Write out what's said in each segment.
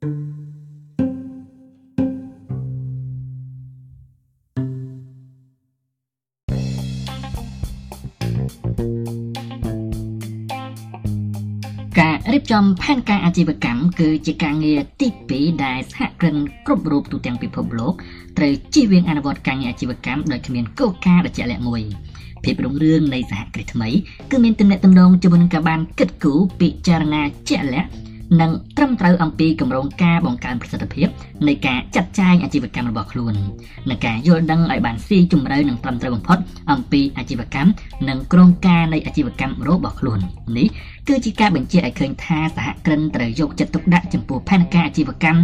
ការរៀបចំផែនការអាជីវកម្មគឺជាការងារទី2ដែលសហគ្រិនគ្រប់រូបទូទាំងពិភពលោកត្រូវជៀសវាងអនុវត្តការងារអាជីវកម្មដោយគ្មានគោលការណ៍ដ៏ជាក់លាក់មួយភាពរុងរឿងនៃសហគ្រាសថ្មីគឺមានទំនាក់ទំនងជាមួយនឹងការបានគិតគូរពិចារណាជាក់លាក់ និងត្រឹមត្រូវអំពីគម្រោងការបង្កើនប្រសិទ្ធភាពនៃការចាត់ចែងអាជីវកម្មរបស់ខ្លួននិងការយល់ដឹងឲ្យបានស៊ីជម្រៅនិងត្រឹមត្រូវបំផុតអំពីអាជីវកម្មនិងគ្រោងការនៃអាជីវកម្មរបស់ខ្លួននេះគឺជាការបញ្ជាក់ឲ្យឃើញថាសហគ្រិនត្រូវយកចិត្តទុកដាក់ចំពោះផែនការអាជីវកម្ម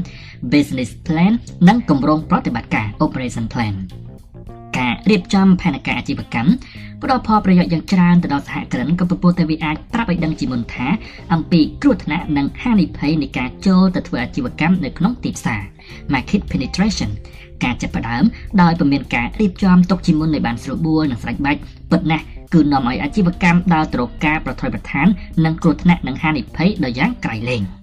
business plan និងគម្រោងប្រតិបត្តិការ operation plan កា ររៀបចំផែនការអាជីវកម្មផ្ដល់ផលប្រយោជន៍យ៉ាងច្រើនទៅដល់សហគ្រិនក៏ពពោះតែវាអាចប្រាប់ឲ្យដឹងជាមុនថាអំពីគ្រោះថ្នាក់និងហានិភ័យនៃការចូលទៅធ្វើអាជីវកម្មនៅក្នុងទីផ្សារ market penetration ការចាប់ផ្ដើមដោយពុំមានការរៀបចំទុកជាមុនឲ្យបានស្រួលបួលនិងស្រេចបាច់ពិតណាស់គឺនាំឲ្យអាជីវកម្មដើរទៅរកការប្រថុយប្រឋាននិងគ្រោះថ្នាក់និងហានិភ័យដោយយ៉ាងក្រៃលែង។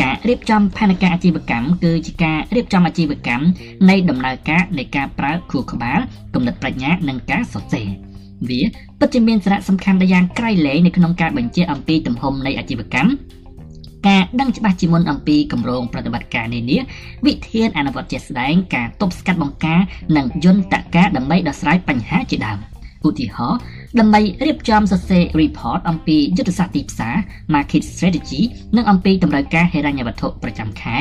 ការរៀបចំផែនការអាជីវកម្មគឺជាការរៀបចំអាជីវកម្មនៃដំណើរការនៃការប្រើខួរក្បាលគំនិតប្រាជ្ញានិងការសរសេរវាពិតជាមានសារៈសំខាន់យ៉ាងក្រៃលែងនៅក្នុងការបញ្ជាក់អំពីទំហំនៃអាជីវកម្មការដឹងច្បាស់ជាមុនអំពីគម្រោងប្រតិបត្តិការនានាវិធានអនុវត្តជាក់ស្ដែងការទប់ស្កាត់បង្ការនិងយន្តការដើម្បីដោះស្រាយបញ្ហាជាដើមឧទាហរណ៍ ដើម្បីរៀបចំសរសេរ report អំពីយុទ្ធសាស្ត្រទីផ្សារ market strategy និងអំពីតម្រូវការហិរញ្ញវត្ថុប្រចាំខែ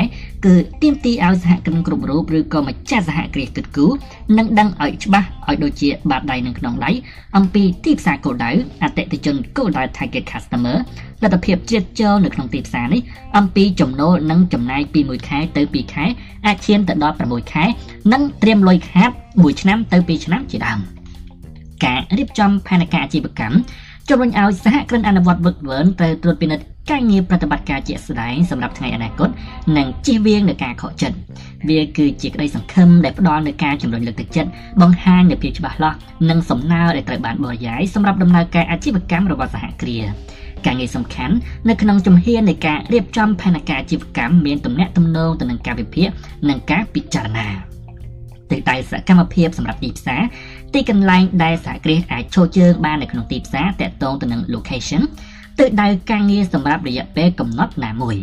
គឺទាមទារឲ្យសហគ្រិនគ្រប់រូបឬក៏ម្ចាស់សហគ្រាសគិតគូរនិងដឹងឲ្យច្បាស់ឲ្យដូចជាបាតដៃនឹងក្នុងដៃអំពីទីផ្សារគោលដៅអតិថិជនគោលដៅ target customer លទ្ធភាពជ្រៀតចូលនៅក្នុងទីផ្សារនេះអំពីចំណូលនិងចំណាយពី1ខែទៅ2ខែអាចឈានទៅដល់6ខែនិងត្រៀមលុយខាត1ឆ្នាំទៅ2ឆ្នាំជាដើម។ ការរៀបចំផែនការអាជីវកម្មជំរុញឲ្យសហគ្រិនអនុវត្តវឹកវើត្រូវត្រួតពិនិត្យការងារប្រតិបត្តិការជាក់ស្ដែងសម្រាប់ថ្ងៃអនាគតនិងជៀសវាងនឹងការខកចិត្តវាគឺជាក្តីសង្ឃឹមដែលផ្ដល់នូវការជំរុញលើកទឹកចិត្តបង្ហាញនូវភាពច្បាស់លាស់និងសំណើដែលត្រូវបានបរិយាយសម្រាប់ដំណើរការអាជីវកម្មរបស់សហគ្រាសការងារសំខាន់នៅក្នុងជំហាននៃការរៀបចំផែនការអាជីវកម្មមានទំនាក់ទំនងទៅនឹងការវិភាគនិងការពិចារណាទិសដៅសកម្មភាពសម្រាប់ទីផ្សារ ទីកន្លែងដែលសហគ្រាសអាចឈរជើងបាននៅក្នុងទីផ្សារតាក់ទងទៅនឹង location ទិសដៅការងារសម្រាប់រយៈពេលកំណត់ណាមួយ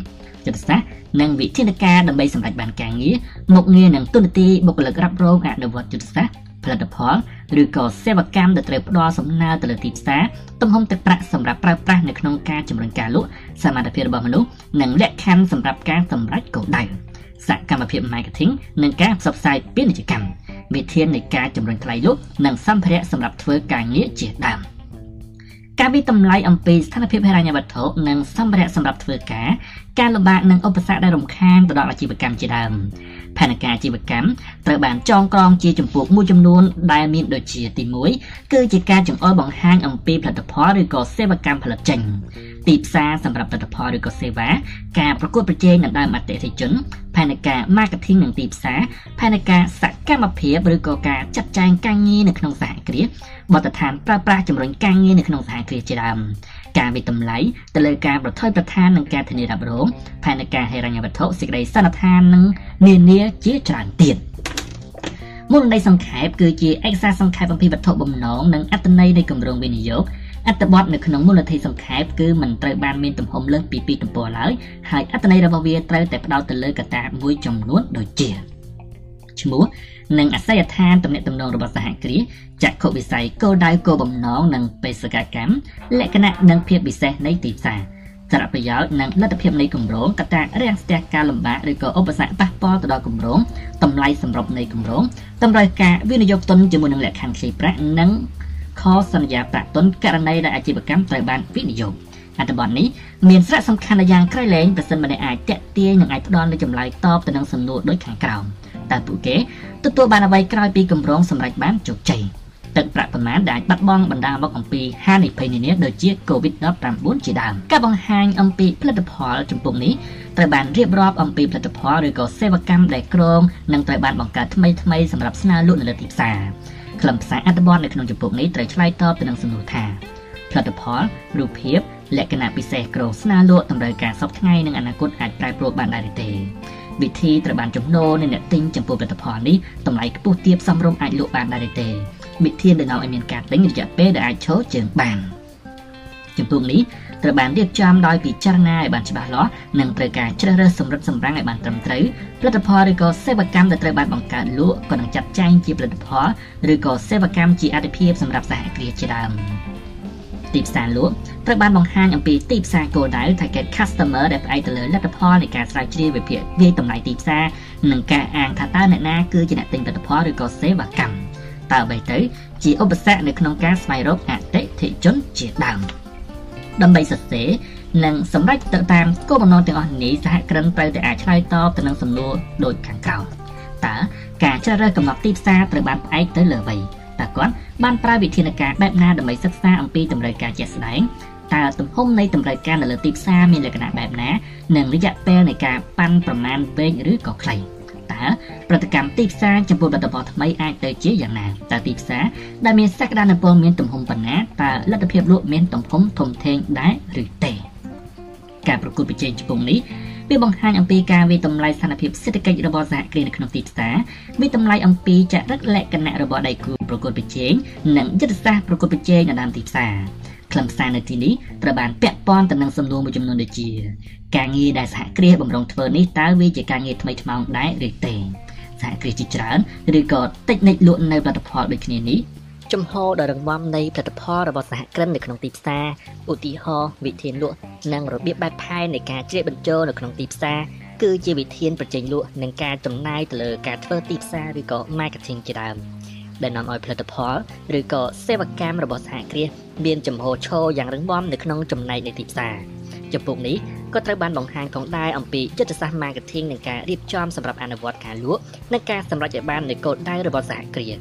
យុទ្ធសាស្ត្រនិងវិធានការដើម្បីសម្រេចបានការងារមុខងារនិងទុននីតិបុគ្គលិករ៉ាប់រងអនុវត្តយុទ្ធសាស្ត្រផលិតផលឬក៏សេវាកម្មដែលត្រូវផ្ដល់សំណើទៅលើទីផ្សារទំហំទឹកប្រាក់សម្រាប់ប្រើប្រាស់នៅក្នុងការជំរុញការលក់សមត្ថភាពរបស់មនុស្សនិងលក្ខខណ្ឌសម្រាប់ការសម្រេចគោលដៅសកម្មភាព marketing និងការផ្សព្វផ្សាយពាណិជ្ជកម្ម វិធាននៃការជំរុញថ្លៃលក់និងសម្ភារៈសម្រាប់ធ្វើការងារជាដើមការវិតម្លៃអំពីស្ថានភាពហិរញ្ញវត្ថុនិងសម្ភារៈសម្រាប់ធ្វើការការលំបាកនិងឧបសគ្គដែលរំខានទៅដល់អាជីវកម្មជាដើមផែនការអាជីវកម្មត្រូវបានចងក្រងជាចម្ពោះមួយចំនួនដែលមានដូចជាទី1គឺជាការចង្អុលបង្ហាញអំពីផលិតផលឬក៏សេវាកម្មផលិតចេញ ទីផ្សារសម្រាប់ផលិតផលឬក៏សេវា ការប្រកួតប្រជែងដណ្ដើមអតិថិជន ផែនការ marketing និងទីផ្សារផែនការសកម្មភាពឬក៏ការចាត់ចែងការងារនៅក្នុងសហគ្រាសបទដ្ឋានប្រើប្រាស់ជំរុញការងារនៅក្នុងសហគ្រាសជាដើមការវិតម្លៃទៅលើការប្រថុយប្រឋាននិងការធានារ៉ាប់រងផែនការហិរញ្ញវត្ថុសេចក្តីសន្និដ្ឋាននិងនានាជាច្រើនទៀតមូលន័យសង្ខេបគឺជាឯកសារសង្ខេបអំពីវត្ថុបំណងនិងអត្ថន័យនៃគម្រោងវិនិយោគ អត្ថបទនៅក្នុងមូលនិធិសង្ខេបគឺមិនត្រូវបានមានទំហំលើសពី2ទំព័រឡើយហើយអត្ថន័យរបស់វាត្រូវតែផ្ដោតទៅលើកត្តាមួយចំនួនដូចជាឈ្មោះនិងអាសយដ្ឋានទំនាក់ទំនងរបស់សហគ្រាសចក្ខុវិស័យគោលដៅគោលបំណងនិងបេសកកម្មលក្ខណៈនិងភាពពិសេសនៃទីផ្សារសារៈប្រយោជន៍និងលទ្ធភាពនៃគម្រោងកត្តារាំងស្ទះការលំបាកឬក៏ឧបសគ្គប៉ះពាល់ទៅដល់គម្រោងតម្លៃសម្របនៃគម្រោងតម្រូវការវិនិយោគទុនជាមួយនឹងលក្ខខណ្ឌខ្ចីប្រាក់និង ខសន្យាប្រាក់ទុនករណីដែលអាជីវកម្មត្រូវបានវិនិយោគអត្ថបទនេះមានសារៈសំខាន់យ៉ាងក្រៃលែងប្រសិនបើអ្នកអាចតាក់ទាញនិងអាចផ្ដល់នូវចម្លើយតបទៅនឹងសំណួរដូចខាងក្រោមតើពួកគេទទួលបានអ្វីក្រោយពីគម្រោងសម្រេចបានជោគជ័យទឹកប្រាក់ប៉ុន្មានដែលបាត់បង់បណ្ដាលមកអំពីហានិភ័យនានាដូចជា COVID-19 ជាដើមការបង្ហាញអំពីផលិតផលចំពោះនេះត្រូវបានរៀបរាប់អំពីផលិតផលឬក៏សេវាកម្មដែលក្រងនិងត្រូវបានបង្កើតថ្មីថ្មីសម្រាប់ស្នើលក់នៅលើទីផ្សារ ខ្លឹមសារអត្ថបទនៅក្នុងចំពោះនេះត្រូវឆ្លើយតបទៅនឹងសំណួរថាផលិតផលរូបភាពលក្ខណៈពិសេសក្រងស្នើលក់តម្រូវការសពថ្ងៃនិងអនាគតអាចប្រែប្រួលបានដែរទេវិធីត្រូវបានចំណូលនៃអ្នកទិញចំពោះផលិតផលនេះតម្លៃខ្ពស់ទាបសមរម្យអាចលក់បានដែរទេវិធានដែលនាំឲ្យមានការទិញរយៈពេលដែលអាចឈរជើងបានចំពោះនេះ ត្រូវបានរៀបចំដោយពិចារណាឲ្យបានច្បាស់លាស់និងត្រូវការជ្រើសរើសសម្រិតសម្រាំងឲ្យបានត្រឹមត្រូវផលិតផលឬក៏សេវាកម្មដែលត្រូវបានបង្កើតលក់ក៏នឹងចាត់ចែងជាផលិតផលឬក៏សេវាកម្មជាអតិភិបសម្រាប់សហគ្រាសជាដើមទីផ្សារលក់ត្រូវបានបង្ហាញអំពីទីផ្សារគោលដៅ target customer ដែលផ្អែកទៅលើលទ្ធផលនៃការស្រាវជ្រាវវិភាគវាយតម្លៃទីផ្សារនិងការអាងថាតើអ្នកណាគឺជាអ្នកទិញផលិតផលឬក៏សេវាកម្មតើអ្វីទៅជាឧបសគ្គនៅក្នុងការស្វែងរកអតិថិជនជាដើម។ ដើម្បីសរសេរនិងសម្រេចទៅតាមគោលបំណងទាំងអស់នេះសហគ្រិនត្រូវតែអាចឆ្លើយតបទៅនឹងសំណួរដូចខាងក្រោមតើការជ្រើសរើសកំណត់ទីផ្សារត្រូវបានផ្អែកទៅលើអ្វីតើគាត់បានប្រើវិធានការបែបណាដើម្បីសិក្សាអំពីតម្រូវការជាក់ស្ដែងតើទំហំនៃតម្រូវការនៅលើទីផ្សារមានលក្ខណៈបែបណា និងរយៈពេលនៃការប៉ាន់ប្រមាណវែងឬក៏ខ្លី តើប្រតិកម្មទីផ្សារចំពោះផលិតផលថ្មីអាចទៅជាយ៉ាងណាតើទីផ្សារដែលមានសក្តានុពលមានទំហំប៉ុណ្ណាតើលទ្ធភាពលក់មានទំហំធំធេងដែរឬទេការប្រកួតប្រជែងចំពោះនេះវាបង្ហាញអំពីការវិតម្លៃស្ថានភាពសេដ្ឋកិច្ចរបស់សហគ្រាសនៅក្នុងទីផ្សារវិតម្លៃអំពីចរិតលក្ខណៈរបស់ដៃគូប្រកួតប្រជែងនិងយុទ្ធសាស្ត្រប្រកួតប្រជែងនៅតាមទីផ្សារ ខ្លឹមសារនៅទីនេះត្រូវបានពាក់ព័ន្ធទៅនឹងសំណួរមួយចំនួនដូចជា ការងារដែលសហគ្រាសបំរុងធ្វើនេះតើវាជាការងារថ្មីថ្មោងដែរឬទេសហគ្រាសជាច្រើនឬក៏តិចនិចលក់នៅផលិតផលដូចគ្នានេះចំហដ៏រងំនៃផលិតផលរបស់សហគ្រិននៅក្នុងទីផ្សារឧទាហរណ៍វិធានលក់និងរបៀបបែបផែននៃការជ្រៀតបញ្ចូលនៅក្នុងទីផ្សារគឺជាវិធានប្រជែងលក់និងការចំណាយទៅលើការធ្វើទីផ្សារឬក៏ marketing ជាដើម ដែលនាំឲ្យផលិតផលឬក៏សេវាកម្មរបស់សហគ្រាសមានចំហឈរយ៉ាងរឹងមាំនៅក្នុងចំណែកនៃទីផ្សារចំពោះនេះក៏ត្រូវបានបង្ហាញផងដែរអំពីយុទ្ធសាស្ត្រ marketing និងការរៀបចំសម្រាប់អនុវត្តការលក់និងការសម្រេចឲ្យបាននូវគោលដៅរបស់សហគ្រាស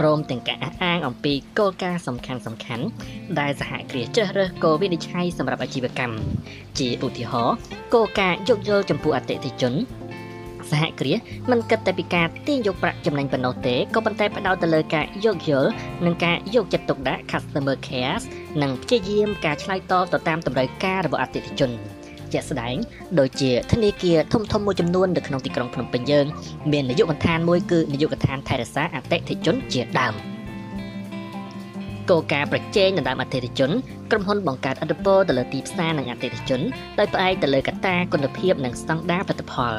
ព្រមទាំងការអះអាងអំពីគោលការណ៍សំខាន់សំខាន់ដែលសហគ្រាសជ្រើសរើសគោលវិនិច្ឆ័យសម្រាប់អាជីវកម្មជាឧទាហរណ៍គោលការណ៍យោគយល់ចំពោះអតិថិជន សហគ្រាសមិនគិតតែពីការទាញយកប្រាក់ចំណេញប៉ុណ្ណោះទេក៏ប៉ុន្តែផ្ដោតទៅលើការយោគយល់និងការយកចិត្តទុកដាក់ customer care និងព្យាយាមការឆ្លើយតបទៅតាមតម្រូវការរបស់អតិថិជនជាក់ស្ដែងដូចជាធនាគារធំធំមួយចំនួននៅក្នុងទីក្រុងភ្នំពេញយើងមាននាយកដ្ឋានមួយគឺនាយកដ្ឋានថែរក្សាអតិថិជនជាដើមគោលការណ៍ប្រជែងដណ្ដើមអតិថិជនក្រុមហ៊ុនបង្កើតឥទ្ធិពលទៅលើទីផ្សារនិងអតិថិជនដោយផ្អែកទៅលើកត្តាគុណភាពនិងស្តង់ដារផលិតផល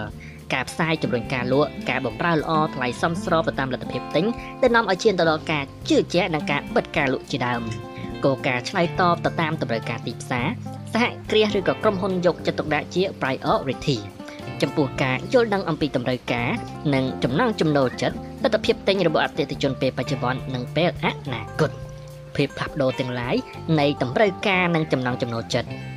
ការផ្សាយជំរុញការលក់ការបម្រើល្អថ្លៃសមស្របទៅតាមលទ្ធភាពទិញដែលនាំឲ្យឈានទៅដល់ការជឿជាក់និងការបិទការលក់ជាដើមគោលការណ៍ឆ្លើយតបទៅតាមតម្រូវការទីផ្សារសហគ្រាសឬក៏ក្រុមហ៊ុនយកចិត្តទុកដាក់ជា priority ចំពោះការយល់ដឹងអំពីតម្រូវការនិងចំណង់ចំណូលចិត្តលទ្ធភាពទិញរបស់អតិថិជនពេលបច្ចុប្បន្ននិងពេលអនាគតភាពផ្លាស់ប្ដូរទាំងឡាយនៃតម្រូវការនិងចំណង់ចំណូលចិត្ត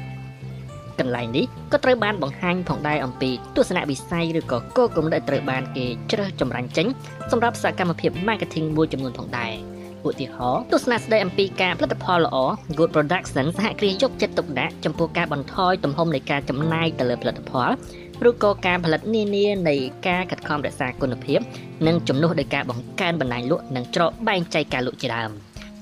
កន្លែងនេះក៏ត្រូវបានបង្ហាញផងដែរអំពីទស្សនវិស័យឬក៏គោលគំនិតត្រូវបានគេជ្រើសចម្រាញ់ចេញសម្រាប់សកម្មភាព marketing មួយចំនួនផងដែរឧទាហរណ៍ទស្សនៈស្ដីអំពីការផលិតផលល្អ good production សហគ្រាសយកចិត្តទុកដាក់ចំពោះការបន្ថយទំហំនៃការចំណាយទៅលើផលិតផលឬក៏ការផលិតនានានៃការខិតខំរក្សាគុណភាព និងជំនួសដោយការបង្កើនបណ្ដាញលក់និងច្រកបែងចែកការលក់ជាដើម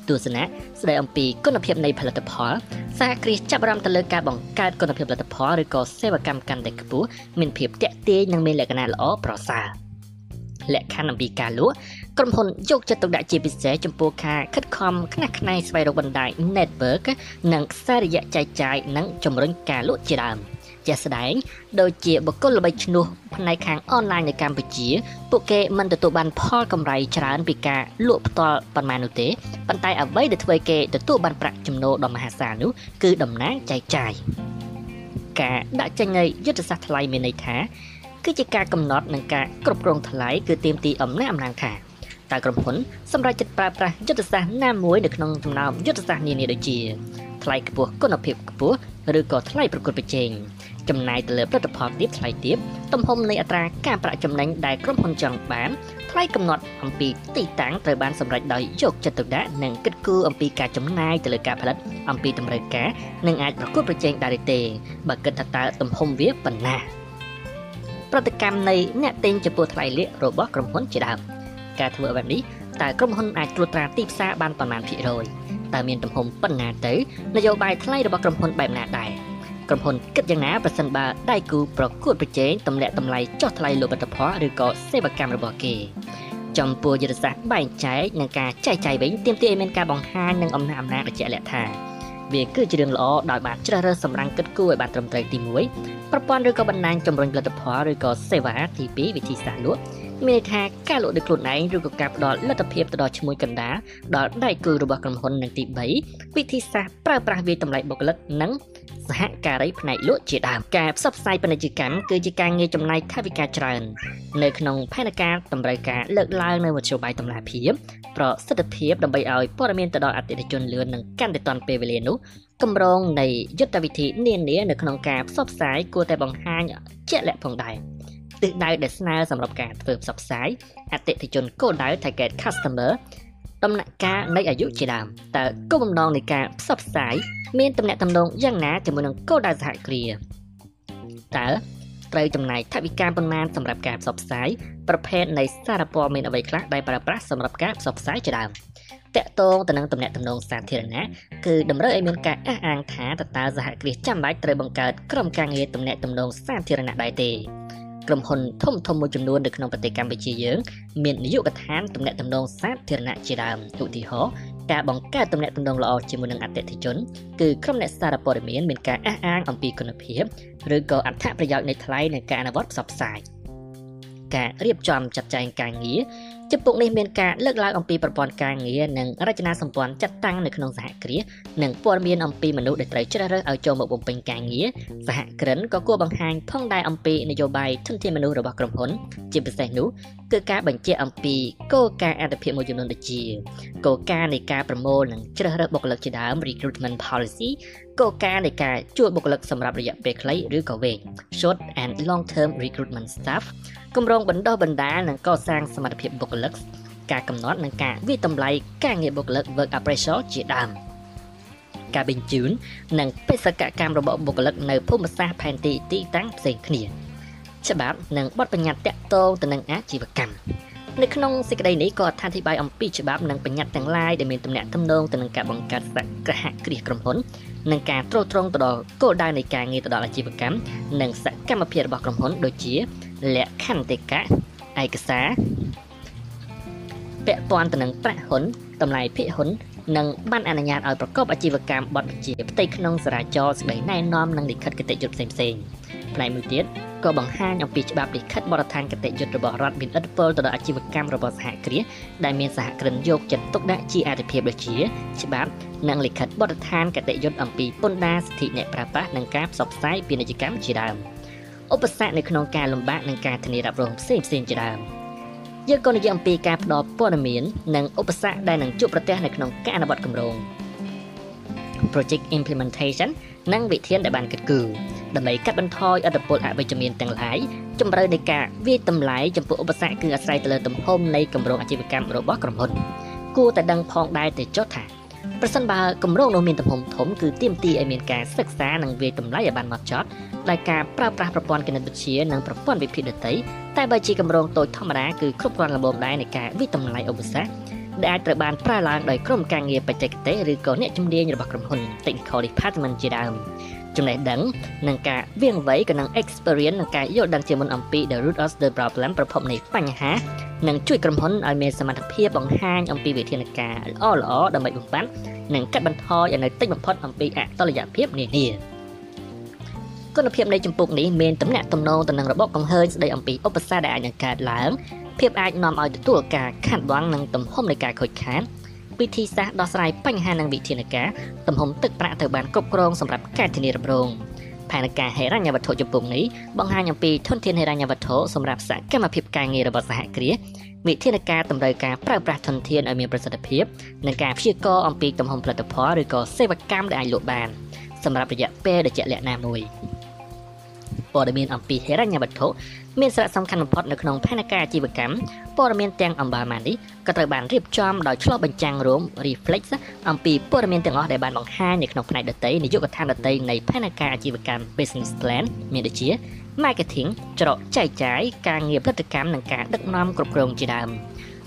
ទស្សនៈស្ដីអំពីគុណភាពនៃផលិតផលសហគ្រាសចាប់អារម្មណ៍ទៅលើការបង្កើតគុណភាពផលិតផលឬក៏សេវាកម្មកាន់តែខ្ពស់មានភាពតាក់ទាញនិងមានលក្ខណៈល្អប្រសើរលក្ខខណ្ឌអំពីការលក់ក្រុមហ៊ុនយកចិត្តទុកដាក់ជាពិសេសចំពោះការខិតខំខ្នះខ្នែងស្វែងរកបណ្ដាញ network និងខ្សែរយៈចែកចាយនិងជំរុញការលក់ជាដើម ជាស្ដែងដូចជាបុគ្គលល្បីឈ្មោះផ្នែកខាងអនឡាញនៅកម្ពុជា ពួកគេមិនទទួលបានផលកម្រៃច្រើនពីការលក់ផ្ទាល់ប៉ុន្មាននោះទេប៉ុន្តែអ្វីដែលធ្វើឲ្យគេទទួលបានប្រាក់ចំណូលដ៏មហាសាលនោះគឺតំណាងចែកចាយការដាក់ចេញនៃយុទ្ធសាស្ត្រថ្លៃមានន័យថាគឺជាការកំណត់និងការគ្រប់គ្រងថ្លៃគឺទាមទារអំណាចអំណាងថាតើក្រុមហ៊ុនសម្រាប់ចិត្តប្រើប្រាស់យុទ្ធសាស្ត្រណាមួយនៅក្នុងចំណោមយុទ្ធសាស្ត្រនានាដូចជាថ្លៃខ្ពស់គុណភាពខ្ពស់ឬក៏ថ្លៃប្រកួតប្រជែង ចំណាយទៅលើផលិតផលទៀតថ្លៃទៀតទំហំនៃអត្រាការប្រាក់ចំណេញដែលក្រុមហ៊ុនចង់បានថ្លៃកំណត់អំពីទីតាំងត្រូវបានសម្រេចដោយយកចិត្តទុកដាក់និងគិតគូរអំពីការចំណាយទៅលើការផលិតអំពីតម្រូវការនិងអាចប្រកួតប្រជែងដែរទេបើគិតថាតើទំហំវាប៉ុណ្ណាប្រតិកម្មនៃអ្នកទិញចំពោះថ្លៃលក់របស់ក្រុមហ៊ុនជាដើមការធ្វើបែបនេះតើក្រុមហ៊ុនអាចត្រួតត្រាទីផ្សារបានប៉ុន្មានភាគរយតើមានទំហំប៉ុណ្ណាទៅនយោបាយថ្លៃរបស់ក្រុមហ៊ុនបែបណាដែរ ក្រុមហ៊ុនគិតយ៉ាងណាប្រសិនបើដៃគូប្រកួតប្រជែងទម្លាក់តម្លៃចុះថ្លៃលើផលិតផលឬក៏សេវាកម្មរបស់គេចំពោះយុទ្ធសាស្ត្របែងចែកនិងការចែកចាយវិញទាមទារឲ្យមានការបង្ហាញនិងអំណះអំណាងជាក់លាក់ថាវាគឺជារឿងល្អដោយបានជ្រើសរើសសម្រាំងគិតគូរឲ្យបានត្រឹមត្រូវទី1ប្រព័ន្ធឬក៏បណ្ដាញជំរុញផលិតផលឬក៏សេវាទី2វិធីសាស្ត្រលក់មានន័យថាការលក់ដោយខ្លួនឯងឬក៏ការផ្ដល់លទ្ធភាពទៅដល់ឈ្មួញកណ្ដាលដល់ដៃគូរបស់ក្រុមហ៊ុននិងទី3វិធីសាស្ត្រប្រើប្រាស់វាតម្លៃបុគ្គលិកនិង សហការីផ្នែកលក់ជាដើមការផ្សព្វផ្សាយពាណិជ្ជកម្មគឺជាការងារចំណាយថវិកាច្រើន នៅក្នុងផែនការតម្រូវការលើកឡើងនៅមធ្យោបាយតម្លាភាពប្រសិទ្ធភាពដើម្បីឲ្យព័ត៌មានទៅដល់អតិថិជនលឿននិងកាន់តែទាន់ពេលវេលានោះគម្រោងនៃយុទ្ធវិធីនានានៅក្នុងការផ្សព្វផ្សាយគួរតែបង្ហាញជាក់លាក់ផងដែរទិសដៅដែលស្នើសម្រាប់ការធ្វើផ្សព្វផ្សាយអតិថិជនគោលដៅ target customer ដំណាក់កាលនៃអាយុជាដើមតើគោលបំណងនៃការផ្សព្វផ្សាយមានទំនាក់ទំនងយ៉ាងណាជាមួយនឹងគោលដៅសហគ្រាសតើត្រូវចំណាយថវិកាប៉ុន្មានសម្រាប់ការផ្សព្វផ្សាយប្រភេទនៃសារព័ត៌មានអ្វីខ្លះដែលប្រើប្រាស់សម្រាប់ការផ្សព្វផ្សាយជាដើមតកតងទៅនឹងទំនាក់ទំនងសាធារណៈគឺតម្រូវឲ្យមានការអះអាងថាតើសហគ្រាសចាំបាច់ត្រូវបង្កើតក្រុមការងារទំនាក់ទំនងសាធារណៈដែរទេ ក្រុមហ៊ុនធំធំមួយចំនួននៅក្នុងប្រទេសកម្ពុជាយើងមាននាយកដ្ឋានទំនាក់ទំនងសាធារណៈជាដើមឧទាហរណ៍ការបង្កើតទំនាក់ទំនងល្អជាមួយនឹងអតិថិជនគឺក្រុមអ្នកសារព័ត៌មានមានការអះអាងអំពីគុណភាពឬក៏អត្ថប្រយោជន៍នៃថ្លៃនៃការអនុវត្តផ្សព្វផ្សាយ ការរៀបចំចាត់ចែងការងារចំពុកនេះមានការលើកឡើងអំពីប្រព័ន្ធការងារនិងរចនាសម្ព័ន្ធចាត់តាំងនៅក្នុងសហគ្រាសនិងព័ត៌មានអំពីមនុស្សដែលត្រូវជ្រើសរើសឲ្យចូលមកបំពេញការងារសហគ្រិនក៏គួរបង្ហាញផងដែរអំពីនយោបាយធនធានមនុស្សរបស់ក្រុមហ៊ុន ជាពិសេសនោះគឺការបញ្ជាក់អំពីគោលការណ៍អន្តរភាពមួយចំនួនដូចជាគោលការណ៍នៃការប្រមូលនិងជ្រើសរើសបុគ្គលិកជាដើម recruitment policy គោលការណ៍នៃការជួលបុគ្គលិកសម្រាប់រយៈពេលខ្លីឬក៏វែង short and long term recruitment staff គម្រោងបណ្ដុះបណ្ដាលនិងកសាងសមត្ថភាពបុគ្គលិកការកំណត់និងការវិតម្លៃការងារបុគ្គលិក work appraisal ជាដើមការបញ្ជូននិងបេសកកម្មរបស់បុគ្គលិកនៅភូមិសាស្ត្រផែនទីទីតាំងផ្សេងគ្នាច្បាប់និងបទបញ្ញត្តិតាក់ទងទៅនឹងអាជីវកម្មនៅក្នុងសេចក្តីនេះក៏អត្ថាធិប្បាយអំពីច្បាប់និងបញ្ញត្តិទាំងឡាយដែលមានទំនាក់ទំនងទៅនឹងការបង្កើតសហគ្រាសក្រុមហ៊ុននិងការត្រួតត្រងទៅដល់គោលដៅនៃការងារទៅដល់អាជីវកម្មនិងសកម្មភាពរបស់ក្រុមហ៊ុនដូចជា លក្ខន្តិកៈឯកសារពាក់ព័ន្ធទៅនឹងប្រាក់ហ៊ុនតម្លៃភាគហ៊ុននិងបានអនុញ្ញាតឲ្យប្រកបអាជីវកម្មបទបញ្ជាផ្ទៃក្នុងសារាចរស្ដីណែនាំនិងលិខិតគតិយុត្តផ្សេងៗផ្នែកមួយទៀតក៏បង្ហាញអំពីច្បាប់លិខិតបទដ្ឋានគតិយុត្តរបស់រដ្ឋមានឥទ្ធិពលទៅដល់អាជីវកម្មរបស់សហគ្រាសដែលមានសហគ្រិនយកចិត្តទុកដាក់ជាអាទិភាពដូចជាច្បាប់និងលិខិតបទដ្ឋានគតិយុត្តអំពីពន្ធដារសិទ្ធិអ្នកប្រើប្រាស់និងការផ្សព្វផ្សាយពាណិជ្ជកម្មជាដើម ឧបសគ្គនៅក្នុងការលំបាកនិងការធានារ៉ាប់រងផ្សេងៗជាដើមយើងក៏និយាយអំពីការផ្ដល់ព័ត៌មាននិងឧបសគ្គដែលនឹងជួបប្រទះនៅក្នុងការអនុវត្តគម្រោង project implementation និងវិធានដែលបានគិតគូរដើម្បីកាត់បន្ថយឥទ្ធិពលអវិជ្ជមានទាំងឡាយជំរឿននៃការវាយតម្លៃចំពោះឧបសគ្គគឺអាស្រ័យទៅលើទំហំនៃគម្រោងអាជីវកម្មរបស់ក្រុមហ៊ុនគួរតែដឹងផងដែរទៅចុះថា ប្រសិនបើគម្រោងនោះមានទំហំធំគឺទាមទារឲ្យមានការសិក្សានិងវាយតម្លៃឲ្យបានម៉ត់ចត់ដោយការប្រើប្រាស់ប្រព័ន្ធគណិតវិទ្យានិងប្រព័ន្ធវិភាគដទៃតែបើជាគម្រោងតូចធម្មតាគឺគ្រប់គ្រាន់ល្មមដែរនៃការវិតម្លៃឧបសគ្គដែលអាចត្រូវបានប្រើឡើងដោយក្រុមការងារបច្ចេកទេសឬក៏អ្នកជំនាញរបស់ក្រុមហ៊ុន Technical Department ជាដើម ចំណេះដឹងនិងការវាងវៃក៏នឹង experience និងការយល់ដឹងជាមុនអំពី the root of the problem ប្រភពនៃបញ្ហានិងជួយក្រុមហ៊ុនឲ្យមានសមត្ថភាពបង្ហាញអំពីវិធានការល្អល្អដើម្បីបំបត្តិនិងកាត់បន្ថយឲ្យនៅតិចបំផុតអំពីអតុល្យភាពនានាគុណភាពនៃចម្ពោះនេះមានតំណាក់តំណងទៅនឹងរបបកំហើញស្ដីអំពីឧបសគ្គដែលអាចនឹងកើតឡើងភាពអាចនាំឲ្យទទួលការខាត់បងនិងទំហំនៃការខូចខាត វិធីសាស្ត្រដោះស្រាយបញ្ហានិងវិធានការទំហំទឹកប្រាក់ត្រូវបានគ្រប់គ្រងសម្រាប់ការធានារ៉ាប់រងផែនការហិរញ្ញវត្ថុចំពោះនេះបង្ហាញអំពីធនធានហិរញ្ញវត្ថុសម្រាប់សកម្មភាពការងាររបស់សហគ្រាសវិធានការតម្រូវការប្រើប្រាស់ធនធានឲ្យមានប្រសិទ្ធភាពនិងការព្យាករណ៍អំពីទំហំផលិតផលឬក៏សេវាកម្មដែលអាចលក់បានសម្រាប់រយៈពេលដែលជាក់លាក់ណាមួយព័ត៌មានអំពីហិរញ្ញវត្ថុ មានសារៈសំខាន់បំផុតនៅក្នុងផែនការអាជីវកម្មព័ត៌មានទាំងអំបាលម៉ានេះក៏ត្រូវបានរៀបចំដោយឆ្លុះបញ្ចាំងរួម reflex អំពីព័ត៌មានទាំងអស់ដែលបានបង្ហាញនៅក្នុងផ្នែកដតីនយោបាយកថាដតីនៃផែនការអាជីវកម្ម business plan មានដូចជា marketing ច្រកចែកចាយការងារផលិតកម្មនិងការដឹកនាំគ្រប់គ្រងជាដើម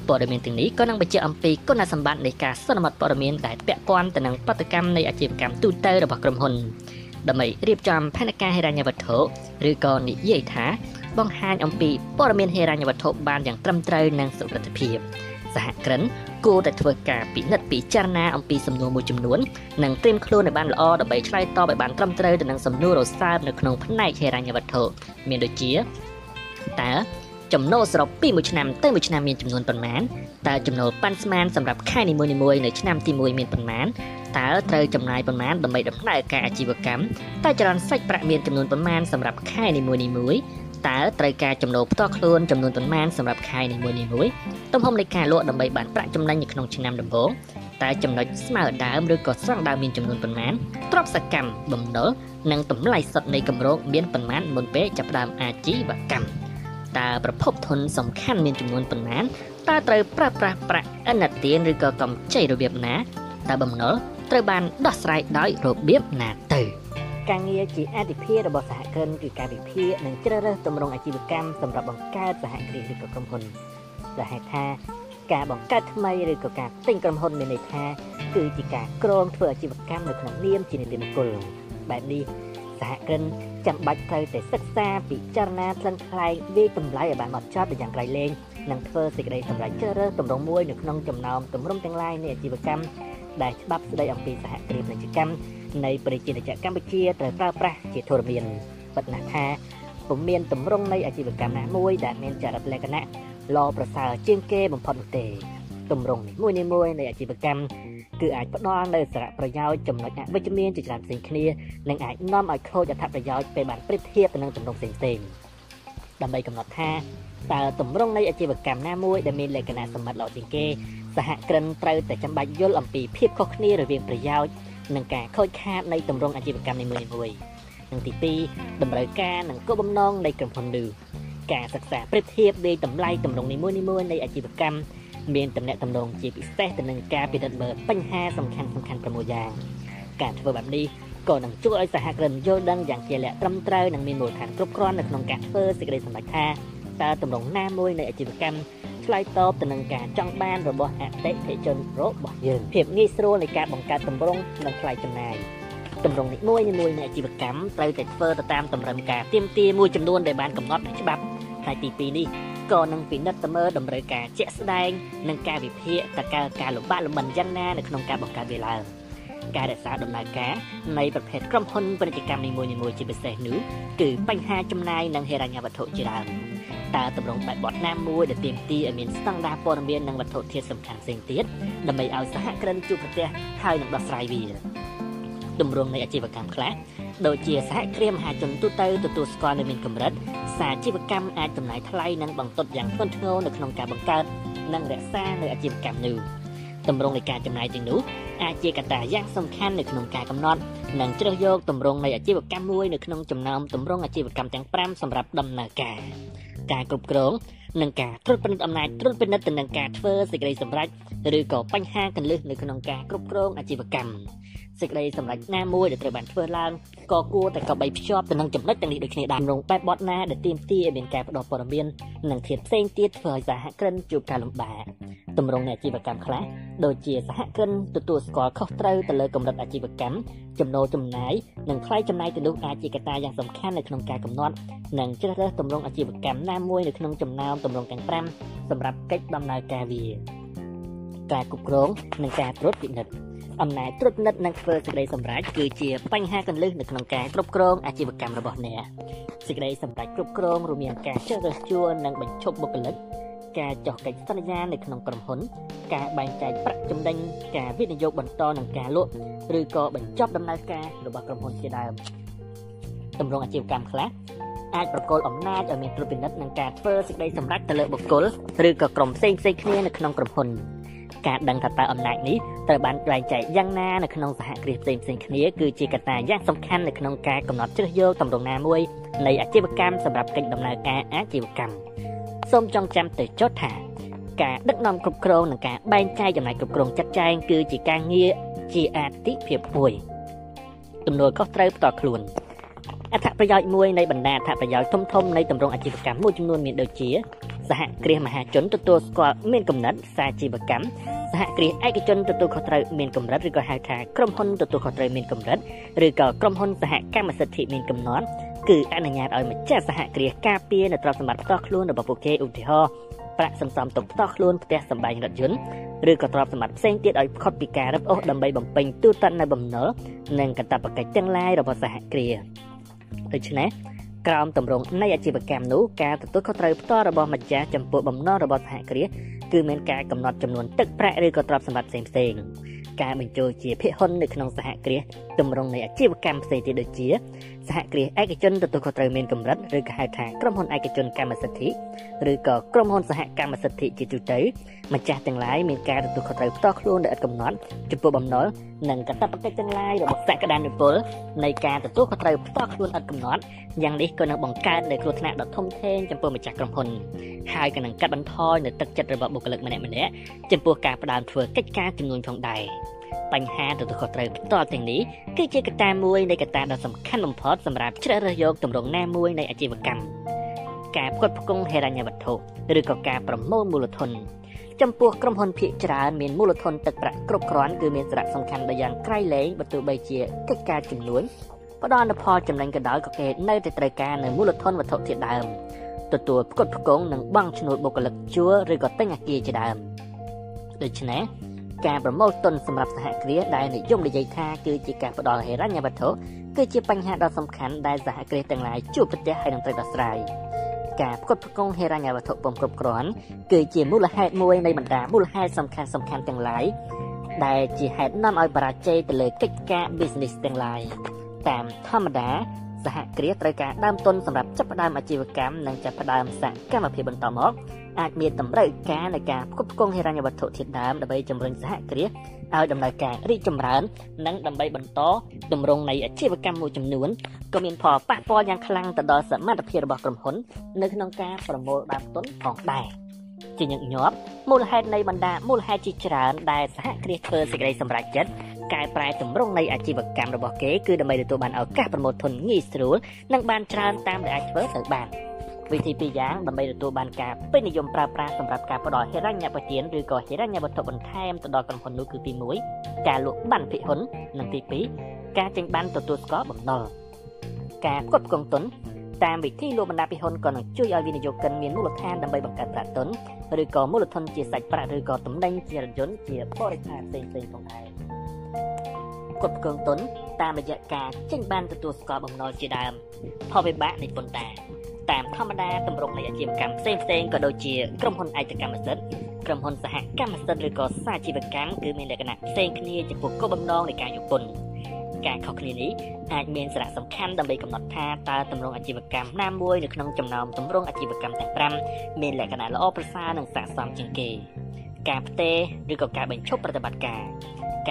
ព័ត៌មានទាំងនេះក៏នឹងបញ្ជាក់អំពីគុណសម្បត្តិនៃការសន្មត់ព័ត៌មានដែលពាក់ព័ន្ធទៅនឹងប្រតិកម្មនៃអាជីវកម្មទូទៅរបស់ក្រុមហ៊ុនដើម្បីរៀបចំផែនការហិរញ្ញវត្ថុឬក៏និយាយថា បង្ហាញអំពីព័ត៌មានហិរញ្ញវត្ថុបានយ៉ាងត្រឹមត្រូវនិងសុវត្ថិភាពសហគ្រិនគួរតែធ្វើការពិនិត្យពិចារណាអំពីសំណួរមួយចំនួននិងត្រៀមខ្លួនឲ្យបានល្អដើម្បីឆ្លើយតបឲ្យបានត្រឹមត្រូវទៅនឹងសំណួររសើបនៅក្នុងផ្នែកហិរញ្ញវត្ថុមានដូចជាតើចំណូលសរុបពីមួយឆ្នាំទៅមួយឆ្នាំមានចំនួនប៉ុន្មានតើចំណូលប៉ាន់ស្មានសម្រាប់ខែនីមួយៗនៅឆ្នាំទី1មានប៉ុន្មានតើត្រូវចំណាយប៉ុន្មានដើម្បីដំណើរការអាជីវកម្មតើចរន្តសាច់ប្រាក់មានចំនួនប៉ុន្មានសម្រាប់ខែនីមួយៗ តើត្រូវការចំណូលផ្ទាល់ខ្លួនចំនួនប៉ុន្មានសម្រាប់ខែនីមួយៗទំហំនៃការលក់ដើម្បីបានប្រាក់ចំណេញនៅក្នុងឆ្នាំដំបូងតើចំណុចស្មើដើមឬក៏ស្រង់ដើមមានចំនួនប៉ុន្មានទ្រព្យសកម្មបំណុលនិងតម្លៃសុទ្ធនៃគម្រោងមានប៉ុន្មានមុនពេលចាប់ផ្ដើមអាជីវកម្មតើប្រភពធនសំខាន់មានចំនួនប៉ុន្មានតើត្រូវប្រើប្រាស់ប្រាក់អនទានឬក៏កម្ចីរបៀបណាតើបំណុលត្រូវបានដោះស្រាយដោយរបៀបណាទៅ ការងារជាអតិភិរបស់សហគ្រិនគឺការវិភាគនិងជ្រើសរើសទម្រង់អាជីវកម្មសម្រាប់បង្កើតសហគ្រាសឬក៏ក្រុមហ៊ុនដែលហេតុថាការបង្កើតថ្មីឬក៏ការទិញក្រុមហ៊ុនមានន័យថាគឺជាការក្រងធ្វើអាជីវកម្មនៅក្នុងនាមជានិតិបុគ្គលបែបនេះសហគ្រិនចាំបាច់ត្រូវតែសិក្សាពិចារណាថ្លឹងថ្លែងវាយតម្លៃឲ្យបានហ្មត់ចត់យ៉ាងក្រៃលែងនិងធ្វើសេចក្តីសម្រេចជ្រើសរើសទម្រង់មួយនៅក្នុងចំណោមទម្រង់ទាំងឡាយនៃអាជីវកម្មដែលច្បាប់ស្តីអំពីសហគ្រាសពាណិជ្ជកម្ម នៃប្រជាជាតិកម្ពុជាត្រូវប្រើប្រាស់ជាធរមានពិតណាស់ថាពុំមានទម្រង់នៃអាជីវកម្មណាមួយដែលមានចរិតលក្ខណៈល្អប្រសើរជាងគេបំផុតនោះទេទម្រង់នីមួយៗនៃអាជីវកម្មគឺអាចផ្ដល់នូវសារៈប្រយោជន៍ចំណុចអវិជ្ជមានជាច្រើនផ្សេងគ្នានិងអាចនាំឲ្យខូចអត្ថប្រយោជន៍ពេលបានប្រៀបធៀបទៅនឹងទម្រង់ផ្សេងៗដើម្បីកំណត់ថាតើទម្រង់នៃអាជីវកម្មណាមួយដែលមានលក្ខណៈសម្បត្តិល្អជាងគេសហគ្រិនត្រូវតែចាំបាច់យល់អំពីភាពខុសគ្នារវាងប្រយោជន៍ និងការខូចខាតនៃទម្រង់អាជីវកម្មនីមួយៗនិងទី2តម្រូវការនិងគោលបំណងនៃក្រុមហ៊ុននោះការសិក្សាប្រៀបធៀបនៃតម្លៃទម្រង់នីមួយៗនៃអាជីវកម្មមានតំណែងតំណងជាពិសេសទៅនឹងការពិនិត្យមើលបញ្ហាសំខាន់សំខាន់6យ៉ាងការធ្វើបែបនេះក៏នឹងជួយឲ្យសហគ្រិនយល់ដឹងយ៉ាងជាក់លាក់ត្រឹមត្រូវនិងមានមូលដ្ឋានគ្រប់គ្រាន់នៅក្នុងការធ្វើសេចក្តីសម្រេចថាតើទម្រង់ណាមួយនៃអាជីវកម្ម ឆ្លើយតបទៅនឹងការចង់បានរបស់អតិថិជនរបស់យើងភាពងាយស្រួលនៃការបង្កើតទម្រង់និងថ្លៃចំណាយទម្រង់នីមួយៗនៃអាជីវកម្មត្រូវតែធ្វើទៅតាមតម្រូវការទាមទារមួយចំនួនដែលបានកំណត់ច្បាប់ផ្នែកទី2នេះក៏នឹងពិនិត្យទៅមើលតម្រូវការជាក់ស្ដែងនិងការវិភាគតើការការលំបាកលំបិនយ៉ាងណានៅក្នុងការបង្កើតវាឡើងការរក្សាដំណើរការនៃប្រភេទក្រុមហ៊ុនពាណិជ្ជកម្មនីមួយៗជាពិសេសនោះគឺបញ្ហាចំណាយនិងហិរញ្ញវត្ថុជាដើម តើតម្រង់បែបបទណាមួយដែលទាមទារឲ្យមានស្តង់ដារព័ត៌មាននិងវត្ថុធាតុសំខាន់ផ្សេងទៀតដើម្បីឲ្យសហគ្រិនជួបប្រទះហើយនឹងដោះស្រាយវាទម្រង់នៃអាជីវកម្មខ្លះដូចជាសហគ្រាសមហាជនទូទៅទទួលស្គាល់នៅមានកម្រិតសាជីវកម្មអាចចំណាយថ្លៃនិងបង្ទុតយ៉ាងធ្ងន់ធ្ងរនៅក្នុងការបង្កើតនិងរក្សានៅអាជីវកម្មនោះទម្រង់នៃការចំណាយទាំងនោះអាចជាកត្តាយ៉ាងសំខាន់នៅក្នុងការកំណត់និងជ្រើសយកទម្រង់នៃអាជីវកម្មមួយនៅក្នុងចំណោមទម្រង់អាជីវកម្មទាំង5សម្រាប់ដំណើរការ ការគ្រប់គ្រងនិងការត្រួតពិនិត្យអំណាចត្រួតពិនិត្យទៅនឹងការធ្វើសេចក្តីសម្រេចឬក៏បញ្ហាកលឹះនៅក្នុងការគ្រប់គ្រងអាជីវកម្ម សេចក្តីសម្រេចណាមួយដែលត្រូវបានធ្វើឡើងក៏គួរតែកបីភ្ជាប់ទៅនឹងចំណុចទាំងនេះដូចគ្នាដែរក្នុងបែបបទណាដែលទាមទារឲ្យមានការផ្ដោតព័ត៌មាននិងធាតុផ្សេងទៀតធ្វើឲ្យសហគ្រិនជួបការលំបាកទម្រង់នៃអាជីវកម្មខ្លះដូចជាសហគ្រិនទទួលស្គាល់ខុសត្រូវទៅលើកម្រិតអាជីវកម្មចំណូលចំណាយនិងថ្លៃចំណាយទៅនោះអាចជាកត្តាយ៉ាងសំខាន់នៅក្នុងការកំណត់និងជ្រើសរើសទម្រង់អាជីវកម្មណាមួយនៅក្នុងចំណោមទម្រង់ទាំង5សម្រាប់កិច្ចដំណើរការវាការគ្រប់គ្រងនិងការត្រួតពិនិត្យ អំណាចត្រួតពិនិត្យនិងធ្វើសេចក្តីសម្រេចគឺជាបញ្ហាកន្លឹះនៅក្នុងការគ្រប់គ្រងអាជីវកម្មរបស់អ្នកសេចក្តីសម្រេចគ្រប់គ្រងរួមមានការជ្រើសរើសជួរនិងបញ្ឈប់បុគ្គលិកការចុះកិច្ចសន្យានៅក្នុងក្រុមហ៊ុន ការបែងចែកប្រាក់ចំណេញការវិនិយោគបន្តនិងការលក់ឬក៏បញ្ចប់ដំណើរការរបស់ក្រុមហ៊ុនជាដើមតម្រង់អាជីវកម្មខ្លះអាចប្រកល់អំណាចឲ្យមានត្រួតពិនិត្យនិងការធ្វើសេចក្តីសម្រេចទៅលើបុគ្គលឬក៏ក្រុមផ្សេងផ្សេងគ្នានៅក្នុងក្រុមហ៊ុន ការដឹងថាតើអំណាចនេះត្រូវបានបែងចែកយ៉ាងណានៅក្នុងសហគ្រាសផ្សេងផ្សេងគ្នាគឺជាកត្តាយ៉ាងសំខាន់នៅក្នុងការកំណត់ជ្រើសយកទម្រង់ណាមួយនៃអាជីវកម្មសម្រាប់កិច្ចដំណើរការអាជីវកម្មសូមចងចាំទៅចុះថាការដឹកនាំគ្រប់គ្រងនិងការបែងចែកចំណាយគ្រប់គ្រងចាត់ចែងគឺជាការងារជាអាទិភាពមួយទំនួលខុសត្រូវផ្ទាល់ខ្លួនអត្ថប្រយោជន៍មួយនៃបណ្ដាអត្ថប្រយោជន៍ធំធំនៃទម្រង់អាជីវកម្មមួយចំនួនមានដូចជាសហគ្រាសមហាជនទទួលស្គាល់មានកំណត់សាជីវកម្ម សហគ្រាសឯកជនទទួលខុសត្រូវមានកម្រិតឬក៏ហៅថាក្រុមហ៊ុនទទួលខុសត្រូវមានកម្រិតឬក៏ក្រុមហ៊ុនសហកម្មសិទ្ធិមានកំណត់គឺអនុញ្ញាតឲ្យម្ចាស់សហគ្រាសការពារនៅទ្រព្យសម្បត្តិផ្ទាល់ខ្លួនរបស់ពួកគេឧទាហរណ៍ប្រាក់សន្សំទុកផ្ទាល់ខ្លួនផ្ទះសម្បែងរថយន្តឬក៏ទ្រព្យសម្បត្តិផ្សេងទៀតឲ្យផុតពីការរឹបអូសដើម្បីបំពេញទូទាត់នៅបំណុលនិងកាតព្វកិច្ចទាំងឡាយរបស់សហគ្រាសដូច្នេះក្រោមទម្រង់នៃអាជីវកម្មនោះការទទួលខុសត្រូវផ្ទាល់របស់ម្ចាស់ចំពោះបំណុលរបស់សហគ្រាស គឺមានការកំណត់ចំនួនទឹកប្រាក់ឬក៏ទ្រព្យសម្បត្តិផ្សេងៗការបញ្ចូលជាភាគហ៊ុននៅក្នុងសហគ្រាស ទម្រង់នៃអាជីវកម្មផ្សេងទៀតដូចជាសហគ្រាសឯកជនទទួលខុសត្រូវមានកម្រិតឬក៏ហៅថាក្រុមហ៊ុនឯកជនកម្មសិទ្ធិឬក៏ក្រុមហ៊ុនសហកម្មសិទ្ធិជាទូទៅម្ចាស់ទាំងឡាយមានការទទួលខុសត្រូវផ្ទាល់ខ្លួនដោយឥតកំណត់ចំពោះបំណុលនិងកាតព្វកិច្ចទាំងឡាយរបស់សក្តានុពលនៃការទទួលខុសត្រូវផ្ទាល់ខ្លួនឥតកំណត់យ៉ាងនេះក៏នឹងបង្កើតនូវគ្រោះថ្នាក់ដ៏ធំធេងចំពោះម្ចាស់ក្រុមហ៊ុនហើយក៏នឹងកាត់បន្ថយនូវទឹកចិត្តរបស់បុគ្គលិកម្នាក់ៗចំពោះការផ្ដើមធ្វើកិច្ចការចំនួនផងដែរ បញ្ហាទទួលខុសត្រូវផ្ទាល់ទាំងនេះគឺជាកត្តាមួយនៃកត្តាដ៏សំខាន់បំផុតសម្រាប់ជ្រើសរើសយកទម្រង់ណាមួយនៃអាជីវកម្មការផ្គត់ផ្គង់ហិរញ្ញវត្ថុឬក៏ការប្រមូលមូលធនចំពោះក្រុមហ៊ុនភាគច្រើនមានមូលធនទឹកប្រាក់គ្រប់គ្រាន់គឺមានសារៈសំខាន់ដល់យ៉ាងក្រៃលែងបើទោះបីជាកិច្ចការចំនួនផ្ដល់នូវផលចំណេញក៏ដោយក៏គេនៅតែត្រូវការនៅមូលធនវត្ថុធាតុដើមទទួលផ្គត់ផ្គង់និងបង់ឈ្នួលបុគ្គលិកជួលឬក៏ទិញអគារជាដើមដូច្នេះ ការប្រមូលទុនសម្រាប់សហគ្រាសដែលនិយមនិយាយថាគឺជាការផ្ដល់ហិរញ្ញវត្ថុគឺជាបញ្ហាដ៏សំខាន់ដែលសហគ្រាសទាំងឡាយជួបប្រទះហើយនឹងត្រូវដោះស្រាយការផ្គត់ផ្គង់ហិរញ្ញវត្ថុពុំគ្រប់គ្រាន់គឺជាមូលហេតុមួយនៃបណ្ដាមូលហេតុសំខាន់សំខាន់ទាំងឡាយដែលជាហេតុនាំឲ្យបរាជ័យទៅលើកិច្ចការ business ទាំងឡាយតាមធម្មតាសហគ្រាសត្រូវការដើមទុនសម្រាប់ចាប់ផ្ដើមអាជីវកម្មនិងចាប់ផ្ដើមសកម្មភាពបន្តមក អាចមានតម្រូវការនៃការផ្គត់ផ្គង់ហិរញ្ញវត្ថុធាតុដើមដើម្បីជំរុញសហគ្រាសឲ្យដំណើរការរីកចម្រើន និងដើម្បីបន្តទម្រង់នៃអាជីវកម្មមួយចំនួនក៏មានផលប៉ះពាល់យ៉ាងខ្លាំងទៅដល់សមត្ថភាពរបស់ក្រុមហ៊ុន នៅក្នុងការប្រមូលដើមទុនផងដែរជាញឹកញាប់មូលហេតុនៃបណ្ដាមូលហេតុជាច្រើនដែលសហគ្រាសធ្វើសេចក្តីសម្រេចចិត្តកែប្រែទម្រង់នៃអាជីវកម្មរបស់គេគឺដើម្បីទទួលបានឱកាសប្រមូលធនងាយស្រួលនិងបានច្រើនតាមដែលអាចធ្វើទៅបាន។ វិធីពីរយ៉ាងដើម្បីទទួលបានការពេញនិយមប្រើប្រាស់សម្រាប់ការផ្ដល់ហិរញ្ញប្បទានឬក៏ហិរញ្ញវត្ថុបន្ថែមទៅដល់ក្រុមហ៊ុននោះគឺទី1ការលក់បានភិហ៊ុននិងទី2ការចេញបានទទួលស្គាល់បំណុលការផ្គត់ផ្គង់ទុនតាមវិធីលក់បណ្ដាភិហ៊ុនក៏នឹងជួយឲ្យវិនិយោគិនមានមូលដ្ឋានដើម្បីបង្កើតប្រាក់ទុនឬក៏មូលធនជាសាច់ប្រាក់ឬក៏តំណែងជារថយន្តជាបរិខាផ្សេងផ្សេងផងដែរផ្គត់ផ្គង់ទុនតាមរយៈការចេញបានទទួលស្គាល់បំណុលជាដើមផលវិបាកនៃពន្ធដារ តាមធម្មតាទម្រង់នៃអាជីវកម្មផ្សេងផ្សេងក៏ដូចជាក្រុមហ៊ុនឯកកម្មសិទ្ធិក្រុមហ៊ុនសហកម្មសិទ្ធិឬក៏សាជីវកម្មគឺមានលក្ខណៈផ្សេងគ្នាចំពោះគោលបំណងនៃការយកពន្ធការខុសគ្នានេះអាចមានសារៈសំខាន់ដើម្បីកំណត់ថាតើទម្រង់អាជីវកម្មណាមួយនៅក្នុងចំណោមទម្រង់អាជីវកម្មទាំង5មានលក្ខណៈល្អប្រសើរនិងស័ក្តិសមជាងគេការផ្ទេរឬក៏ការបញ្ឈប់ប្រតិបត្តិការ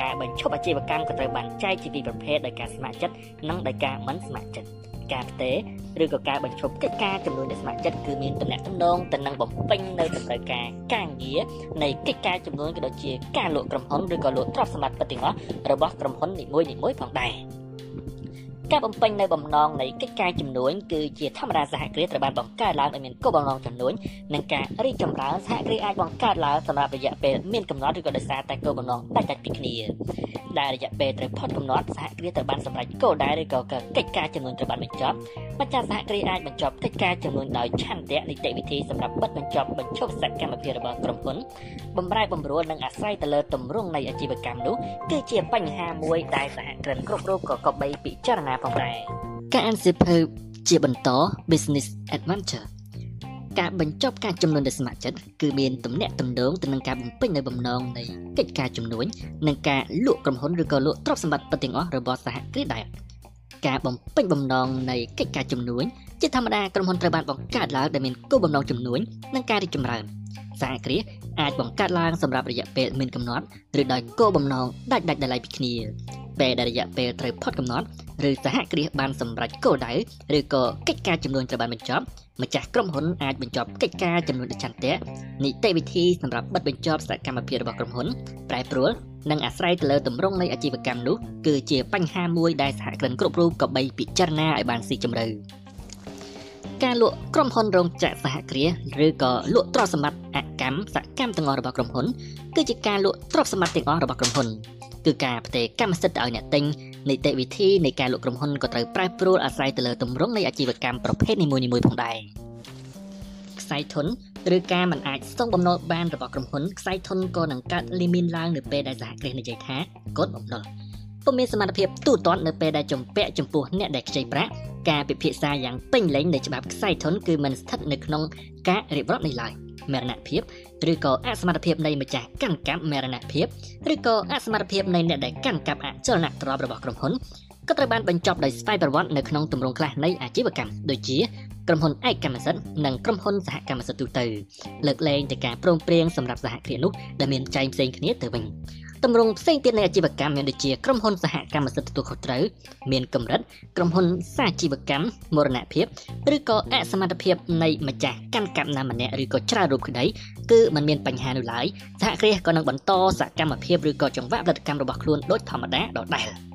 ការបញ្ឈប់អាជីវកម្មក៏ត្រូវបានចែកជាពីរប្រភេទដោយការស្ម័គ្រចិត្តនិងដោយការមិនស្ម័គ្រចិត្ត ការផ្ទេរឬក៏ការបញ្ឈប់កិច្ចការចំនួនដែលស្ម័គ្រចិត្តគឺមានតំណែងតំណងទៅនឹងបំពេញនៅតម្រូវការការងារនៃកិច្ចការចំនួនក៏ដូចជាការលក់ក្រុមហ៊ុនឬក៏លក់ទ្រព្យសម្បត្តិពិតទាំងអស់របស់ក្រុមហ៊ុននីមួយៗផងដែរ ការបំពេញនៅបំណងនៃកិច្ចការចំនួនគឺជាធម្មតាសហគ្រាសត្រូវបានបង្កើតឡើងដោយមានគោលបំណងចំនួននិងការរីកចម្រើនសហគ្រាសអាចបង្កើតឡើងសម្រាប់រយៈពេលមានកំណត់ឬក៏ដោយសារតែគោលបំណងដាច់ដាច់ពីគ្នាដែលរយៈពេលត្រូវផុតកំណត់សហគ្រាសត្រូវបានសម្រេចគោលដៅឬក៏កិច្ចការចំនួនត្រូវបានបញ្ចប់ ម្ចាស់សហគ្រាសអាចបញ្ចប់កិច្ចការចំនួនដោយឆន្ទៈនីតិវិធីសម្រាប់បិទបញ្ចប់បញ្ឈប់សកម្មភាពរបស់ក្រុមហ៊ុនបំរែបំរួលនិងអាស្រ័យទៅលើទម្រង់នៃអាជីវកម្មនោះគឺជាបញ្ហាមួយដែលសហគ្រិនគ្រប់រូបក៏គប្បីពិចារណាផងដែរការអានសៀវភៅជាបន្ត Business Adventure ការបញ្ចប់ការចំនួនដោយស្ម័គ្រចិត្តគឺមានទំនាក់ទំនងទៅនឹងការបំពេញនៅបំណងនៃកិច្ចការជំនួញនិងការលក់ក្រុមហ៊ុនឬក៏លក់ទ្រព្យសម្បត្តិពិតទាំងអស់របស់សហគ្រាសដែរ ការបំពេញបំណងនៃកិច្ចការជំនួញជាធម្មតាក្រុមហ៊ុនត្រូវបានបង្កើតឡើងដែលមានគោលបំណងជំនួញនិងការរីកចម្រើនសហគ្រាសអាចបង្កើតឡើងសម្រាប់រយៈពេលមានកំណត់ឬដោយគោលបំណងដាច់ដាច់ដោយឡែកពីគ្នាពេលដែលរយៈពេលត្រូវផុតកំណត់ឬសហគ្រាសបានសម្រេចគោលដៅឬក៏កិច្ចការចំនួនត្រូវបានបញ្ចប់ម្ចាស់ក្រុមហ៊ុនអាចបញ្ចប់កិច្ចការចំនួនដូចចន្ទៈនីតិវិធីសម្រាប់បិទបញ្ចប់សកម្មភាពរបស់ក្រុមហ៊ុនប្រែប្រួល និងអាស្រ័យទៅលើទម្រង់នៃអាជីវកម្មនោះគឺជាបញ្ហាមួយដែលសហគ្រិនគ្រប់រូបក៏បីពិចារណាឲ្យបានស៊ីជម្រៅការលក់ក្រុមហ៊ុនរោងចក្រសហគ្រាសឬក៏លក់ទ្រព្យសម្បត្តិអកម្មសកម្មទាំងអស់របស់ក្រុមហ៊ុនគឺជាការលក់ទ្រព្យសម្បត្តិទាំងអស់របស់ក្រុមហ៊ុនគឺការផ្ទេរកម្មសិទ្ធិទៅឲ្យអ្នកទិញនីតិវិធីនៃការលក់ក្រុមហ៊ុនក៏ត្រូវប្រែប្រួលអាស្រ័យទៅលើទម្រង់នៃអាជីវកម្មប្រភេទនីមួយៗផងដែរ ខ្សែធនឬការមិនអាចសងបំណុលបានរបស់ក្រុមហ៊ុនខ្សែធនក៏នឹងកើតលីមីនឡើងនៅពេលដែលសហគ្រាសនិយាយថាកូនបំណុលពុំមានសមត្ថភាពទូទាត់នៅពេលដែលចំពាក់ចំពោះអ្នកដែលខ្ចីប្រាក់ការពិភាក្សាយ៉ាងពេញលេញនៃច្បាប់ខ្សែធនគឺមិនស្ថិតនៅក្នុងការរៀបរាប់នេះឡើយមរណភាពឬក៏អសមត្ថភាពនៃម្ចាស់កាន់កាប់មរណភាពឬក៏អសមត្ថភាពនៃអ្នកដែលកាន់កាប់អចលនទ្រព្យរបស់ក្រុមហ៊ុនក៏ត្រូវបានបញ្ចប់ដោយស្វ័យប្រវត្តិនៅក្នុងទម្រង់ខ្លះនៃអាជីវកម្មដូចជា ក្រុមហ៊ុនឯកកម្មសិទ្ធិនិងក្រុមហ៊ុនសហកម្មសិទ្ធិទូទៅលើកលែងតែការព្រមព្រៀងសម្រាប់សហគ្រាសនោះដែលមានចែងផ្សេងគ្នាទៅវិញទម្រង់ផ្សេងទៀតនៃអាជីវកម្មមានដូចជាក្រុមហ៊ុនសហកម្មសិទ្ធិទទួលខុសត្រូវមានកម្រិតក្រុមហ៊ុនសាជីវកម្មមរណភាពឬក៏អសមត្ថភាពនៃម្ចាស់កាន់កាប់ណាម្នាក់ឬក៏ច្រើនរូបក្តីគឺมันមានបញ្ហានោះឡើយសហគ្រាសក៏នឹងបន្តសកម្មភាពឬក៏ចង្វាក់ផលិតកម្មរបស់ខ្លួនដូចធម្មតាដដែល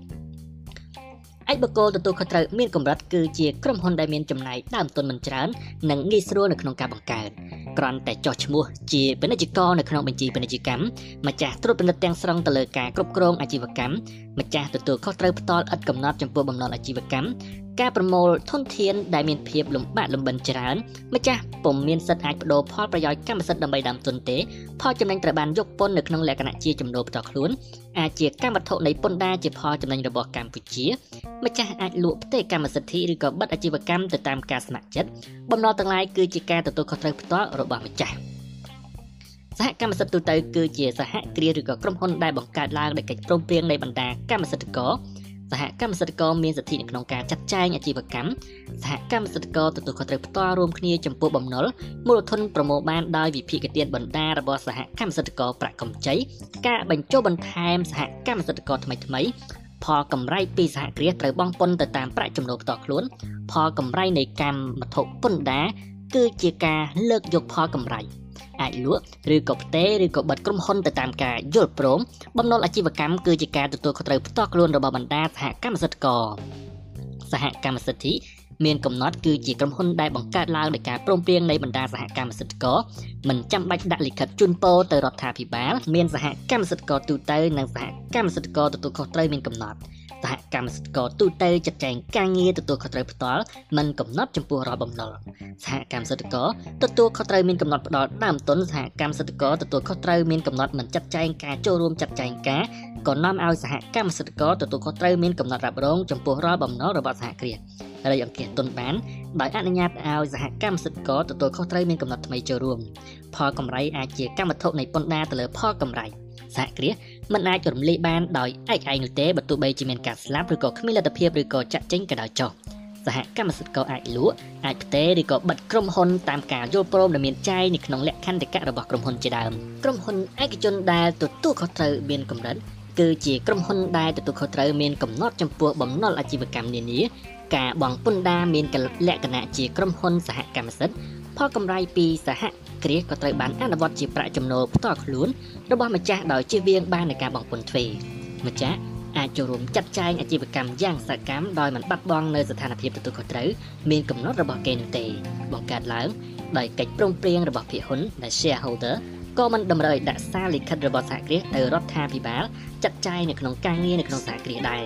ឯកបុគ្គលទទួលខុសត្រូវមានកម្រិតគឺជាក្រុមហ៊ុនដែលមានចំណាយដើមទុនមិនច្រើននិងងាយស្រួលនៅក្នុងការបង្កើតគ្រាន់តែចោះឈ្មោះជាពាណិជ្ជករនៅក្នុងបញ្ជីពាណិជ្ជកម្មម្ចាស់ត្រួតពិនិត្យទាំងស្រុងទៅលើការគ្រប់គ្រងអាជីវកម្មម្ចាស់ទទួលខុសត្រូវផ្ទាល់ឥតកំណត់ចំពោះបំណុលអាជីវកម្ម ការប្រមូលធនធានដែលមានភាពលំបាកលំបិនច្រើនម្ចាស់ពុំមានសិទ្ធិអាចបដូរផលប្រយោជន៍កម្មសិទ្ធិដើម្បីដើមទុនទេផលចំណេញត្រូវបានយកពន្ធនៅក្នុងលក្ខណៈជាចំណូលផ្ទាល់ខ្លួនអាចជាកម្មវត្ថុនៃពន្ធដារជាផលចំណេញរបស់កម្ពុជាម្ចាស់អាចលក់ផ្ទេរកម្មសិទ្ធិឬក៏បិទអាជីវកម្មទៅតាមការស្ម័គ្រចិត្តបំណុលទាំងឡាយគឺជាការទទួលខុសត្រូវផ្ទាល់របស់ម្ចាស់សហកម្មសិទ្ធិទូទៅគឺជាសហគ្រាសឬក៏ក្រុមហ៊ុនដែលបង្កើតឡើងដោយកិច្ចព្រមព្រៀងនៃបណ្ដាកម្មសិទ្ធិករ សហកម្មសិទ្ធិករមានសិទ្ធិនៅក្នុងការចាត់ចែងអាជីវកម្មសហកម្មសិទ្ធិករទទួលខុសត្រូវផ្ទាល់រួមគ្នាចំពោះបំណុលមូលធនប្រមូលបានដោយវិភាគទានបណ្ដារបស់សហកម្មសិទ្ធិករប្រាក់កម្ចីការបញ្ចុះបន្ថែមសហកម្មសិទ្ធិករថ្មីថ្មីផលកម្រៃពីសហគ្រាសត្រូវបង់ពន្ធទៅតាមប្រាក់ចំណូលផ្ទាល់ខ្លួន ផលកម្រៃនៃកម្មវត្ថុពន្ធដារគឺជាការលើកយកផលកម្រៃ អាចលក់ឬក៏ផ្ទេរឬក៏បិទក្រុមហ៊ុនទៅតាមការយល់ព្រមបំណុលអាជីវកម្មគឺជាការទទួលខុសត្រូវផ្ទាល់ខ្លួនរបស់បណ្ដាសហកម្មសិទ្ធិករសហកម្មសិទ្ធិមានកំណត់គឺជាក្រុមហ៊ុនដែលបង្កើតឡើងដោយការព្រមព្រៀងនៃបណ្ដាសហកម្មសិទ្ធិករមិនចាំបាច់ដាក់លិខិតជូនពរទៅរដ្ឋាភិបាលមានសហកម្មសិទ្ធិករទូទៅនិងសហកម្មសិទ្ធិករទទួលខុសត្រូវមានកំណត់ សហកម្មសិទ្ធិករទូទៅចាត់ចែងការងារទទួលខុសត្រូវផ្ទាល់មិនកំណត់ចំពោះរាល់បំណុលសហកម្មសិទ្ធិករទទួលខុសត្រូវមានកំណត់ផ្ដល់ដើមទុនសហកម្មសិទ្ធិករទទួលខុសត្រូវមានកំណត់មិនចាត់ចែងការចូលរួមចាត់ចែងការក៏នាំឲ្យសហកម្មសិទ្ធិករទទួលខុសត្រូវមានកំណត់រ៉ាប់រងចំពោះរាល់បំណុលរបស់សហគ្រាសរៃអង្គាសទុនបានដោយអនុញ្ញាតឲ្យសហកម្មសិទ្ធិករទទួលខុសត្រូវមានកំណត់ថ្មីចូលរួមផលកម្រៃអាចជាកម្មវត្ថុនៃពន្ធដារទៅលើផលកម្រៃសហគ្រាស មិនអាចរំលាយបានដោយឯកឯងនោះទេបើទោះបីជាមានការស្លាប់ឬក៏គ្មានលទ្ធភាពឬក៏ចាក់ចេញក៏ដោយចុះសហកម្មសិទ្ធិក៏អាចលក់អាចផ្ទេរឬក៏បិទក្រុមហ៊ុនតាមការយល់ព្រមដែលមានចែងនៅក្នុងលក្ខន្តិកៈរបស់ក្រុមហ៊ុនជាដើមក្រុមហ៊ុនឯកជនដែលទទួលខុសត្រូវមានកម្រិតគឺជាក្រុមហ៊ុនដែលទទួលខុសត្រូវមានកំណត់ចំពោះបំណុលអាជីវកម្មនានាការបង់ពន្ធដារមានលក្ខណៈជាក្រុមហ៊ុនសហកម្មសិទ្ធិផលកម្រៃពីសហគ្រាសក៏ត្រូវបានអនុវត្តជាប្រាក់ចំណូលផ្ទាល់ខ្លួន របស់ម្ចាស់ដោយជៀសវាងបាននៃការបង់ពន្ធទ្វេម្ចាស់អាចចូលរួមចាត់ចែងអាជីវកម្មយ៉ាងសកម្មដោយមិនបាត់បង់នៅស្ថានភាពទទួលខុសត្រូវមានកំណត់របស់គេនោះទេបង្កើតឡើងដោយកិច្ចព្រមព្រៀងរបស់ភាគហ៊ុនដែល shareholder ក៏មិនតម្រូវឲ្យដាក់សារលិខិតរបស់សហគ្រាសទៅរដ្ឋាភិបាលចាត់ចែងនៅក្នុងការងារនៅក្នុងសហគ្រាសដែរ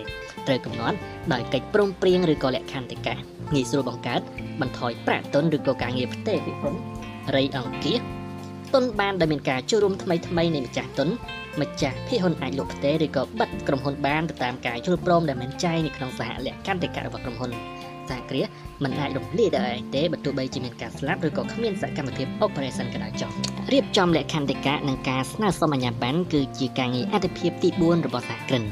ត្រូវកំណត់ដោយកិច្ចព្រមព្រៀងឬក៏លក្ខន្តិកៈងាយស្រួលបង្កើតបន្ថយប្រាក់ទុនឬក៏ការងារផ្ទេរពីហ៊ុនរៃអង្គាស ទុនបានដែលមានការចូលរួមថ្មីថ្មីនៃម្ចាស់ទុនម្ចាស់ភាគហ៊ុនអាចលក់ផ្ទេរឬក៏បិទក្រុមហ៊ុនបានទៅតាមការយល់ព្រមដែលមានចែងនៅក្នុងសហលក្ខន្តិកៈរបស់ក្រុមហ៊ុនសហគ្រាសមិនអាចរំលាយដោយឯងទេបើទោះបីជាមានការស្លាប់ឬក៏គ្មានសកម្មភាព operation ក៏ដោយចុះរៀបចំលក្ខន្តិកៈនិងការស្នើសុំអាជ្ញាប័ណ្ណគឺជាការងារអតិភិបទី4របស់សហគ្រិន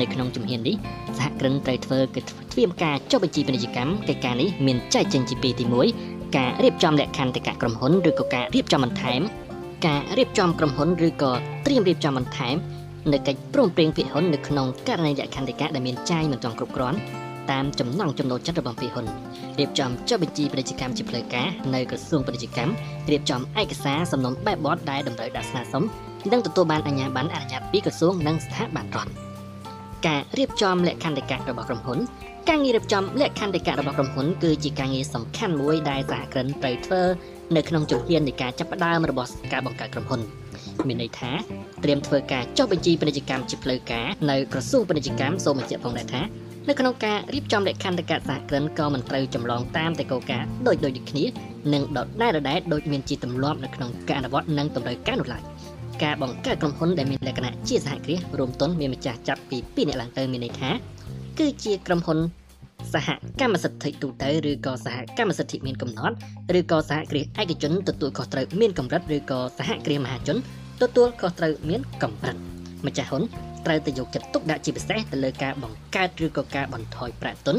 នៅក្នុងជំហាននេះសហគ្រិនត្រូវធ្វើគឺទ្វាមការចុះបញ្ជីពាណិជ្ជកម្មកិច្ចការនេះមានចែកចេញជាពីរទី1 ការរៀបចំលក្ខន្តិកៈក្រុមហ៊ុនឬក៏ការរៀបចំបន្ថែមការរៀបចំក្រុមហ៊ុនឬក៏ត្រៀមរៀបចំបន្ថែមនៅកិច្ចព្រមព្រៀងភាគហ៊ុននៅក្នុងករណីលក្ខន្តិកៈដែលមានចាយមិនទាន់គ្រប់គ្រាន់តាមចំណង់ចំណូលចិត្តរបស់ភាគហ៊ុនរៀបចំចុះបញ្ជីពាណិជ្ជកម្មជាផ្លូវការនៅក្រសួងពាណិជ្ជកម្មរៀបចំឯកសារសំណុំបែបបទដែលតម្រូវដាក់ស្នើសុំនិងទទួលបានអាជ្ញាប័ណ្ណអនុញ្ញាតពីក្រសួងនិងស្ថាប័នរដ្ឋការរៀបចំលក្ខន្តិកៈរបស់ក្រុមហ៊ុន ការងាររៀបចំលក្ខន្តិកៈរបស់ក្រុមហ៊ុនគឺជាការងារសំខាន់មួយដែលសហគ្រិនត្រូវធ្វើនៅក្នុងជំហាននៃការចាប់ផ្ដើមរបស់ការបង្កើតក្រុមហ៊ុនមានន័យថាត្រៀមធ្វើការចុះបញ្ជីពាណិជ្ជកម្មជាផ្លូវការនៅក្រសួងពាណិជ្ជកម្មសូមបញ្ជាក់ផងដែរថានៅក្នុងការរៀបចំលក្ខន្តិកៈសហគ្រិនក៏មិនត្រូវចម្លងតាមតែគោលការណ៍ដូចដូចគ្នានិងដដែលដដែលដូចមានជាទម្លាប់នៅក្នុងការអនុវត្តនិងតម្រូវការនោះឡើយការបង្កើតក្រុមហ៊ុនដែលមានលក្ខណៈជាសហគ្រាសរួមទុនមានម្ចាស់ចាប់ពី2អ្នកឡើងទៅមានន័យថា គឺជាក្រុមហ៊ុនសហកម្មសិទ្ធិទូទៅឬក៏សហកម្មសិទ្ធិមានកំណត់ឬក៏សហគ្រាសឯកជនទទួលខុសត្រូវមានកម្រិតឬក៏សហគ្រាសមហាជនទទួលខុសត្រូវមានកម្រិតម្ចាស់ហ៊ុនត្រូវតែយកចិត្តទុកដាក់ជាពិសេសទៅលើការបង្កើតឬក៏ការបន្ថយប្រាក់ទុន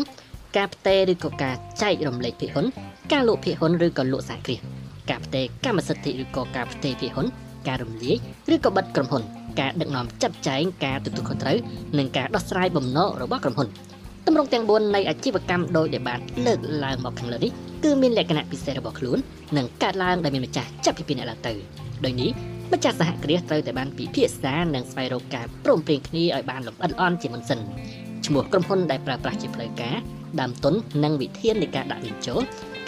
ការផ្ទេរឬក៏ការចែករំលែកភាគហ៊ុនការលក់ភាគហ៊ុនឬក៏លក់សហគ្រាសការផ្ទេរកម្មសិទ្ធិឬក៏ការផ្ទេរភាគហ៊ុនការរំលាយឬក៏បិទក្រុមហ៊ុន ការដឹកនាំចាត់ចែងការទទួលខុសត្រូវនិងការដោះស្រាយបំណុលរបស់ក្រុមហ៊ុនទម្រង់ទាំង4នៃអាជីវកម្មដោយដែលបានលើកឡើងមកខាងលើនេះគឺមានលក្ខណៈពិសេសរបស់ខ្លួននិងកើតឡើងដោយមានម្ចាស់ចាប់ពីពីអ្នកឡើងទៅដោយនេះម្ចាស់សហគ្រាសត្រូវតែបានពិភាក្សានិងស្វែងរកការព្រមព្រៀងគ្នាឲ្យបានលម្អិតល្អន់ជាមុនសិនឈ្មោះក្រុមហ៊ុនដែលប្រើប្រាស់ជាផ្លូវការដើមទុននិងវិធាននៃការដាក់វិញ្ចូល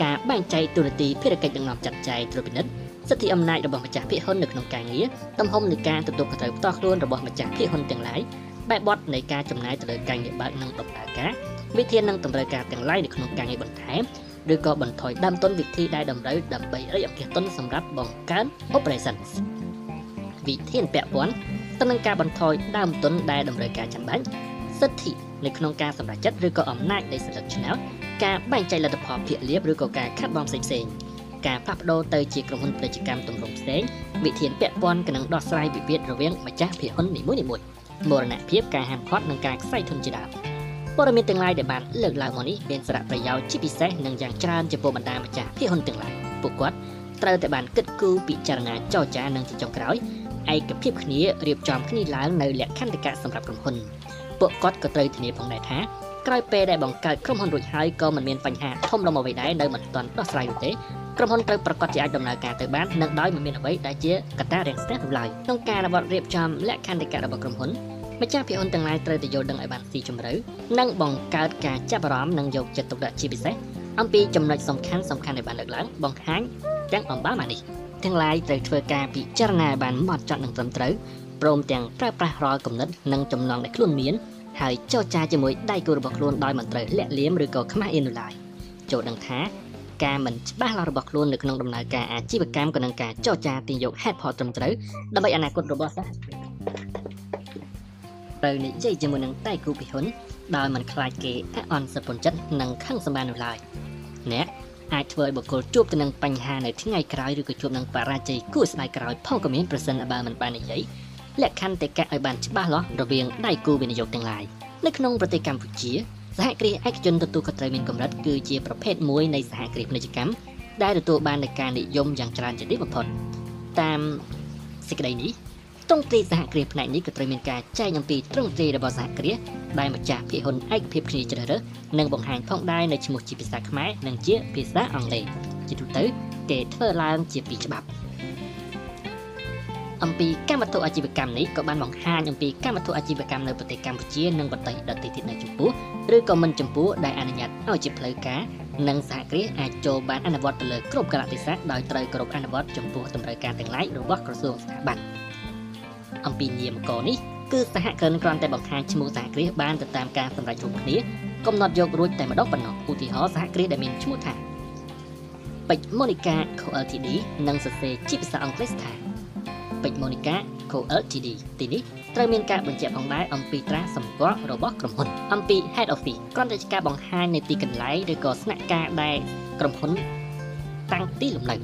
ការបែងចែកទូនាទីភារកិច្ចដឹកនាំចាត់ចែងត្រួតពិនិត្យ សិទ្ធិអំណាចរបស់ម្ចាស់ភាគហ៊ុននៅក្នុងការងារទំហំនៃការទទួលខុសត្រូវផ្ទាល់ខ្លួនរបស់ម្ចាស់ភាគហ៊ុនទាំងឡាយបែបបទនៃការចំណាយទៅលើការងារបើកនិងដំណើរការវិធាននិងតម្រូវការទាំងឡាយនៅក្នុងការងារបន្ថែមឬក៏បន្ថយដើមទុនវិធីដែលតម្រូវដើម្បីរៃអង្គាសទុនសម្រាប់បង្កើន operations វិធានពាក់ព័ន្ធទៅនឹងការបន្ថយដើមទុនដែលតម្រូវការចាំបាច់សិទ្ធិនៅក្នុងការសម្រេចចិត្តឬក៏អំណាចនៃសិលឹកឆ្នោតការបែងចែកលទ្ធផលភាគលាភឬក៏ការខាត់បងផ្សេងៗ ការផ្លាស់ប្ដូរទៅជាក្រុមហ៊ុនពាណិជ្ជកម្មទម្រង់ផ្សេងវិធានពាក់ព័ន្ធក៏នឹងដោះស្រាយវិវាទរវាងម្ចាស់ភាគហ៊ុននីមួយៗមរណភាពការហាមឃាត់និងការខ្សែធនជាដើមព័ត៌មានទាំងឡាយដែលបានលើកឡើងមកនេះមានសារៈប្រយោជន៍ជាពិសេសនិងយ៉ាងច្រើនចំពោះបណ្ដាម្ចាស់ភាគហ៊ុនទាំងឡាយពួកគាត់ត្រូវតែបានគិតគូរពិចារណាចរចានិងជាចុងក្រោយឯកភាពគ្នារៀបចំគ្នាឡើងនៅលក្ខន្តិកៈសម្រាប់ក្រុមហ៊ុនពួកគាត់ក៏ត្រូវធានាផងដែរថាក្រោយពេលដែលបង្កើតក្រុមហ៊ុនរួចហើយក៏មិនមានបញ្ហាធំដុំអ្វីដែរនៅមិនទាន់ដោះស្រាយនោះទេ ក្រុមហ៊ុនត្រូវប្រកាសជាអាចដំណើរការទៅបាននិងដោយមិនមានអ្វីដែលជាកត្តារាំងស្ទះនោះឡើយក្នុងការរបត់រៀបចំលក្ខន្តិកៈរបស់ក្រុមហ៊ុនម្ចាស់ភាគហ៊ុនទាំងឡាយត្រូវតែយល់ដឹងឲ្យបានស៊ីជម្រៅនិងបង្កើតការចាប់អារម្មណ៍និងយកចិត្តទុកដាក់ជាពិសេសអំពីចំណុចសំខាន់សំខាន់ដែលបានលើកឡើងបង្ហាញទាំងអំបាលមកនេះទាំងឡាយត្រូវធ្វើការពិចារណាឲ្យបានម៉ត់ចត់និងត្រឹមត្រូវព្រមទាំងប្រើប្រាស់រាល់គំនិតនិងចំណងដែលខ្លួនមានហើយចរចាជាមួយដៃគូរបស់ខ្លួនដោយមិនត្រូវលាក់លៀមឬក៏ខ្មាស់អៀននោះឡើយចូលដឹងថា ការមិនច្បាស់លាស់របស់ខ្លួននៅក្នុងដំណើរការអាជីវកម្មក៏នឹងការចរចាទាញយកហេតុផលត្រឹមត្រូវដើម្បីអនាគតរបស់សហគ្រាសត្រូវនិយាយជាមួយនឹងដៃគូពិហ៊ុនដោយមិនខ្លាចគេអអន់សពុនចិត្តនិងខឹងសម្បាននោះឡើយអ្នកអាចធ្វើឲ្យបុគ្គលជួបទៅនឹងបញ្ហានៅថ្ងៃក្រោយឬក៏ជួបនឹងបរាជ័យគួរស្ដាយក្រោយផងក៏មានប្រសិនបើមិនបាននិយាយលក្ខខណ្ឌតែកៈឲ្យបានច្បាស់លាស់រវាងដៃគូវិនិយោគទាំងឡាយនៅក្នុងប្រទេសកម្ពុជា សហគ្រាសឯកជនទទួលខុសត្រូវមានកម្រិតគឺជាប្រភេទមួយនៃសហគ្រាសពាណិជ្ជកម្មដែលទទួលបាននូវការនិយមយ៉ាងច្រើនជាទីបំផុតតាមសេចក្តីនេះទ្រង់ទ្រាយសហគ្រាសផ្នែកនេះក៏ត្រូវមានការចែកអំពីទ្រង់ទ្រាយរបស់សហគ្រាសដែលម្ចាស់ភាគហ៊ុនឯកភាពគ្នាជ្រើសរើសនិងបង្ហាញផងដែរនៅឈ្មោះជាភាសាខ្មែរនិងជាភាសាអង់គ្លេសជាទូទៅគេធ្វើឡើងជាពីរច្បាប់ អំពីកម្មវត្ថុអាជីវកម្មនេះក៏បានបង្ហាញអំពីកម្មវត្ថុអាជីវកម្មនៅប្រទេសកម្ពុជានិងប្រទេសដទៃទៀតនៅចំពោះឬក៏មិនចំពោះដែលអនុញ្ញាតឲ្យជាផ្លូវការនិងសហគ្រាសអាចចូលបានអនុវត្តទៅលើគ្រប់កលៈទេសៈដោយត្រូវគោរពអនុវត្តចំពោះតម្រូវការទាំងឡាយរបស់ក្រសួងស្ថាប័នអំពីនាមកនេះគឺសហគ្រិនគ្រាន់តែបង្ហាញឈ្មោះសហគ្រាសបានទៅតាមការសម្រេចរួមគ្នាកំណត់យករួចតែម្ដងប៉ុណ្ណោះឧទាហរណ៍សហគ្រាសដែលមានឈ្មោះថាពេជ្រ Monica Co Ltd និងសរសេរជាភាសាអង់គ្លេសថា ពេជ្រ Monica Co Ltd ទីនេះត្រូវមានការបញ្ជាក់ផងដែរអំពីត្រាសម្គាល់របស់ក្រុមហ៊ុនអំពី Head Office គ្រាន់តែជាការបង្ហាញនៅទីកន្លែងឬក៏ស្នាក់ការដែលក្រុមហ៊ុនតាំងទីលំនៅ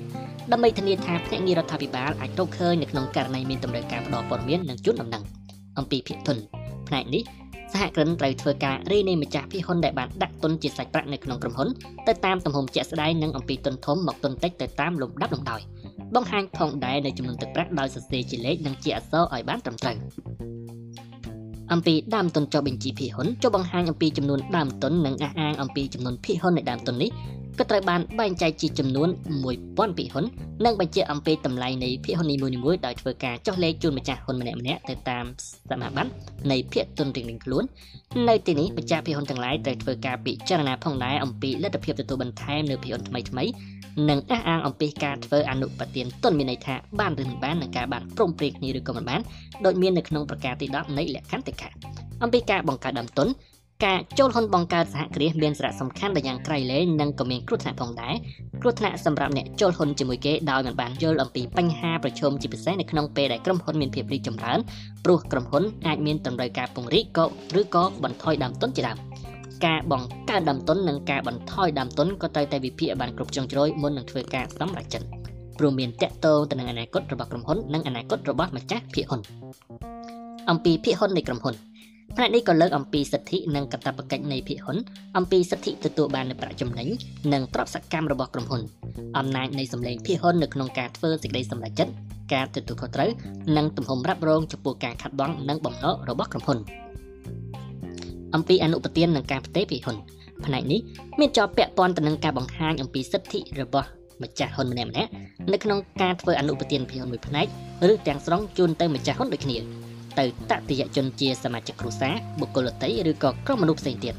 ដើម្បីធានាថាភ្នាក់ងាររដ្ឋាភិបាលអាចរកឃើញនៅក្នុងករណីមានតម្រូវការផ្តល់ព័ត៌មាននិងជូនដំណឹងអំពីភាគទុនផ្នែកនេះ សហគ្រិនត្រូវធ្វើការរីនៃម្ចាស់ភាគហ៊ុនដែលបានដាក់ទុនជាសាច់ប្រាក់នៅក្នុងក្រុមហ៊ុនទៅតាមទំហំជាក់ស្ដែងនិងអំពីទុនធំមកទុនតិចទៅតាមលំដាប់លំដោយបង្ហាញផងដែរនៅចំនួនទឹកប្រាក់ដោយសរសេរជាលេខនិងជាអក្សរឲ្យបានត្រឹមត្រូវអំពីដើមទុនចុះបញ្ជីភាគហ៊ុនចុះបង្ហាញអំពីចំនួនដើមទុននិងអះអាងអំពីចំនួនភាគហ៊ុននៃដើមទុននេះ ក៏ត្រូវបានបែងចែកជាចំនួន1000ភាគហ៊ុននិងបញ្ជាក់អំពីតម្លៃនៃភាគហ៊ុននីមួយៗដោយធ្វើការចុះលេខជូនម្ចាស់ហ៊ុនម្នាក់ៗទៅតាមសមាបត្តិនៃភាគទុនរៀងៗខ្លួននៅទីនេះម្ចាស់ភាគហ៊ុនទាំងឡាយត្រូវធ្វើការពិចារណាផងដែរអំពីលទ្ធភាពទទួលបន្ថែមនៅភាគហ៊ុនថ្មីៗនិងអះអាងអំពីការធ្វើអនុប្រទានទុនមានន័យថាបានឬមិនបាននិងការបានព្រមព្រៀងគ្នាឬក៏មិនបានដោយមាននៅក្នុងប្រការទី10នៃលក្ខន្តិកៈអំពីការបង្កើតដើមទុន ការចូលហ៊ុនបង្កើតសហគ្រាសមានសារៈសំខាន់ដល់យ៉ាងក្រៃលែងនិងក៏មានគ្រោះថ្នាក់ផងដែរគ្រោះថ្នាក់សម្រាប់អ្នកចូលហ៊ុនជាមួយគេដោយមិនបានយល់អំពីបញ្ហាប្រឈមជាពិសេសនៅក្នុងពេលដែលក្រុមហ៊ុនមានភាពរីកចម្រើនព្រោះក្រុមហ៊ុនអាចមានតម្រូវការពង្រីកក៏ឬក៏បន្ថយដើមទុនជាដើមការបង្កើនដើមទុននិងការបន្ថយដើមទុនក៏ត្រូវតែវិភាគឲ្យបានគ្រប់ជ្រុងជ្រោយមុននឹងធ្វើការសម្រេចចិត្តព្រមមានតកតងទៅនឹងអនាគតរបស់ក្រុមហ៊ុននិងអនាគតរបស់ម្ចាស់ភាគហ៊ុនអំពីភាគហ៊ុននៃក្រុមហ៊ុន ផ្នែកនេះក៏លើកអំពីសិទ្ធិនិងកាតព្វកិច្ចនៃភាគហ៊ុនអំពីសិទ្ធិទទួលបាននូវប្រាក់ចំណេញនិងទ្រព្យសកម្មរបស់ក្រុមហ៊ុនអំណាចនៃសម្លេងភាគហ៊ុននៅក្នុងការធ្វើសេចក្តីសម្រេចចិត្តការទទួលខុសត្រូវនិងទំហំរ៉ាប់រងចំពោះការខាត់បងនិងបំណុលរបស់ក្រុមហ៊ុនអំពីអនុប្រទាននិងការផ្ទេរភាគហ៊ុនផ្នែកនេះមានជាប់ពាក់ព័ន្ធទៅនឹងការបង្ហាញអំពីសិទ្ធិរបស់ម្ចាស់ហ៊ុនម្នាក់ៗនៅក្នុងការធ្វើអនុប្រទានភាគហ៊ុនមួយផ្នែកឬទាំងស្រុងជូនទៅម្ចាស់ហ៊ុនដូចគ្នា ទៅតតិយជនជាសមាជិកគ្រួសារបុគ្គលដទៃឬក៏ក្រុមមនុស្សផ្សេងទៀត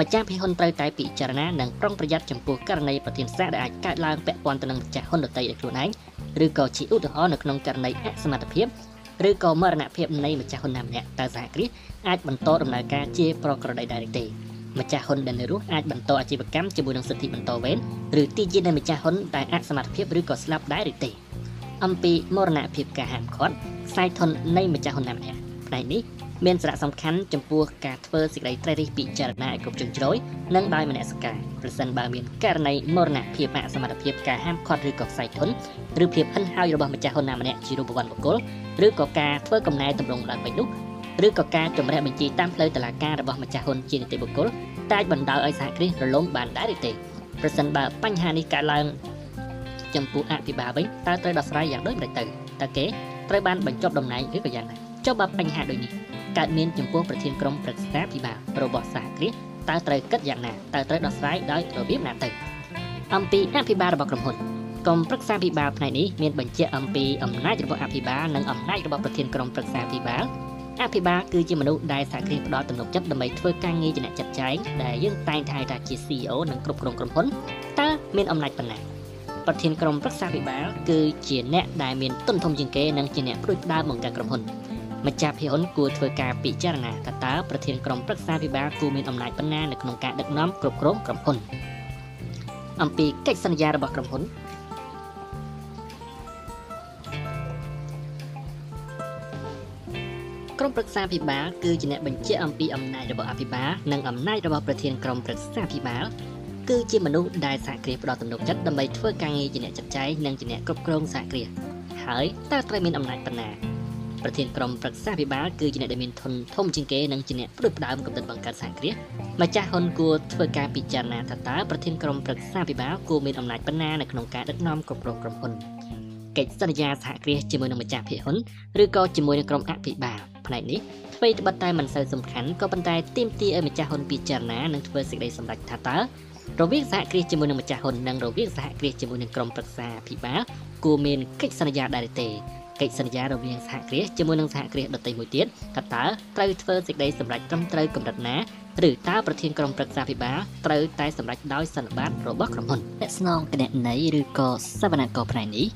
ម្ចាស់ភាគហ៊ុនត្រូវតែពិចារណានិងប្រុងប្រយ័ត្នចំពោះករណីប្រធានសាដែលអាចកើតឡើងពាក់ព័ន្ធទៅនឹងម្ចាស់ហ៊ុនដទៃដោយខ្លួនឯងឬក៏ជាឧទាហរណ៍នៅក្នុងករណីអសមត្ថភាពឬក៏មរណភាពនៃម្ចាស់ហ៊ុនណាម្នាក់តើសហគ្រាសអាចបន្តដំណើរការជាប្រក្រតីដែរឬទេម្ចាស់ហ៊ុនដែលនៅរស់អាចបន្តអាជីវកម្មជាមួយនឹងសិទ្ធិបន្តវេនឬទីជានៃម្ចាស់ហ៊ុនដែលអសមត្ថភាពឬក៏ស្លាប់ដែរឬទេ អំពីមរណភាពការហាមឃាត់ខ្សែធននៃម្ចាស់ហ៊ុនណាម្នាក់ផ្នែកនេះមានសារៈសំខាន់ចំពោះការធ្វើសេចក្តីត្រេះរិះពិចារណាឲ្យគ្រប់ជ្រុងជ្រោយនិងដោយមនសិការប្រសិនបើមានករណីមរណភាពអសមត្ថភាពការហាមឃាត់ឬក៏ខ្សែធនឬភាពហិនហោយរបស់ម្ចាស់ហ៊ុនណាម្នាក់ជារូបវ័ន្តបុគ្គលឬក៏ការធ្វើកំណែតម្រង់ឡើងវិញនោះឬក៏ការជំរះបញ្ជីតាមផ្លូវតុលាការរបស់ម្ចាស់ហ៊ុនជានីតិបុគ្គលតែអាចបណ្ដាលឲ្យសហគ្រាសរលំបានដែរឬទេប្រសិនបើបញ្ហានេះកើតឡើង ចំពោះអភិបាលវិញតើត្រូវដោះស្រាយយ៉ាងដូចម្តេចទៅតើគេត្រូវបានបញ្ចប់តំណែងឬក៏យ៉ាងណាចុះបើបញ្ហាដូចនេះកើតមានចំពោះប្រធានក្រុមប្រឹក្សាភិបាលរបស់សហគ្រាសតើត្រូវគិតយ៉ាងណាតើត្រូវដោះស្រាយដោយរបៀបណាទៅអំពីអភិបាលរបស់ក្រុមហ៊ុនក្រុមប្រឹក្សាភិបាលផ្នែកនេះមានបញ្ជាក់អំពីអំណាចរបស់អភិបាលនិងអំណាចរបស់ប្រធានក្រុមប្រឹក្សាភិបាលអភិបាលគឺជាមនុស្សដែលសហគ្រាសផ្ដល់ទំនុកចិត្តដើម្បីធ្វើការងារជាអ្នកចាត់ចែងដែលយើងតែងតែហៅថាជា CEO និងគ្រប់គ្រងក្រុមហ៊ុនតើមានអំណាចប៉ុណ្ណា ប្រធានក្រុមប្រឹក្សាភិបាលគឺជាអ្នកដែលមានទុនធំជាងគេនិងជាអ្នកព្រួយផ្ដើមបង្កើតក្រុមហ៊ុនម្ចាស់ភាគហ៊ុនគួរធ្វើការពិចារណាថាតើប្រធានក្រុមប្រឹក្សាភិបាលគួរមានអំណាចប៉ុណ្ណានៅក្នុងការដឹកនាំគ្រប់គ្រងក្រុមហ៊ុនអំពីកិច្ចសន្យារបស់ក្រុមហ៊ុនក្រុមប្រឹក្សាភិបាលគឺជាអ្នកបញ្ជាក់អំពីអំណាចរបស់អភិបាលនិងអំណាចរបស់ប្រធានក្រុមប្រឹក្សាភិបាល គឺជាមនុស្សដែលសហគ្រាសផ្ដល់ទំនុកចិត្តដើម្បីធ្វើការងារជាអ្នកចាត់ចែងនិងជាអ្នកគ្រប់គ្រងសហគ្រាសហើយតើត្រូវមានអំណាចប៉ុណ្ណាប្រធានក្រុមប្រឹក្សាភិបាលគឺជាអ្នកដែលមានធនធំជាងគេនិងជាអ្នកព្រួយផ្ដើមកំណត់បង្កើតសហគ្រាសម្ចាស់ហ៊ុនគួរធ្វើការពិចារណាថាតើប្រធានក្រុមប្រឹក្សាភិបាលគួរមានអំណាចប៉ុណ្ណានៅក្នុងការដឹកនាំគ្រប់គ្រងក្រុមហ៊ុនកិច្ចសន្យាសហគ្រាសជាមួយនឹងម្ចាស់ភាគហ៊ុនឬក៏ជាមួយនឹងក្រុមអភិបាលផ្នែកនេះអ្វីត្បិតតែមិនសូវសំខាន់ក៏ប៉ុន្តែទាមទារឲ្យម្ចាស់ហ៊ុនពិចារណានិងធ្វើសេចក្តីសម្រេចថាតើ រវាងសហគ្រាសជាមួយនឹងម្ចាស់ហ៊ុននិងរវាងសហគ្រាសជាមួយនឹងក្រុមប្រឹក្សាអភិបាលគួរមានកិច្ចសន្យាដែរទេកិច្ចសន្យារវាងសហគ្រាសជាមួយនឹងសហគ្រាសដទៃមួយទៀតថាតើត្រូវធ្វើសេចក្តីសម្រេចត្រឹមត្រូវកម្រិតណាឬតើប្រធានក្រុមប្រឹក្សាភិបាលត្រូវតែសម្រេចដោយសន្និបាតរបស់ក្រុមហ៊ុនអ្នកស្នងគណនេយ្យឬក៏សវនករផ្នែកនេះ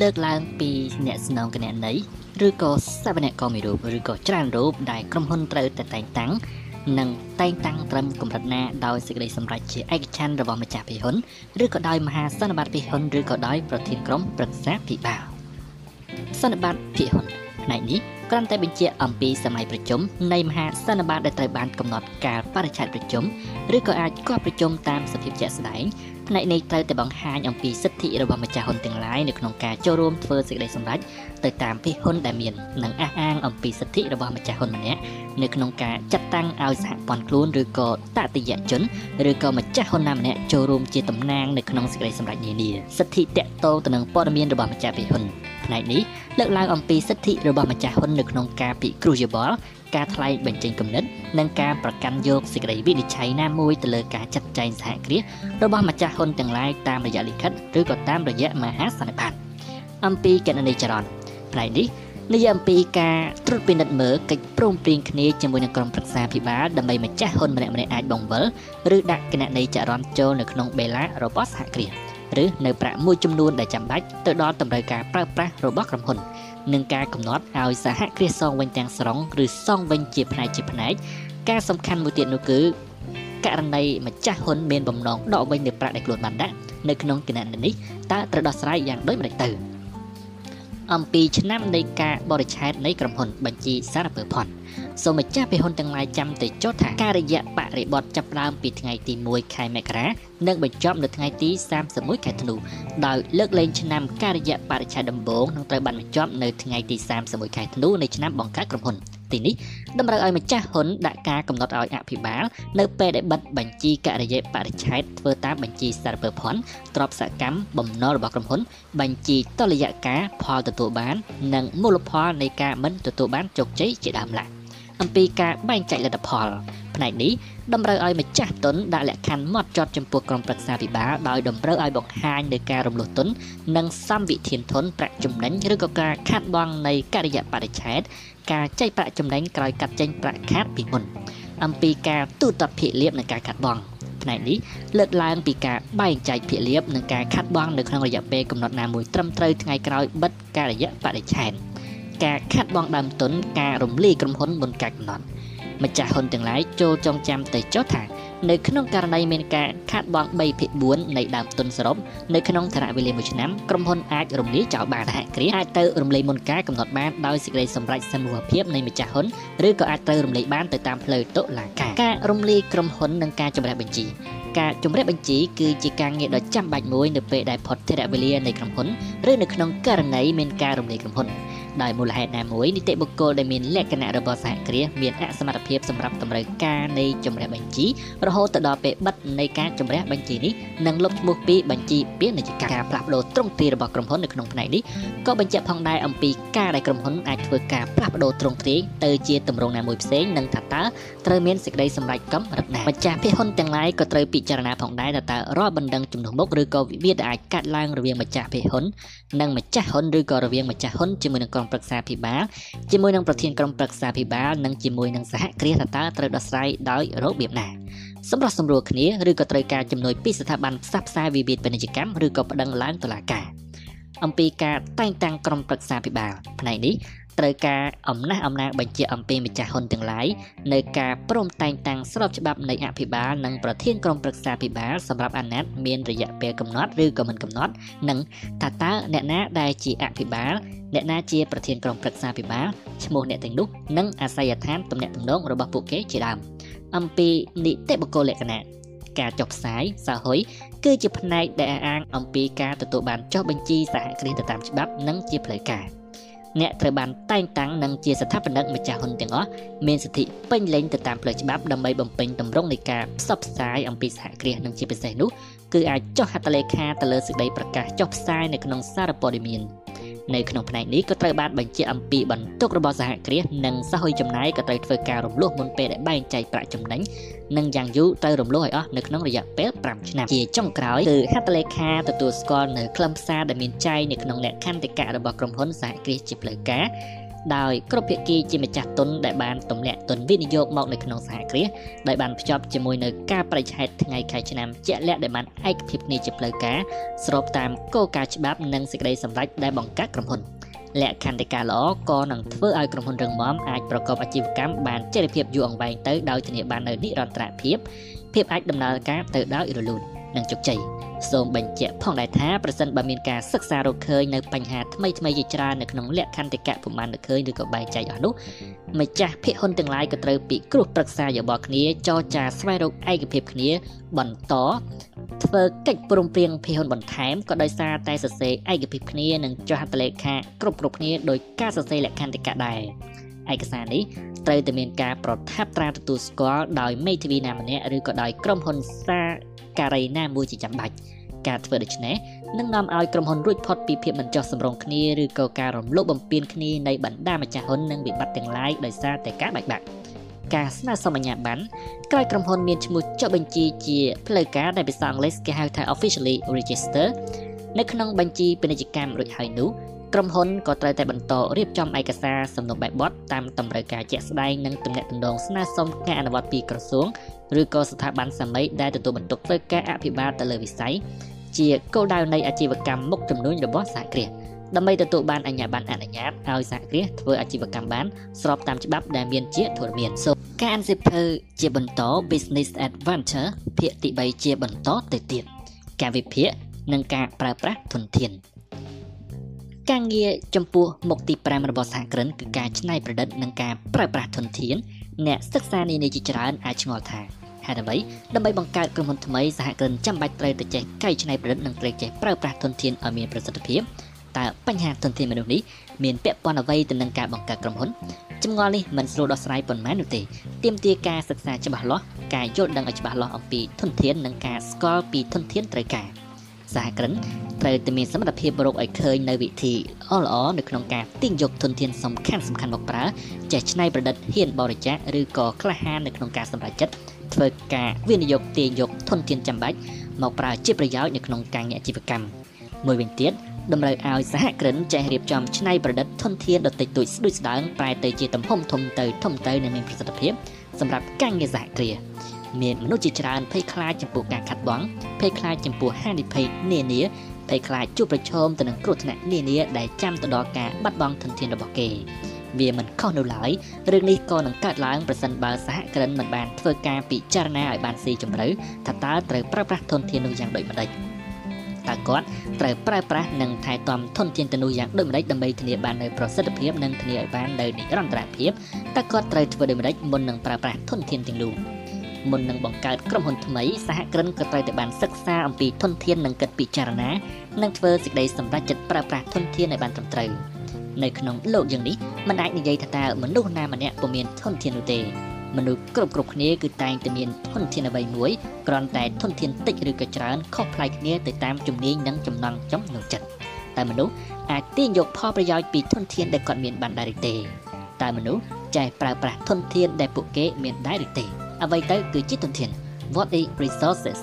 លើកឡើងពីអ្នកស្នងគណនេយ្យឬក៏សវនករមួយរូបឬក៏ច្រើនរូបដែលក្រុមហ៊ុនត្រូវតែតែងតាំង និងតែងតាំងត្រឹមកម្រិតណាដោយសេចក្តីសម្រេចជាឯកច្ឆន្ទរបស់ម្ចាស់ភិហ៊ុនឬក៏ដោយមហាសន្និបាតភិហ៊ុនឬក៏ដោយប្រធានក្រុមប្រឹក្សាភិបាលសន្និបាតភាគហ៊ុនផ្នែកនេះគ្រាន់តែបញ្ជាក់អំពីសម័យប្រជុំនៃមហាសន្និបាតដែលត្រូវបានកំណត់កាលបរិច្ឆេទប្រជុំឬក៏អាចគប់ប្រជុំតាមសភាពជាក់ស្ដែង ផ្នែកនេះត្រូវតែបង្ហាញអំពីសិទ្ធិរបស់ម្ចាស់ហ៊ុនទាំងឡាយនៅក្នុងការចូលរួមធ្វើសេចក្តីសម្រេចទៅតាមភាគហ៊ុនដែលមាននិងអះអាងអំពីសិទ្ធិរបស់ម្ចាស់ហ៊ុនម្នាក់នៅក្នុងការចាត់តាំងឲ្យសហព័ន្ធខ្លួនឬក៏តតិយជនឬក៏ម្ចាស់ហ៊ុនណាម្នាក់ចូលរួមជាតំណាងនៅក្នុងសេចក្តីសម្រេចនានាសិទ្ធិតកតងទៅនឹងព័ត៌មានរបស់ម្ចាស់ភាគហ៊ុនផ្នែកនេះលើកឡើងអំពីសិទ្ធិរបស់ម្ចាស់ហ៊ុននៅក្នុងការពិគ្រោះយោបល់ ការថ្លែងបញ្ចេញគំនិតនិងការប្រកាន់យកសេចក្តីវិនិច្ឆ័យណាមួយទៅលើការចាត់ចែងសហគ្រាសរបស់ម្ចាស់ហ៊ុនទាំងឡាយតាមរយៈលិខិតឬក៏តាមរយៈមហាសន្និបាតអំពីកណនីចរន្តផ្នែកនេះនិយាយអំពីការត្រួតពិនិត្យមើលកិច្ចព្រមព្រៀងគ្នាជាមួយនឹងក្រុមប្រឹក្សាភិបាលដើម្បីម្ចាស់ហ៊ុនម្នាក់ៗអាចបង្វិលឬដាក់គណនីចរន្តចូលនៅក្នុងបេឡារបស់សហគ្រាសឬនៅប្រាក់មួយចំនួនដែលចាំបាច់ទៅដល់តម្រូវការប្រើប្រាស់របស់ក្រុមហ៊ុន និងការកំណត់ឲ្យសហគ្រាសសងវិញទាំងស្រុងឬសងវិញជាផ្នែកជាផ្នែកការសំខាន់មួយទៀតនោះគឺករណីម្ចាស់ហ៊ុនមានបំណងដកវិញនៅប្រាក់ដែលខ្លួនបានដាក់នៅក្នុងគណនីនេះតើត្រូវដោះស្រាយយ៉ាងដូចម្តេចទៅ អំពីឆ្នាំនៃការបរិច្ឆេទនៃក្រុមហ៊ុនបញ្ជីសារពើផុនសូមម្ចាស់ភាគហ៊ុនទាំងឡាយចាំតែចុះថាការរយៈបរិបត្តិចាប់ផ្ដើមពីថ្ងៃទី1ខែមករានិងបញ្ចប់នៅថ្ងៃទី31ខែធ្នូដោយលើកលែងឆ្នាំការរយៈបរិច្ឆេទដំបូងនឹងត្រូវបានបញ្ចប់នៅថ្ងៃទី31ខែធ្នូនៃឆ្នាំបង្កើតក្រុមហ៊ុន ទីនេះតម្រូវឲ្យម្ចាស់ហ៊ុនដាក់ការកំណត់ឲ្យអភិបាលនៅពេលដែលបិទបញ្ជីករយៈបរិច្ឆេទធ្វើតាមបញ្ជីសារពើភ័ណ្ឌទ្រព្យសកម្មបំណុលរបស់ក្រុមហ៊ុន បញ្ជីតលយៈការផលទទួលបាន និងមូលផលនៃការមិនទទួលបានជោគជ័យជាដើមឡើយអំពីការបែងចែកលទ្ធផល ផ្នែកនេះតម្រូវឲ្យម្ចាស់ទុនដាក់លក្ខខណ្ឌម៉ត់ចត់ចំពោះក្រុមប្រឹក្សាពិបាលដោយតម្រូវឲ្យបង្ហាញនៃការរំលោះទុន និងសម្វិធានធនប្រាក់ចំណេញឬក៏ការខាត់បងនៃកិរិយាបរិច្ឆេទការចែកប្រាក់ចំណេញក្រោយកាត់ចេញប្រាក់ខាតពីមុនអំពីការទូទាត់ភាគលាភនិងការខាត់បងផ្នែកនេះលើកឡើងពីការបែងចែកភាគលាភនិងការខាត់បងនៅក្នុងរយៈពេលកំណត់ណាមួយត្រឹមត្រូវថ្ងៃក្រោយបិទការរយៈបរិច្ឆេទការខាត់បងដើមទុនការរំលាយក្រុមហ៊ុនមុនការកំណត់ ម្ចាស់ហ៊ុនទាំងឡាយចូលចងចាំទៅចុះថានៅក្នុងករណីមានការខាតបង់3ភាគ4នៃដើមទុនសរុបនៅក្នុងថរវេលាមួយឆ្នាំក្រុមហ៊ុនអាចរំលាយចោលបានសហគ្រាសអាចទៅរំលាយមុនការកំណត់បានដោយសេចក្តីសម្រេចសមូហភាពនៃម្ចាស់ហ៊ុនឬក៏អាចទៅរំលាយបានទៅតាមផ្លូវតុលាការការរំលាយក្រុមហ៊ុននិងការជំរះបញ្ជីការជំរាបបញ្ជីគឺជាការងារដ៏ចាំបាច់មួយនៅពេលដែលផុតថេរវេលានៃក្រុមហ៊ុនឬនៅក្នុងករណីមានការរំលាយក្រុមហ៊ុន ដោយមូលហេតុណាមួយនីតិបុគ្គលដែលមានលក្ខណៈរបស់សហគ្រាសមានអសមត្ថភាពសម្រាប់តម្រូវការនៃជំរះបញ្ជីរហូតទៅដល់ពេលបិទនៃការជំរះបញ្ជីនេះនិងលុបឈ្មោះពីបញ្ជីពាណិជ្ជកម្មការផ្លាស់ប្ដូរទ្រង់ទ្រាយរបស់ក្រុមហ៊ុននៅក្នុងផ្នែកនេះក៏បញ្ជាក់ផងដែរអំពីការដែលក្រុមហ៊ុនអាចធ្វើការផ្លាស់ប្ដូរទ្រង់ទ្រាយទៅជាទម្រង់ណាមួយផ្សេងនិងថាតើ ត្រូវមានសេចក្តីសម្រេចកំរិតណាម្ចាស់ភាគហ៊ុនទាំងឡាយក៏ត្រូវពិចារណាផងដែរថាតើរាល់បណ្ដឹងជំនួសមុខឬក៏វិវាទដែលអាចកាត់ឡើងរវាងម្ចាស់ភាគហ៊ុននិងម្ចាស់ហ៊ុនឬក៏រវាងម្ចាស់ហ៊ុនជាមួយនឹងក្រុមប្រឹក្សាភិបាលជាមួយនឹងប្រធានក្រុមប្រឹក្សាភិបាលនិងជាមួយនឹងសហគ្រាសថាតើត្រូវដោះស្រាយដោយរបៀបណាសម្រាប់សម្រួលគ្នាឬក៏ត្រូវការជំនួយពីស្ថាប័នផ្សះផ្សាវិវាទពាណិជ្ជកម្មឬក៏ប្តឹងឡើងតុលាការអំពីការតែងតាំងក្រុមប្រឹក្សាភិបាលផ្នែកនេះ ត្រូវការអំណះអំណាងបញ្ជាអំពីម្ចាស់ហ៊ុនទាំងឡាយនៅការព្រមតែងតាំងស្របច្បាប់នៃអភិបាលនិងប្រធានក្រុមប្រឹក្សាភិបាលសម្រាប់អាណត្តិមានរយៈពេលកំណត់ឬក៏មិនកំណត់និងថាតើអ្នកណាដែលជាអភិបាលអ្នកណាជាប្រធានក្រុមប្រឹក្សាភិបាលឈ្មោះអ្នកទាំងនោះនិងអាសយដ្ឋានទំនាក់ទំនងរបស់ពួកគេជាដើមអំពីនីតិបុគ្គលលក្ខណៈការចុះផ្សាយសាហុយគឺជាផ្នែកដែលអាងអំពីការទទួលបានចុះបញ្ជីសហគ្រាសទៅតាមច្បាប់និងជាផ្លូវការ អ្នកត្រូវបានតែងតាំងនិងជាស្ថាបនិកម្ចាស់ហ៊ុនទាំងអស់មានសិទ្ធិពេញលេញទៅតាមផ្លូវច្បាប់ដើម្បីបំពេញទម្រង់នៃការផ្សព្វផ្សាយអំពីសហគ្រាសនិងជាពិសេសនោះគឺអាចចុះហត្ថលេខាទៅលើសេចក្តីប្រកាសចុះផ្សាយនៅក្នុងសារព័ត៌មាន នៅក្នុងផ្នែកនេះក៏ត្រូវបានបញ្ជាក់អំពីបន្ទុករបស់សហគ្រាសនិងសហគមន៍ចំណាយក៏ត្រូវធ្វើការរំលោះមុនពេលដែលបែងចែកប្រាក់ចំណេញនិងយ៉ាងយូរត្រូវរំលោះឲ្យអស់នៅក្នុងរយៈពេល5ឆ្នាំជាចុងក្រោយគឺហត្ថលេខាទទួលស្គាល់នៅខ្លឹមសារដែលមានចែងនៅក្នុងលក្ខន្តិកៈរបស់ក្រុមហ៊ុនសហគ្រាសជាផ្លូវការ ដោយគ្រប់ភាគីជាម្ចាស់ទុនដែលបានទម្លាក់ទុនវិនិយោគមកនៅក្នុងសហគ្រាសដោយបានភ្ជាប់ជាមួយនៅការបរិច្ឆេទថ្ងៃខែឆ្នាំជាក់លាក់ដែលបានឯកភាពគ្នាជាផ្លូវការស្របតាមគោលការណ៍ច្បាប់និងសេចក្តីសម្រេចដែលបង្កើតក្រុមហ៊ុនលក្ខន្តិកាល្អក៏នឹងធ្វើឲ្យក្រុមហ៊ុនរឹងមាំអាចប្រកបអាជីវកម្មបានចីរភាពយូរអង្វែងទៅដោយធានាបាននូវនិរន្តរភាពភាពអាចដំណើរការទៅដោយរលូននិងជោគជ័យ សូមបញ្ជាក់ផងដែរថាប្រសិនបើមានការសិក្សារកឃើញនៅបញ្ហាថ្មីថ្មីជាច្រើននៅក្នុងលក្ខន្តិកៈពុំបានឃើញឬក៏បែងចែកអស់នោះម្ចាស់ភាគហ៊ុនទាំងឡាយក៏ត្រូវពិគ្រោះប្រឹក្សាយោបល់គ្នាចរចាស្វែងរកឯកភាពគ្នា បន្តធ្វើកិច្ចព្រមព្រៀងភាគហ៊ុនបន្ថែមក៏ដោយសារតែសរសេរឯកភាពគ្នានិងចុះហត្ថលេខាគ្រប់គ្រប់គ្នាដោយការសរសេរលក្ខន្តិកៈដែរឯកសារនេះត្រូវតែមានការប្រថាប់ត្រាទទួលស្គាល់ដោយមេធាវីណាម្នាក់ឬក៏ដោយក្រុមហ៊ុនសាការីណាមួយជាចាំបាច់ ការធ្វើដូច្នេះនឹងនាំឲ្យក្រុមហ៊ុនរួចផុតពីភាពមិនចោះសម្រុងគ្នាឬក៏ការរំលោភបំពានគ្នានៃបណ្ដាម្ចាស់ហ៊ុននិងវិបត្តិទាំងឡាយដោយសារតែការបែកបាក់ការស្នើសុំអាជ្ញាប័ណ្ណក្រោយក្រុមហ៊ុនមានឈ្មោះចុះបញ្ជីជាផ្លូវការដែលភាសាអង់គ្លេសគេហៅថា officially register នៅក្នុងបញ្ជីពាណិជ្ជកម្មរួចហើយនោះក្រុមហ៊ុនក៏ត្រូវតែបន្តរៀបចំឯកសារសំណុំបែបបទតាមតម្រូវការជាក់ស្ដែងនិងទំនាក់ទំនងស្នើសុំការអនុវត្តពីក្រសួងឬក៏ស្ថាប័នសាមីដែលទទួលបន្ទុកធ្វើការអភិបាលទៅលើវិស័យ ជាគោលដៅនៃអាជីវកម្មមុខចំនួនរបស់សហគ្រាសដើម្បីទទួលបានអាជ្ញាប័ណ្ណអនុញ្ញាតឲ្យសហគ្រាសធ្វើអាជីវកម្មបានស្របតាមច្បាប់ដែលមានជាធរមានសូមការអានសិភៅជាបន្ត Business Adventure ភាគទី3ជាបន្តទៅទៀតការវិភាគនិងការប្រើប្រាស់ធនធានការងារចំពោះមុខទី5របស់សហគ្រិនគឺការច្នៃប្រឌិតនិងការប្រើប្រាស់ធនធានអ្នកសិក្សានានាជាច្រើនអាចឆ្ងល់ថា ហេតុអ្វីដើម្បីបង្កើតក្រុមហ៊ុនថ្មីសហគ្រិនចាំបាច់ត្រូវតែចេះកែច្នៃប្រឌិតនិងត្រូវចេះប្រើប្រាស់ធនធានឲ្យមានប្រសិទ្ធភាពតើបញ្ហាធនធានមនុស្សនេះមានពាក់ព័ន្ធអ្វីទៅនឹងការបង្កើតក្រុមហ៊ុនចម្ងល់នេះមិនស្រួលដោះស្រាយប៉ុន្មាននោះទេទាមទារការសិក្សាច្បាស់លាស់ការយល់ដឹងឲ្យច្បាស់លាស់អំពីធនធាននិងការស្គាល់ពីធនធានត្រូវការសហគ្រិនត្រូវតែមានសមត្ថភាពរកឲ្យឃើញនៅវិធីល្អៗនៅក្នុងការទាញយកធនធានសំខាន់សំខាន់មកប្រើចេះច្នៃប្រឌិតហ៊ានបរិច្ចាគឬក៏ក្លាហាននៅក្នុងការសម្រេចចិត្ត ធ្វើការវិនិយោគទាញយកធនធានចាំបាច់មកប្រើជាប្រយោជន៍នៅក្នុងការងារអាជីវកម្មមួយវិញទៀតតម្រូវឲ្យសហគ្រិនចេះរៀបចំច្នៃប្រឌិតធនធានដតិចតួចស្ដួចស្ដើងប្រែទៅជាទំហំធំទៅធំទៅនិងមានប្រសិទ្ធភាពសម្រាប់ការងារសហគ្រាសមានមនុស្សជាច្រើនភ័យខ្លាចចំពោះការខាត់បងភ័យខ្លាចចំពោះហានិភ័យនានាភ័យខ្លាចជួបប្រឈមទៅនឹងគ្រោះថ្នាក់នានាដែលចាំទៅដល់ការបាត់បង់ធនធានរបស់គេ វាមិនខុសនៅឡើយរឿងនេះក៏នឹងកើតឡើងប្រសិនបើសហគ្រិនមិនបានធ្វើការពិចារណាឲ្យបានស៊ីជម្រៅថាតើត្រូវប្រើប្រាស់ធនធាននោះយ៉ាងដូចម្តេចតើគាត់ត្រូវប្រើប្រាស់និងថែទាំធនធានទៅនោះយ៉ាងដូចម្តេចដើម្បីធានាបាននូវប្រសិទ្ធភាពនិងធានាឲ្យបាននូវនិរន្តរភាពតើគាត់ត្រូវធ្វើដូចម្តេចមុននឹងប្រើប្រាស់ធនធានទាំងនោះមុននឹងបង្កើតក្រុមហ៊ុនថ្មីសហគ្រិនក៏ត្រូវតែបានសិក្សាអំពីធនធាននិងគិតពិចារណានិងធ្វើសេចក្តីសម្រេចចិត្តប្រើប្រាស់ធនធានឲ្យបានត្រឹមត្រូវ នៅក្នុងលោកយ៉ាងនេះមិនអាចនិយាយថាតើមនុស្សណាម្នាក់ពុំមានធនធាននោះទេមនុស្សគ្រប់គ្រប់គ្នាគឺតែងតែមានធនធានអ្វីមួយគ្រាន់តែធនធានតិចឬក៏ច្រើនខុសប្លែកគ្នាទៅតាមជំនាញនិងចំណង់ចំណូលចិត្តតែមនុស្សអាចទាញយកផលប្រយោជន៍ពីធនធានដែលគាត់មានបានដែរឬទេតែមនុស្សចេះប្រើប្រាស់ធនធានដែលពួកគេមានដែរឬទេអ្វីទៅគឺជាធនធាន What is resources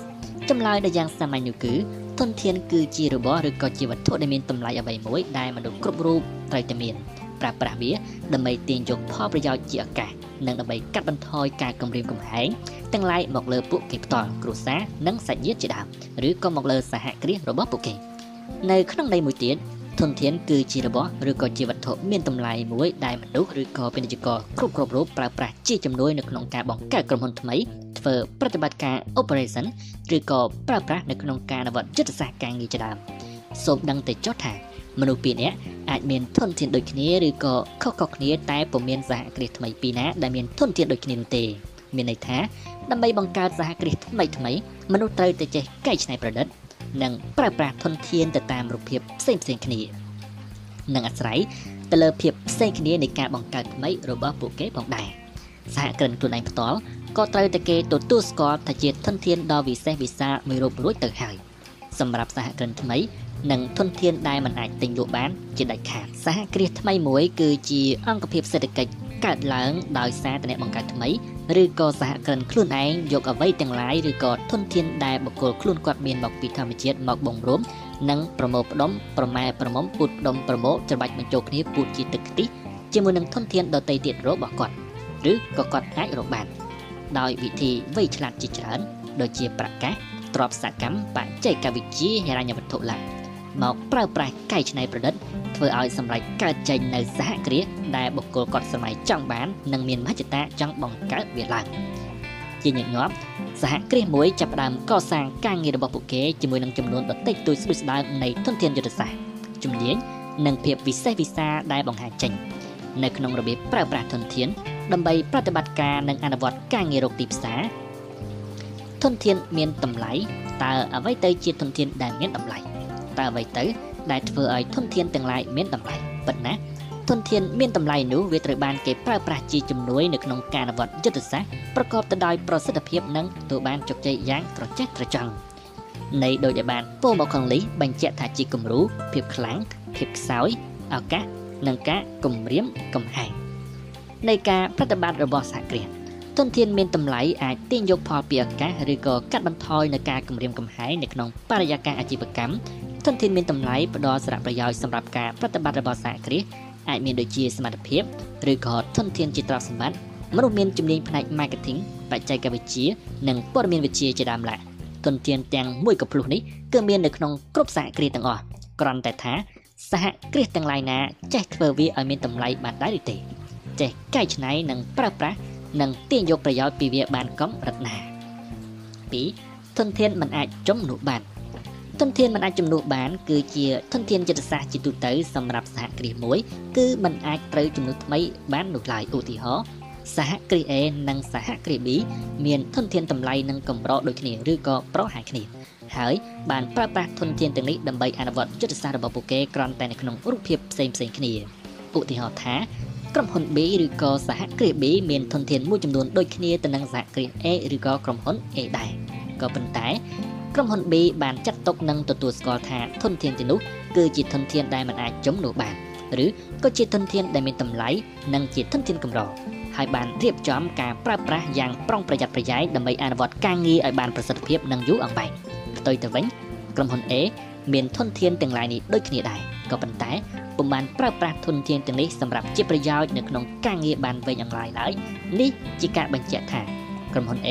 ចម្លើយដែលយ៉ាងសាមញ្ញនោះគឺធនធានគឺជារបស់ឬក៏ជាវត្ថុដែលមានតម្លៃអ្វីមួយដែលមនុស្សគ្រប់រូប ត្រូវតែមានប្រើប្រាស់វាដើម្បីទាញយកផលប្រយោជន៍ជាឱកាសនិងដើម្បីកាត់បន្ថយការគំរាមកំហែងទាំងឡាយមកលើពួកគេផ្ទាល់គ្រួសារនិងសាច់ញាតិជាដើមឬក៏មកលើសហគ្រាសរបស់ពួកគេនៅក្នុងន័យមួយទៀតធនធានគឺជារបស់ឬក៏ជាវត្ថុមានតម្លៃមួយដែលមនុស្សឬក៏ពាណិជ្ជករគ្រប់គ្រប់រូបប្រើប្រាស់ជាជំនួយនៅក្នុងការបង្កើតក្រុមហ៊ុនថ្មីធ្វើប្រតិបត្តិការ operation ឬក៏ប្រើប្រាស់នៅក្នុងការអនុវត្តយុទ្ធសាស្ត្រការងារជាដើមសូមដឹងតែចុះថា មនុស្សពីរនាក់អាចមានធនធានដូចគ្នាឬក៏ខុសៗគ្នាតែពុំមានសហគ្រាសថ្មីពីរនាក់ដែលមានធនធានដូចគ្នានោះទេមានន័យថាដើម្បីបង្កើតសហគ្រាសថ្មីថ្មីមនុស្សត្រូវតែចេះកែច្នៃប្រឌិត និងប្រើប្រាស់ធនធានទៅតាមរូបភាពផ្សេងផ្សេងគ្នានិងអាស្រ័យទៅលើភាពផ្សេងគ្នានៃការបង្កើតថ្មីរបស់ពួកគេផងដែរសហគ្រិនខ្លួនឯងផ្ទាល់ក៏ត្រូវតែគេទទួលស្គាល់ថាជាធនធានដ៏វិសេសវិសាលមួយរូបរួចទៅហើយសម្រាប់សហគ្រិនថ្មី និងធនធានដែលមិនអាចទិញលក់បាន ជាដាច់ខាតសហគ្រាសថ្មីមួយគឺជាអង្គភាពសេដ្ឋកិច្ចកើតឡើងដោយសារតែអ្នកបង្កើតថ្មីឬក៏សហគ្រិនខ្លួនឯងយកអ្វីទាំងឡាយឬក៏ធនធានដែលបុគ្គលខ្លួនគាត់មានមកពីធម្មជាតិមកបំរុំនិងប្រមូលផ្ដុំប្រម៉ែប្រមុំពូតផ្ដុំប្រមូលច្របាច់បញ្ចូលគ្នាពូតជាទឹកខ្ទិះជាមួយនឹងធនធានដតីទៀតរបស់គាត់ឬក៏គាត់អាចរកបាន ដោយវិធីវៃឆ្លាតជាច្រើនដូចជាប្រកាសទ្របសកម្មបច្ចេកវិទ្យាហិរញ្ញវត្ថុឡើង មកប្រើប្រាស់កែច្នៃប្រឌិតធ្វើឲ្យសម្រេចកើតចេញនៅសហគ្រាសដែលបុគ្គលគាត់សម័យចង់បាន និងមានមហិច្ឆតាចង់បង្កើតវាឡើងជាញឹកញាប់សហគ្រាសមួយចាប់ផ្ដើមកសាងការងាររបស់ពួកគេជាមួយនឹងចំនួនដតិចតួចស្ដួចស្ដើងនៃធនធានយុទ្ធសាស្ត្រជំនាញនិងភាពវិសេសវិសាលដែលបង្ហាញចេញនៅក្នុងរបៀបប្រើប្រាស់ធនធាន ដើម្បីប្រតិបត្តិការនិងអនុវត្តការងាររកទីផ្សារធនធានមានតម្លៃតើអ្វីទៅជាធនធានដែលមានតម្លៃ តើអ្វីទៅដែលធ្វើឲ្យធនធានទាំងឡាយមានតម្លៃប៉ុន្តែធនធានមានតម្លៃនោះវាត្រូវបានគេប្រើប្រាស់ជាជំនួយនៅក្នុងការអនុវត្តយុទ្ធសាស្ត្រប្រកបទៅដោយប្រសិទ្ធភាពនិងទទួលបានជោគជ័យយ៉ាងត្រចះត្រចង់នៃដូចដែលបានពោលមកខាងនេះបញ្ជាក់ថាជាគំរូភាពខ្លាំងភាពខ្សោយឱកាសនិងការគំរាមកំហែងនៃការប្រតិបត្តិរបស់សហគ្រាសធនធានមានតម្លៃអាចទាញយកផលពីឱកាសឬក៏កាត់បន្ថយនៅការគម្រាមកំហែងនៅក្នុងបរិយាកាសអាជីវកម្ម ធនធានមានតម្លៃផ្ដល់សារៈប្រយោជន៍សម្រាប់ការប្រតិបត្តិរបស់សហគ្រាសអាចមានដូចជាសមត្ថភាពឬក៏ធនធានជាទ្រព្យសម្បត្តិមនុស្សមានជំនាញផ្នែក marketing បច្ចេកវិទ្យានិងព័ត៌មានវិទ្យាជាដើមឡើយធនធានទាំងមួយកំភ្លុះនេះគឺមាននៅក្នុងគ្រប់សហគ្រាសទាំងអស់គ្រាន់តែថាសហគ្រាសទាំងឡាយណាចេះធ្វើវាឲ្យមានតម្លៃបានដែរឬទេចេះកែច្នៃនិងប្រើប្រាស់និងទាញយកប្រយោជន៍ពីវាបានកំរិតណា2ធនធានមិនអាចជំនួសបាន ធនធានមិនអាចជំនួសបាន គឺជាធនធានចិត្តសាស្ត្រជាទូទៅសម្រាប់សហគ្រាសមួយ គឺមិនអាចត្រូវជំនួសថ្មីបាននោះឡើយឧទាហរណ៍សហគ្រាស A និងសហគ្រាស B មានធនធានតម្លៃនិងកម្រដូចគ្នាឬក៏ប្រហែលគ្នាហើយបានប្រើប្រាស់ធនធានទាំងនេះដើម្បីអនុវត្តយុទ្ធសាស្ត្ររបស់ពួកគេគ្រាន់តែនៅក្នុងរូបភាពផ្សេងផ្សេងគ្នាឧទាហរណ៍ថាក្រុមហ៊ុន B ឬក៏សហគ្រាស B មានធនធានមួយចំនួនដូចគ្នាទៅនឹងសហគ្រាស A ឬក៏ក្រុមហ៊ុន A ដែរក៏ប៉ុន្តែ ក្រុមហ៊ុន B បានចាត់ទុកនិងទទួលស្គាល់ថាធនធានទាំងនោះគឺជាធនធានដែលមិនអាចជំនួសបានឬក៏ជាធនធានដែលមានតម្លៃនិងជាធនធានកម្រហើយបានរៀបចំការប្រើប្រាស់យ៉ាងប្រុងប្រយ័ត្នប្រយែងដើម្បីអនុវត្តការងារឲ្យបានប្រសិទ្ធភាពនិងយូរអង្វែងផ្ទុយទៅវិញក្រុមហ៊ុន A មានធនធានទាំងឡាយនេះដូចគ្នាដែរក៏ប៉ុន្តែពុំបានប្រើប្រាស់ធនធានទាំងនេះសម្រាប់ជាប្រយោជន៍នៅក្នុងការងារបានវែងអង្លាយឡើយនេះជាការបញ្ជាក់ថាក្រុមហ៊ុន A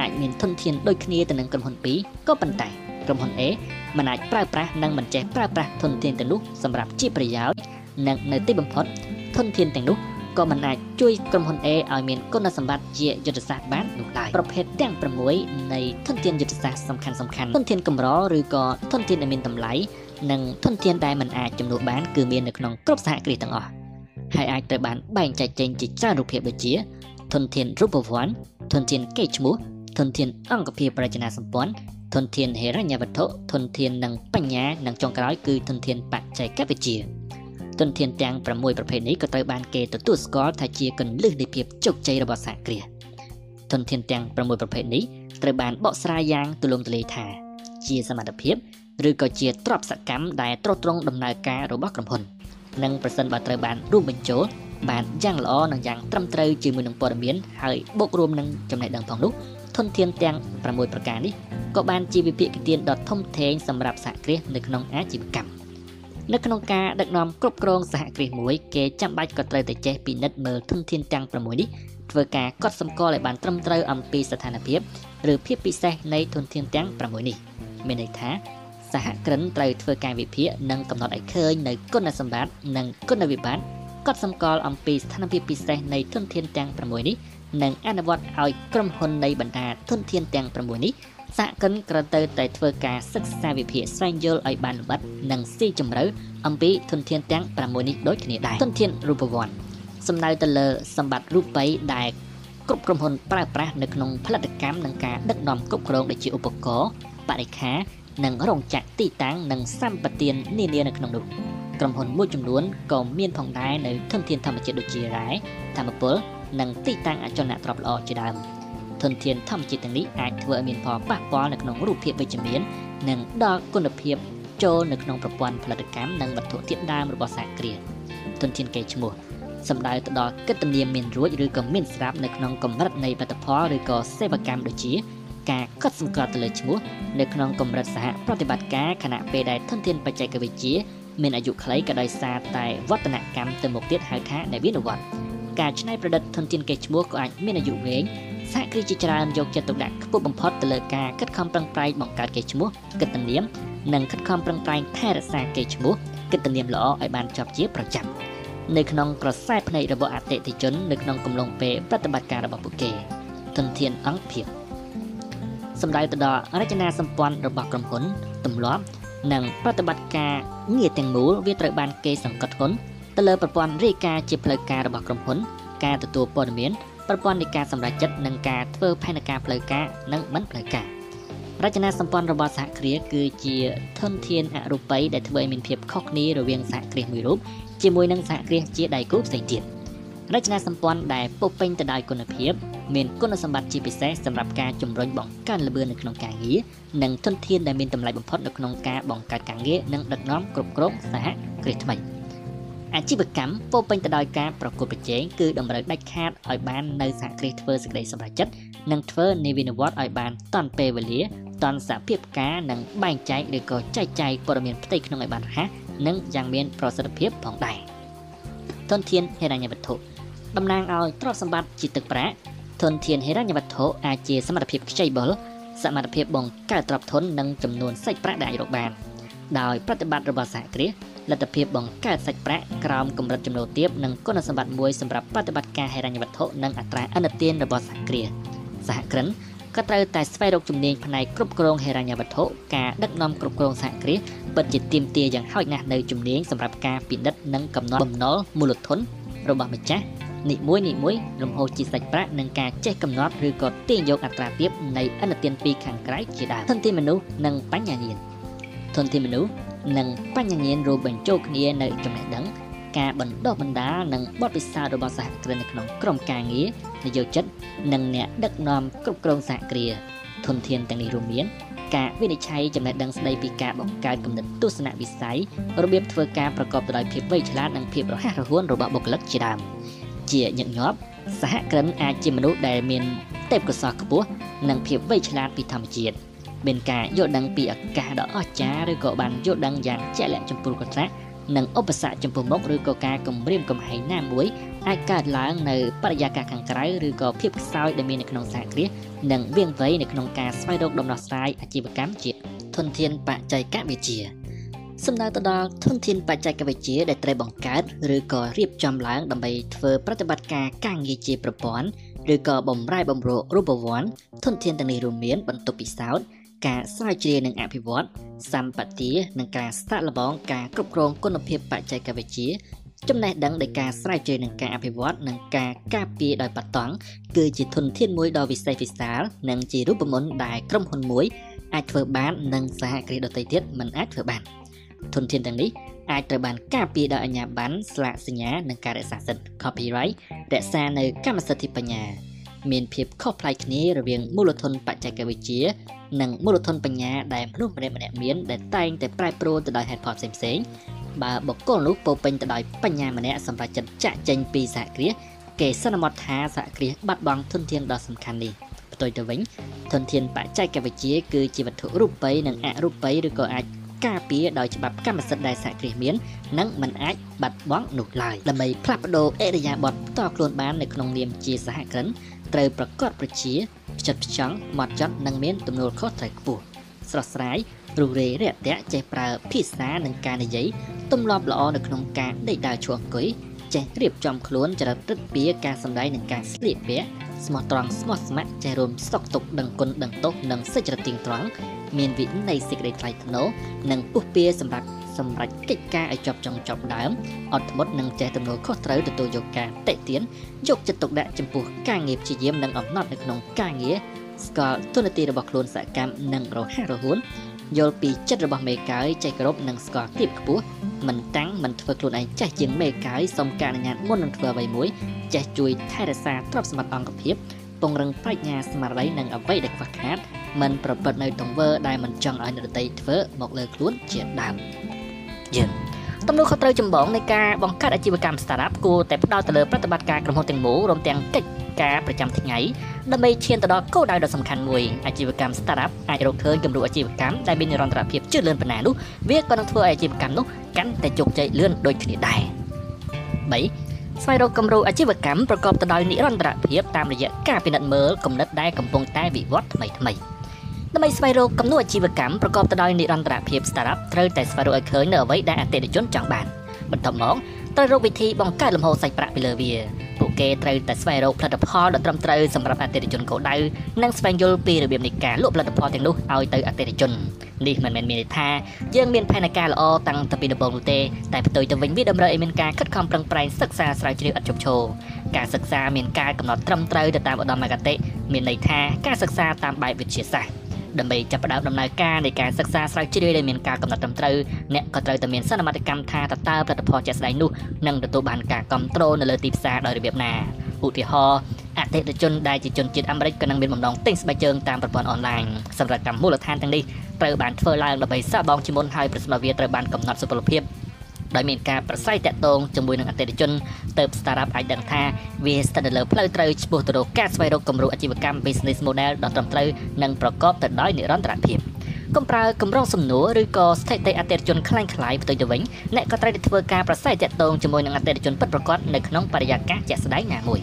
អាចមានធនធានដូចគ្នាទៅនឹងក្រុមហ៊ុន B ក៏ប៉ុន្តែក្រុមហ៊ុន A មិនអាចប្រើប្រាស់និងមិនចេះប្រើប្រាស់ធនធានទាំងនោះសម្រាប់ជាប្រយោជន៍និងនៅទីបំផុតធនធានទាំងនោះក៏មិនអាចជួយក្រុមហ៊ុន A ឲ្យមានគុណសម្បត្តិជាយុទ្ធសាស្ត្របាននោះឡើយប្រភេទទាំង6នៃធនធានយុទ្ធសាស្ត្រសំខាន់សំខាន់ធនធានកម្រឬក៏ធនធានដែលមានតម្លៃនិងធនធានដែលមិនអាចជំនួសបានគឺមាននៅក្នុងគ្រប់សហគ្រាសទាំងអស់ហើយអាចត្រូវបានបែងចែកចេញជាច្រើនរូបភាពដូចជា ធនធានរូបវ័ន្តធនធានកេរ្តិ៍ឈ្មោះ ធនធានអង្គភាពរចនាសម្ព័ន្ធធនធានហិរញ្ញវត្ថុធនធាននិងបញ្ញានិងចុងក្រោយគឺធនធានបច្ចេកវិទ្យាទន្ទានទាំង6ប្រភេទនេះក៏ត្រូវបានគេទទួលស្គាល់ថាជាគន្លឹះនៃភាពជោគជ័យរបស់សហគ្រាសទន្ទានទាំង6ប្រភេទនេះត្រូវបានបកស្រាយយ៉ាងទូលំទូលាយថា ជាសមត្ថភាពឬក៏ជាទ្រព្យសកម្មដែលត្រួតត្រងដំណើរការរបស់ក្រុមហ៊ុននិងប្រសិនបើត្រូវបានរួមបញ្ចូលបានយ៉ាងល្អនិងយ៉ាងត្រឹមត្រូវជាមួយនឹងព័ត៌មានហើយបូករួមនឹងចំណេះដឹងផងនោះ ធនធានទាំង6ប្រការនេះក៏បានជាវិភាគទានដ៏ធំធេងសម្រាប់សហគ្រាសនៅក្នុងអាជីវកម្មនៅក្នុងការដឹកនាំគ្រប់គ្រងសហគ្រាសមួយគេចាំបាច់ក៏ត្រូវតែចេះពិនិត្យមើលធនធានទាំង6នេះធ្វើការកត់សម្គាល់ឲ្យបានត្រឹមត្រូវអំពីស្ថានភាពឬភាពពិសេសនៃធនធានទាំង6នេះមានន័យថាសហគ្រិនត្រូវធ្វើការវិភាគនិងកំណត់ឲ្យឃើញនៅគុណសម្បត្តិនិងគុណវិបត្តិកត់សម្គាល់អំពីស្ថានភាពពិសេសនៃធនធានទាំង6នេះ និងអនុវត្តឲ្យក្រុមហ៊ុននៃបណ្ដាធនធានទាំង6នេះសហគមន៍ក្រទៅតែធ្វើការសិក្សាវិភាគស្វែងយល់ឲ្យបានលម្អិតនិងស៊ីជម្រៅអំពីធនធានទាំង6នេះដូចគ្នាដែរធនធានរូបវ័ន្តសំដៅទៅលើសម្បត្តិរូបិយដែលគ្រប់ក្រុមហ៊ុនប្រើប្រាស់នៅក្នុងផលិតកម្មនិងការដឹកនាំគ្រប់គ្រងដូចជាឧបករណ៍បរិខានិងរោងចក្រទីតាំងនិងសម្បទាននានានៅក្នុងនោះក្រុមហ៊ុនមួយចំនួនក៏មានផងដែរនៅធនធានធម្មជាតិដូចជារ៉ែធម្មពល និងទីតាំងអចលនទ្រព្យល្អជាដើមធនធានធម្មជាតិទាំងនេះអាចធ្វើឲ្យមានផលប៉ះពាល់នៅក្នុងរូបភាពវិជ្ជមាន និងដល់គុណភាពចូលនៅក្នុងប្រព័ន្ធផលិតកម្មនិងវត្ថុធាតុដើមរបស់សហគ្រាសធនធានកេរ្តិ៍ឈ្មោះសំដៅទៅដល់កិត្តិនាមមានរួចឬក៏មានស្រាប់នៅក្នុងកម្រិតនៃផលិតផលឬក៏សេវាកម្មដូចជា ការកត់សម្គាល់ទៅលើឈ្មោះនៅក្នុងកម្រិតសហប្រតិបត្តិការខណៈពេលដែលធនធានបច្ចេកវិទ្យាមានអាយុខ្លីក៏ដោយសារតែវឌ្ឍនកម្មទៅមុខទៀតហៅថានវានុវត្តន៍ ការច្នៃប្រឌិតធនធានកេរ្តិ៍ឈ្មោះក៏អាចមានអាយុវែងសហគ្រាសជាច្រើនយកចិត្តទុកដាក់ខ្ពស់បំផុតទៅលើការខិតខំប្រឹងប្រែងបង្កើតកេរ្តិ៍ឈ្មោះកិត្តិនាមនិងខិតខំប្រឹងប្រែងថែរក្សាកេរ្តិ៍ឈ្មោះកិត្តិនាមល្អឲ្យបានជាប់ជាប្រចាំនៅក្នុងក្រសែភ្នែករបស់អតិថិជននៅក្នុងកំឡុងពេលប្រតិបត្តិការរបស់ពួកគេធនធានអង្គភាពសម្ដៅទៅដល់រចនាសម្ព័ន្ធរបស់ក្រុមហ៊ុនទម្លាប់និងប្រតិបត្តិការងារទាំងមូលវាត្រូវបានគេសង្កត់ធ្ងន់ ទៅលើប្រព័ន្ធរាយការណ៍ជាផ្លូវការរបស់ក្រុមហ៊ុន ការទទួលព័ត៌មានប្រព័ន្ធនៃការសម្រេចចិត្តនិងការធ្វើផែនការផ្លូវការនិងមិនផ្លូវការរចនាសម្ព័ន្ធរបស់សហគ្រាសគឺជាធនធានអរូបីដែលធ្វើឲ្យមានភាពខុសគ្នារវាងសហគ្រាសមួយរូបជាមួយនឹងសហគ្រាសជាដៃគូផ្សេងទៀតរចនាសម្ព័ន្ធដែលពុះពេញទៅដោយគុណភាពមានគុណសម្បត្តិជាពិសេសសម្រាប់ការជំរុញបង្កើនល្បឿននៅក្នុងការងារនិងធនធានដែលមានតម្លៃបំផុតនៅក្នុងការបង្កើតការងារនិងដឹកនាំគ្រប់គ្រងសហគ្រាសថ្មី អាជីវកម្មពោពេញទៅដោយការប្រកួតប្រជែងគឺតម្រូវដាច់ខាតឲ្យបាននៅសហគ្រាសធ្វើសេចក្តីសម្រេចចិត្តនិងធ្វើនិវិនវត្តឲ្យបានតាន់ពេលវេលាតាន់សហភាពការនិងបែងចែកឬក៏ចែកចាយព័ត៌មានផ្ទៃក្នុងឲ្យបានរហ័សនិងយ៉ាងមានប្រសិទ្ធភាពផងដែរធនធានហិរញ្ញវត្ថុតំណាងឲ្យទ្រព្យសម្បត្តិជាទឹកប្រាក់ធនធានហិរញ្ញវត្ថុអាចជាសមត្ថភាពខ្ចីបុលសមត្ថភាពបង្កើតទ្រព្យធននិងចំនួនសាច់ប្រាក់ដែលអាចរកបានដោយប្រតិបត្តិរបស់សហគ្រាស លទ្ធភាពបង្កើតសាច់ប្រាក់ក្រោមកម្រិតចំណូលទាបនិងគុណសម្បត្តិមួយសម្រាប់ប្រតិបត្តិការហិរញ្ញវត្ថុនិងអត្រាអនុទានរបស់សហគ្រាសសហគ្រិនក៏ត្រូវតែស្វែងរកជំនាញផ្នែកគ្រប់គ្រងហិរញ្ញវត្ថុការដឹកនាំគ្រប់គ្រងសហគ្រាសពិតជាទាមទារយ៉ាងហោចណាស់នៅជំនាញសម្រាប់ការពិនិត្យនិងកំណត់បំណុលមូលធនរបស់ម្ចាស់នីមួយនីមួយលំហូរជាសាច់ប្រាក់និងការចេះកំណត់ឬក៏ទាញយកអត្រាទាបនៃអនុទានពីខាងក្រៅជាដើមធនធានមនុស្សនិងបញ្ញាញាណធនធានមនុស្ស និងបញ្ញាញាណរួមបញ្ចូលគ្នានៅចំណេះដឹងការបណ្ដុះបណ្ដាលនិងបទពិសោធន៍របស់សហគ្រិននៅក្នុងក្រុមការងារនយោជិតនិងអ្នកដឹកនាំគ្រប់គ្រងសហគ្រាសធនធានទាំងនេះរួមមានការវិនិច្ឆ័យចំណេះដឹងស្ដីពីការបង្កើតគំនិតទស្សនវិស័យរបៀបធ្វើការប្រកបទៅដោយភាពវៃឆ្លាតនិងភាពរហ័សរហួនរបស់បុគ្គលិកជាដើមជាញឹកញាប់សហគ្រិនអាចជាមនុស្សដែលមានទេពកោសល្យខ្ពស់និងភាពវៃឆ្លាតពីធម្មជាតិ មានការយល់ដឹងពីឱកាសដ៏អស្ចារ្យឬក៏បានយល់ដឹងយ៉ាងជាក់លាក់ចំពោះកន្ត្រាក់និងឧបសគ្គចំពោះមុខឬក៏ការគំរាមកំហែងណាមួយអាចកើតឡើងនៅបរិយាកាសខាងក្រៅឬក៏ភាពខ្សោយដែលមាននៅក្នុងសហគ្រាសនិងវាងវៃនៅក្នុងការស្វែងរកដំណោះស្រាយអាជីវកម្មជាធនធានបច្ចេកវិទ្យាសំដៅទៅដល់ធនធានបច្ចេកវិទ្យាដែលត្រូវបង្កើតឬក៏រៀបចំឡើងដើម្បីធ្វើប្រតិបត្តិការការងារជាប្រព័ន្ធឬក៏បំរែបំរួលរូបវ័ន្តធនធានទាំងនេះរួមមានបន្ទប់ពិសោធន៍ ការស្រាវជ្រាវនិងអភិវឌ្ឍសម្បទានិងការស្តាក់លបងការគ្រប់គ្រងគុណភាពបច្ចេកវិទ្យាចំណេះដឹងនៃការស្រាវជ្រាវនិងការអភិវឌ្ឍនិងការការពារដោយបតង់គឺជាធនធានមួយដ៏វិសេសវិសាលនិងជារូបមន្តដែលក្រុមហ៊ុនមួយអាចធ្វើបាននិងសហគ្រាសដទៃទៀតមិនអាចធ្វើបាន ធនធានទាំងនេះអាចត្រូវបានការពារដោយអាជ្ញាប័ណ្ណស្លាកសញ្ញានិងការរក្សាសិទ្ធិ copyright រក្សានៅកម្មសិទ្ធិបញ្ញា មានភាពខុសប្លែកគ្នារវាងមូលធនបច្ចេកវិទ្យា និងមូលធនបញ្ញាដែលមនុស្សម្នាក់ម្នាក់មានដែលតែងតែប្រែប្រួលទៅដោយហេតុផលផ្សេងៗបើបុគ្គលនោះពោពេញទៅដោយបញ្ញាម្នាក់សម្រាប់ចិត្តចាក់ចេញពីសហគ្រាសគេសន្មតថាសហគ្រាសបាត់បង់ធនធានដ៏សំខាន់នេះផ្ទុយទៅវិញធនធានបច្ចេកវិទ្យាគឺជាវត្ថុរូបិយនិងអរូបិយឬក៏អាចការពារដោយច្បាប់កម្មសិទ្ធិដែលសហគ្រាសមាននិងមិនអាចបាត់បង់នោះឡើយដើម្បីផ្លាស់ប្ដូរអេរយាប័តផ្ទាល់ខ្លួនបាននៅក្នុងនាមជាសហគ្រិនត្រូវប្រកបប្រជា ផ្ចិតផ្ចង់ម៉ត់ចត់និងមានទំនួលខុសត្រូវខ្ពស់ស្រស់ស្រាយរុះរេរាក់ទាក់ចេះប្រើភាសានិងការនិយាយទម្លាប់ល្អនៅក្នុងការដេកដើរឈរអង្គុយចេះរៀបចំខ្លួនចរិតព្រឹត្តពីការសម្ដែងនិងការស្លៀកពាក់ស្មោះត្រង់ស្មោះស្ម័គ្រចេះរួមស្តុកទុកដឹងគុណដឹងទោសនិងសេចក្ដីទៀងត្រង់ មានវិន័យសេចក្ដីថ្លៃថ្នូរនិងពុះពៀសម្រាប់សម្រាប់កិច្ចការឲ្យចប់ចុងចប់ដើមអត់ធ្មត់និងចេះទំនួលខុសត្រូវទទួលយកការតេទៀនយកចិត្តទុកដាក់ចំពោះការងារព្យាយាមនិងអំណត់នៅក្នុងការងារស្គាល់ទុននីតិរបស់ខ្លួនសកម្មនិងរហ័សរហួនយល់ពីចិត្តរបស់មេកាយចេះគោរពនិងស្គាល់ទៀបខ្ពស់មិនតាំងមិនធ្វើខ្លួនឯងចេះជាងមេកាយសុំការអនុញ្ញាតមុននឹងធ្វើអ្វីមួយចេះជួយថែរក្សាទ្រព្យសម្បត្តិអង្គភាព ពង្រឹងប្រាជ្ញាស្មារតីនិងអ្វីដែលខ្វះខាតមិនប្រព្រឹត្តនៅទង្វើដែលមិនចង់ឲ្យអ្នកដទៃធ្វើមកលើខ្លួនជាដើមយើងទំនួលខុសត្រូវចម្បងនៃការបង្កើតអាជីវកម្ម startup គួរតែផ្ដោតទៅលើប្រតិបត្តិការក្រុមហ៊ុនទាំងមូលរួមទាំងកិច្ចការប្រចាំថ្ងៃដើម្បីឈានទៅដល់គោលដៅដ៏សំខាន់មួយអាជីវកម្ម startup អាចរកឃើញគំរូអាជីវកម្មដែលមាននិរន្តរភាពជឿនលឿនប៉ុណ្ណានោះវាក៏នឹងធ្វើឲ្យអាជីវកម្មនោះកាន់តែជោគជ័យលឿនដូចគ្នាដែរ3 ស្វែងរកគំរូអាជីវកម្មប្រកបទៅដោយនិរន្តរភាពតាមរយៈការពិនិត្យមើលគំនិតដែលកំពុងតែវិវត្តថ្មីថ្មីដើម្បីស្វែងរកគំនូអាជីវកម្មប្រកបទៅដោយនិរន្តរភាព startup ត្រូវតែស្វែងរកឲ្យឃើញនៅអ្វីដែលអតិថិជនចង់បានបន្ទាប់មកត្រូវរកវិធីបង្កើតលំហូរសាច់ប្រាក់ពីលើវាពួក គេត្រូវតែស្វែងរកផលិតផលដ៏ត្រឹមត្រូវសម្រាប់អតិថិជនគោលដៅនិងស្វែងយល់ពីរបៀបនៃការលក់ផលិតផលទាំងនោះឲ្យទៅអតិថិជននេះមិនមែនមានន័យថាយើងមានផែនការល្អតាំងពីដំបូងនោះទេតែផ្ទុយទៅវិញវាតម្រូវឲ្យមានការខិតខំប្រឹងប្រែងសិក្សាស្រាវជ្រាវឥតឈប់ឈរការសិក្សាមានការកំណត់ត្រឹមត្រូវទៅតាមឧត្តមគតិមានន័យថាការសិក្សាតាមបែបវិទ្យាសាស្ត្រ ដើម្បីចាប់ផ្ដើមដំណើរការនៃការសិក្សាស្រាវជ្រាវដែលមានការកំណត់ត្រឹមត្រូវអ្នកក៏ត្រូវតែមានសន្មតកម្មថាតើតើផលិតផលជាក់ស្ដែងនោះនឹងទទួលបានការគ្រប់គ្រងនៅលើទីផ្សារដោយរបៀបណាឧទាហរណ៍អតិថិជនដែលជាជនជាតិអាមេរិកក៏នឹងមានបំណងទិញស្បែកជើងតាមប្រព័ន្ធអនឡាញសម្រាប់កម្មមូលដ្ឋានទាំងនេះត្រូវបានធ្វើឡើងដើម្បីសាកបងជាមុនហើយប្រសិនបើវាត្រូវបានកំណត់សុពលភាព ដោយមានការប្រស័យតាក់ទងជាមួយនឹងអតិថិជនទៅ startup អាចដឹងថាវាស្ថិតនៅលើផ្លូវត្រូវឆ្ពោះទៅរកការស្វែងរកគំរូអាជីវកម្ម business model ដ៏ត្រឹមត្រូវនិងប្រកបទៅដោយនិរន្តរភាពកុំប្រើកម្រងសំណួរឬក៏ស្ថិតិអតិថិជនខ្លាំងខ្លាយផ្ទុយទៅវិញអ្នកក៏ត្រូវតែធ្វើការប្រស័យតាក់ទងជាមួយនឹងអតិថិជនពិតប្រាកដនៅក្នុងបរិយាកាសជាក់ស្ដែងណាមួយ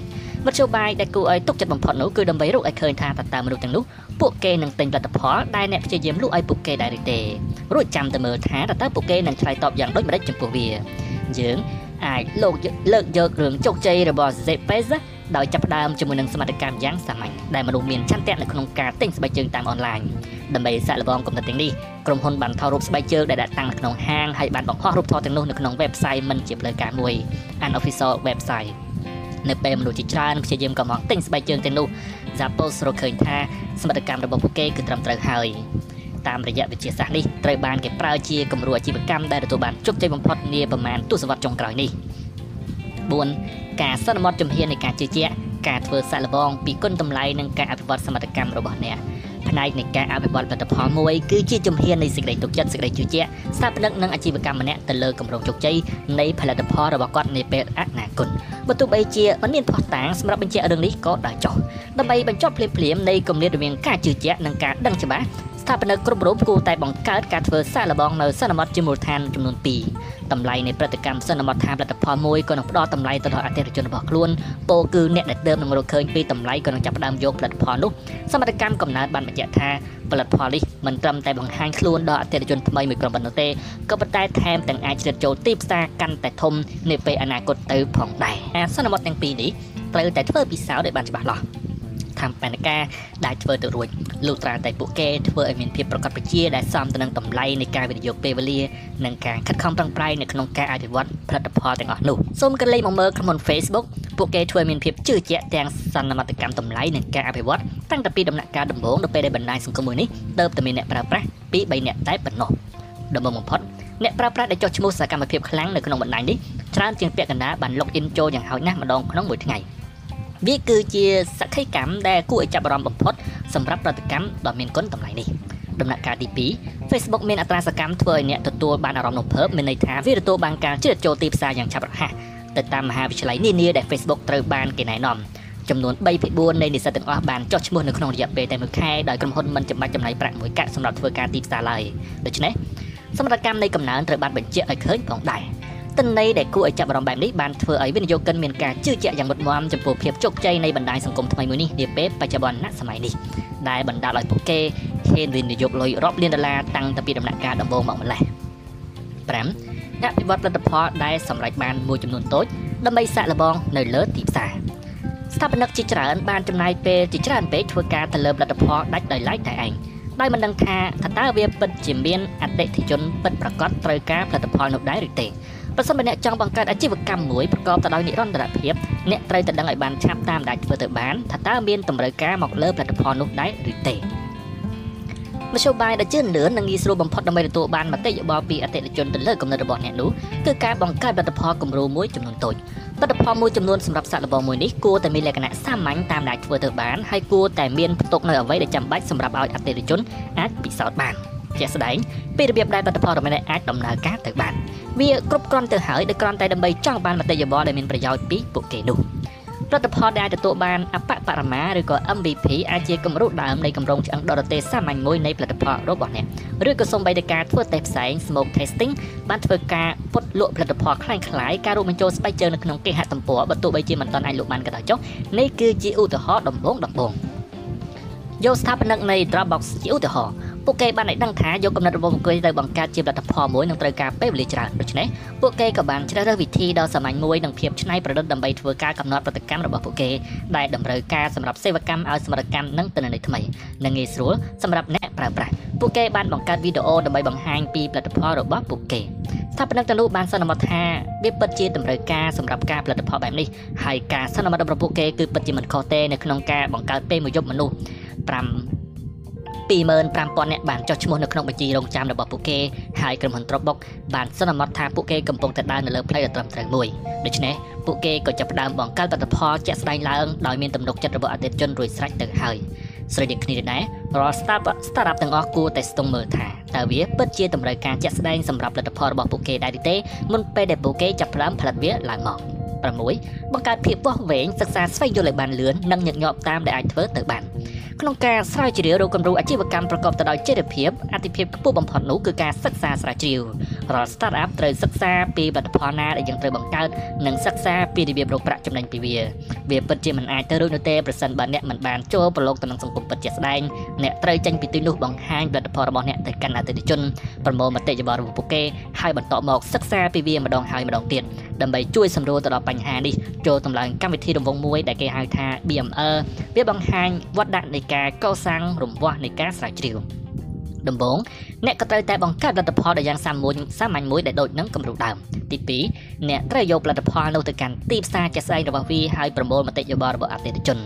មធ្យោបាយដែលគួរឲ្យទុកចិត្តបំផុតនោះគឺដើម្បីរកឲ្យឃើញថាតើតើមនុស្សទាំងនោះពួកគេនឹងទិញផលិតផលដែលអ្នកព្យាយាមលក់ឲ្យពួកគេដែរឬទេរួចចាំទៅមើលថាតើតើពួកគេនឹងឆ្លើយតបយ៉ាងដូចម្តេចចំពោះវាយើងអាចលោកលើកយករឿងជោគជ័យរបស់ Zepes ដោយចាប់ផ្ដើមជាមួយនឹងសមិទ្ធកម្មយ៉ាងសាមញ្ញដែលមនុស្សមានឆន្ទៈនៅក្នុងការទិញស្បែកជើងតាមអនឡាញដើម្បីសាក់លបងគំនិតទាំងនេះក្រុមហ៊ុនបានថតរូបស្បែកជើងដែលដាក់តាំងនៅក្នុងហាងហើយបានបង្ហោះរូបថតទាំងនោះនៅក្នុង website មិនជាផ្លូវការមួយ unofficial website នៅពេលមនុស្សជាច្រើនព្យាយាមកំងទិញស្បែកជើងទាំងនោះ Zappos រកឃើញថាសមិទ្ធកម្មរបស់ពួកគេគឺត្រឹមត្រូវហើយតាមរយៈវិទ្យាសាស្ត្រនេះត្រូវបានគេប្រើជាគំរូអាជីវកម្មដែលទទួលបានជោគជ័យបំផុតនាប្រមាណទសវត្សរ៍ចុងក្រោយនេះ4ការសន្មត់ជំហាននៃការជឿជាក់ការធ្វើសាក់លបងពីគុណតម្លៃនិងការអភិវឌ្ឍសមត្ថកម្មរបស់អ្នក ផ្នែកនៃការអភិវឌ្ឍផលិតផលមួយគឺជាជំហាននៃសេចក្តីទុកចិត្តសេចក្តីជឿជាក់ស្ថាបនិកនិងអាជីវកម្មម្នាក់ទៅលើកម្រងជោគជ័យនៃផលិតផលរបស់គាត់នាពេលអនាគតបើទោះបីជាមិនមានផុសតាងសម្រាប់បញ្ជាក់រឿងនេះក៏ដោយចុះដើម្បីបញ្ចប់ភ្លាមៗនៃគម្លាតរវាងការជឿជាក់និងការដឹងច្បាស់ ស្ថាបនិកគ្រប់រូបគួរតែបង្កើតការធ្វើសាកល្បងនៅសន្មតជាមូលដ្ឋានចំនួន2តម្លៃនៃប្រតិកម្មសន្មតថាផលិតផលមួយក៏នឹងផ្ដល់តម្លៃទៅដល់អតិថិជនរបស់ខ្លួនពោលគឺអ្នកដែលទើបនឹងរកឃើញពីតម្លៃក៏នឹងចាប់ផ្ដើមយកផលិតផលនោះសមត្ថកម្មកំណើតបានបញ្ជាក់ថាផលិតផលនេះមិនត្រឹមតែបង្ហាញខ្លួនដល់អតិថិជនថ្មីមួយក្រុមប៉ុណ្ណោះទេក៏ប៉ុន្តែថែមទាំងអាចជ្រៀតចូលទីផ្សារកាន់តែធំនាពេលអនាគតទៅផងដែរអាសន្មតទាំងពីរនេះត្រូវតែធ្វើពិសោធន៍ឲ្យបានច្បាស់លាស់ ថាមបញ្ញការដែលធ្វើទៅរួចលុះត្រាតែពួកគេធ្វើឲ្យមានភាពប្រកបប្រជាដែលសមទៅនឹងតម្លៃនៃការវិនិយោគពេលវេលានិងការខិតខំប្រឹងប្រែងនៅក្នុងការអភិវឌ្ឍផលិតផលទាំងអស់នោះសូមកលេចមកមើលក្រុមហ៊ុន Facebook ពួកគេធ្វើមានភាពជឿជាក់ទាំងសន្មតកម្មតម្លៃនិងការអភិវឌ្ឍតាំងពីដំណាក់កាលដំបូងដល់ពេលដែលបណ្ដាញសង្គមមួយនេះទៅតែមានអ្នកប្រើប្រាស់ពី3អ្នកតែប៉ុណ្ណោះដំបូងបំផុតអ្នកប្រើប្រាស់ដែលចុះឈ្មោះសកម្មភាពខ្លាំងនៅក្នុងបណ្ដាញនេះច្រើនជាងពាក់កណ្ដាលបាន log in ចូលយ៉ាងហោចណាស់ម្ដងក្នុងមួយថ្ងៃ វាគឺជាសក្ខីកម្មដែលគួរឲ្យចាប់អារម្មណ៍បំផុតសម្រាប់ប្រតិកម្មដ៏មានគុណតម្លៃនេះដំណាក់កាលទី2 Facebook មានអត្រាសកម្មធ្វើឲ្យអ្នកទទួលបានអារម្មណ៍រំភើបមានន័យថាវាទទួលបានការជ្រៀតចូលទីផ្សារយ៉ាងឆាប់រហ័សទៅតាមមហាវិទ្យាល័យនានាដែល Facebook ត្រូវបានគេណែនាំចំនួន3ភាគ4នៃនិស្សិតទាំងអស់បានចុះឈ្មោះនៅក្នុងរយៈពេលតែមួយខែដោយក្រុមហ៊ុនមិនចាំបាច់ចំណាយប្រាក់មួយកាក់សម្រាប់ធ្វើការទីផ្សារឡើយដូច្នេះសមត្ថកម្មនៃកំណើនត្រូវបានបញ្ជាក់ឲ្យឃើញផងដែរ ទិន្នន័យដែលគួរឲ្យចាប់អារម្មណ៍បែបនេះបានធ្វើឲ្យវិនិយោគិនមានការជឿជាក់យ៉ាងមុតមាំចំពោះភាពជោគជ័យនៃបណ្ដាញសង្គមថ្មីមួយនេះនាពេលបច្ចុប្បន្នសម័យនេះដែលបណ្ដាលឲ្យពួកគេហ៊ានវិនិយោគលុយរាប់លានដុល្លារតាំងពីដំណាក់កាលដំបូងមកម្លេះ5អភិវឌ្ឍផលិតផលដែលសម្រេចបានមួយចំនួនតូចដើម្បីសាក់លបងនៅលើទីផ្សារស្ថាបនិកជាច្រើនបានចំណាយពេលជាច្រើនពេកធ្វើការទៅលើផលិតផលដាច់ដោយឡែកតែឯងដោយមិនដឹងថាតើវាពិតជាមានអតិថិជនពិតប្រាកដត្រូវការផលិតផលនោះដែរឬទេ ប្រសិនបើអ្នកចង់បង្កើតអាជីវកម្មមួយប្រកបទៅដោយនិរន្តរភាពអ្នកត្រូវតែដឹងឲ្យបានឆាប់តាមដែលធ្វើទៅបានថាតើមានតម្រូវការមកលើផលិតផលនោះដែរឬទេមធ្យោបាយដែលជឿនលឿននិងងាយស្រួលបំផុតដើម្បីទទួលបានមតិយោបល់ពីអតិថិជនទៅលើគំនិតរបស់អ្នកនោះគឺការបង្កើតផលិតផលគំរូមួយចំនួនតូចផលិតផលមួយចំនួនសម្រាប់សាក់លបងមួយនេះគួរតែមានលក្ខណៈសាមញ្ញតាមដែលធ្វើទៅបានហើយគួរតែមានផ្ទុកនៅអ្វីដែលចាំបាច់សម្រាប់ឲ្យអតិថិជនអាចពិសោធន៍បាន ជាក់ស្ដែងពីរបៀបដែលផលិតផលរបស់អ្នកអាចដំណើរការទៅបានវាគ្រប់គ្រាន់ទៅហើយដោយគ្រាន់តែដើម្បីចង់បានមតិយោបល់ដែលមានប្រយោជន៍ពីពួកគេនោះផលិតផលដែលទទួលបានអបបរមាឬក៏ MVP អាចជាគំរូដើមនៃកម្រងឆ្អឹងដរតេសាមញ្ញមួយនៃផលិតផលរបស់អ្នកឬក៏សូម្បីតែការធ្វើតេស្តផ្សេង smoke testing បានធ្វើការពុតលក់ផលិតផលคล้ายៗការរួមបញ្ចូលស្បែកជើងនៅក្នុងគេហទំព័របើទោះបីជាមិនទាន់អាចលក់បានក៏ដោយចុះនេះគឺជាឧទាហរណ៍ដំបូងដំបូងយកស្ថាបនិកនៃ Dropbox ជាឧទាហរណ៍ ពួកគេបានឲ្យដឹងថាយកកំណត់របស់ពួកគេទៅបង្កើតជាផលិតផលមួយនឹងត្រូវការពេលវេលាច្រើនដូច្នេះពួកគេក៏បានជ្រើសរើសវិធីដ៏សាមញ្ញមួយនិងភាពច្នៃប្រឌិតដើម្បីធ្វើការកំណត់ប្រតិកម្មរបស់ពួកគេដែលតម្រូវការសម្រាប់សេវាកម្មឲ្យសមត្ថកម្មនិងទិន្នន័យថ្មីនិងងាយស្រួលសម្រាប់អ្នកប្រើប្រាស់ពួកគេបានបង្កើតវីដេអូដើម្បីបង្ហាញពីផលិតផលរបស់ពួកគេស្ថាបនិកទាំងនោះបានសន្មតថាវាពិតជាតម្រូវការសម្រាប់ការផលិតផលបែបនេះហើយការសន្មតរបស់ពួកគេគឺពិតជាមិនខុសទេនៅក្នុងការបង្កើតពេលមួយយប់មនុស្ស5 25000នាក់បានចុះឈ្មោះនៅក្នុងបញ្ជីរងចាំរបស់ពួកគេហើយក្រុមហ៊ុន Dropbox បានសន្មតថាពួកគេកំពុងតែដើរនៅលើផ្លូវដ៏ត្រឹមត្រូវមួយដូច្នេះពួកគេក៏ចាប់ផ្ដើមបង្កើតផលិតផលជាក់ស្ដែងឡើងដោយមានទំនុកចិត្តរបស់អតិថិជនរួចស្រេចទៅហើយស្រេចដូចគ្នាដែររាល់ startup startup ទាំងអស់គួរតែស្ទង់មើលថាតើវាពិតជាតម្រូវការជាក់ស្ដែងសម្រាប់លទ្ធផលរបស់ពួកគេដែរឬទេមុនពេលដែលពួកគេចាប់ផ្ដើមផលិតវាឡើងមក6បង្កើតភាពវាស់វែងសិក្សាស្វែងយល់ឲ្យបានលឿននិងញឹកញាប់តាមដែលអាចធ្វើទៅបាន ក្នុងការស្រាវជ្រាវរកគំរូអាជីវកម្មប្រកបទៅដោយចីរភាពអតិភិបខ្ពស់បំផុតនោះគឺការសិក្សាស្រាវជ្រាវរាល់ startup ត្រូវសិក្សាពីផលិតផលណាដែលយើងត្រូវបង្កើតនិងសិក្សាពីរបៀបរកប្រាក់ចំណេញពីវាវាពិតជាមិនអាចទៅរួចនោះទេប្រសិនបើអ្នកមិនបានចូលប្រឡូកទៅនឹងសង្គមពិតជាក់ស្ដែងអ្នកត្រូវចេញពីទីនោះបង្ហាញផលិតផលរបស់អ្នកទៅកាន់អតិថិជនប្រមូលមតិយោបល់របស់ពួកគេហើយបន្តមកសិក្សាពីវាម្ដងហើយម្ដងទៀតដើម្បីជួយសម្រួលទៅដល់បញ្ហានេះចូលតម្លើងកម្មវិធីរង្វង់មួយដែលគេហៅថា BML វាបង្ហាញវត្តដាក់នៃការកសាងរង្វាស់នៃការស្រាវជ្រាវដំបូង អ្នកក៏ត្រូវតែបង្កើតលទ្ធផលដែលយ៉ាងសាមញ្ញសាមញ្ញមួយដែលដូចនឹងគំរូដើមទី2អ្នកត្រូវយកផលិតផលនោះទៅកាន់ទីផ្សារជាក់ស្ដែងរបស់វាហើយប្រមូលមតិយោបល់របស់អតិថិជន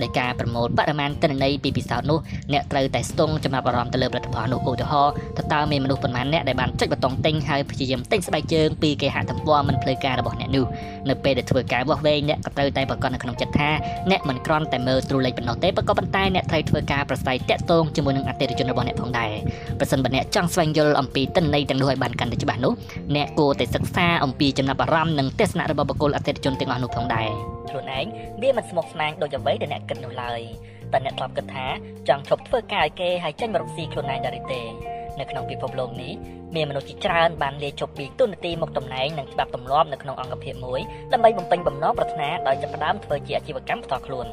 នៃការប្រមូលបរិមាណទិន្នន័យពីពិសោធន៍នោះអ្នកត្រូវតែស្ទង់ចំណាប់អារម្មណ៍ទៅលើផលិតផលនោះឧទាហរណ៍តើតើមានមនុស្សប៉ុន្មានអ្នកដែលបានចុចប៊ូតុងទិញហើយព្យាយាមទិញស្បែកជើងពីគេហទំព័រមិនផ្លូវការរបស់អ្នកនោះនៅពេលដែលធ្វើការវាស់វែងអ្នកក៏ត្រូវតែប្រកាសនៅក្នុងចិត្តថាអ្នកមិនគ្រាន់តែមើលទ្រូលេខប៉ុណ្ណោះទេក៏ប៉ុន្តែអ្នកត្រូវធ្វើការប្រស័យតាក់ទងជាមួយនឹងអតិថិជនរបស់អ្នកផងដែរប្រសិនបើអ្នកចង់ស្វែងយល់អំពីទិន្នន័យទាំងនោះឲ្យបានកាន់តែច្បាស់នោះអ្នកគួរតែសិក្សាអំពីចំណាប់អារម្មណ៍និងទស្សនៈរបស់បុគ្គលអតិថិជនទាំងអស់នោះផងដែរខ្លួនឯងវាមិនស្មុគស្មាញដូចអ្វីដែលអ្នកគិតនោះឡើយតែអ្នកធ្លាប់គិតថាចង់ឈប់ធ្វើការឲ្យគេហើយចេញមករកស៊ីខ្លួនឯងដែរទេ នៅក្នុងពិភពលោកនេះមានមនុស្សជាច្រើនបានលាយជប់ពីទូនាទីមកតំណែងនិងច្បាប់ទម្លាប់នៅក្នុងអង្គភាពមួយដើម្បីបំពេញបំណងប្រាថ្នាដោយចាប់ផ្ដើមធ្វើជាអាជីវកម្មផ្ទាល់ខ្លួន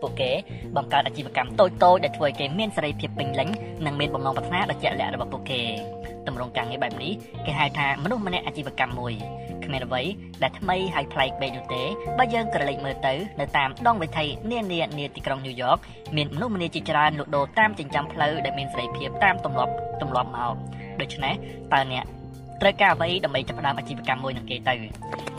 ពួកគេបង្កើតអាជីវកម្មតូចៗដែលធ្វើឲ្យគេមានសេរីភាពពេញលេញនិងមានបំណងប្រាថ្នាដ៏ជាក់លាក់របស់ពួកគេ ទម្រង់ការងារបែបនេះគេហៅថាមនុស្សម្នាក់អាជីវកម្មមួយគ្មានអ្វីដែលថ្មីហើយប្លែកពេកនោះទេបើយើងក្រឡេកមើលទៅនៅតាមដងវិថីនានានាទីក្រុងញូវយ៉កមានមនុស្សម្នាជាច្រើនលក់ដូរតាមចិញ្ចើមផ្លូវដែលមានសេរីភាពតាមទម្លាប់ទម្លាប់មកដូច្នេះតើអ្នក ត្រូវការអ្វីដើម្បីចាប់ផ្ដើមអាជីវកម្មមួយនឹងគេទៅ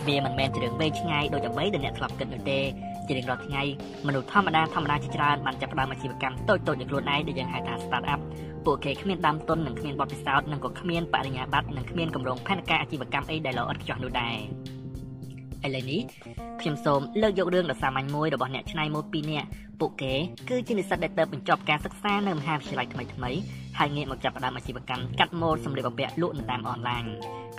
វាមិនមែនជារឿងវែងឆ្ងាយដូចអ្វីដែលអ្នកធ្លាប់គិតនោះទេជារៀងរាល់ថ្ងៃមនុស្សធម្មតាធម្មតាជាច្រើនបានចាប់ផ្ដើមអាជីវកម្មតូចៗដោយខ្លួនឯងដែលយើងហៅថា start up ពួកគេគ្មានដើមទុននិងគ្មានបទពិសោធន៍និងក៏គ្មានបរិញ្ញាបត្រនិងគ្មានគម្រោងផែនការអាជីវកម្មអីដែលល្អឥតខ្ចោះនោះដែរឥឡូវនេះខ្ញុំសូមលើកយករឿងដ៏សាមញ្ញមួយរបស់អ្នកច្នៃម៉ូដពីរនាក់ពួកគេគឺជានិស្សិតដែលទៅបញ្ចប់ការសិក្សានៅមហាវិទ្យាល័យថ្មីថ្មី ហើយងាកមកចាប់ផ្ដើមអាជីវកម្មកាត់ម៉ូដសម្លៀកបំពាក់លក់នៅតាមអនឡាញ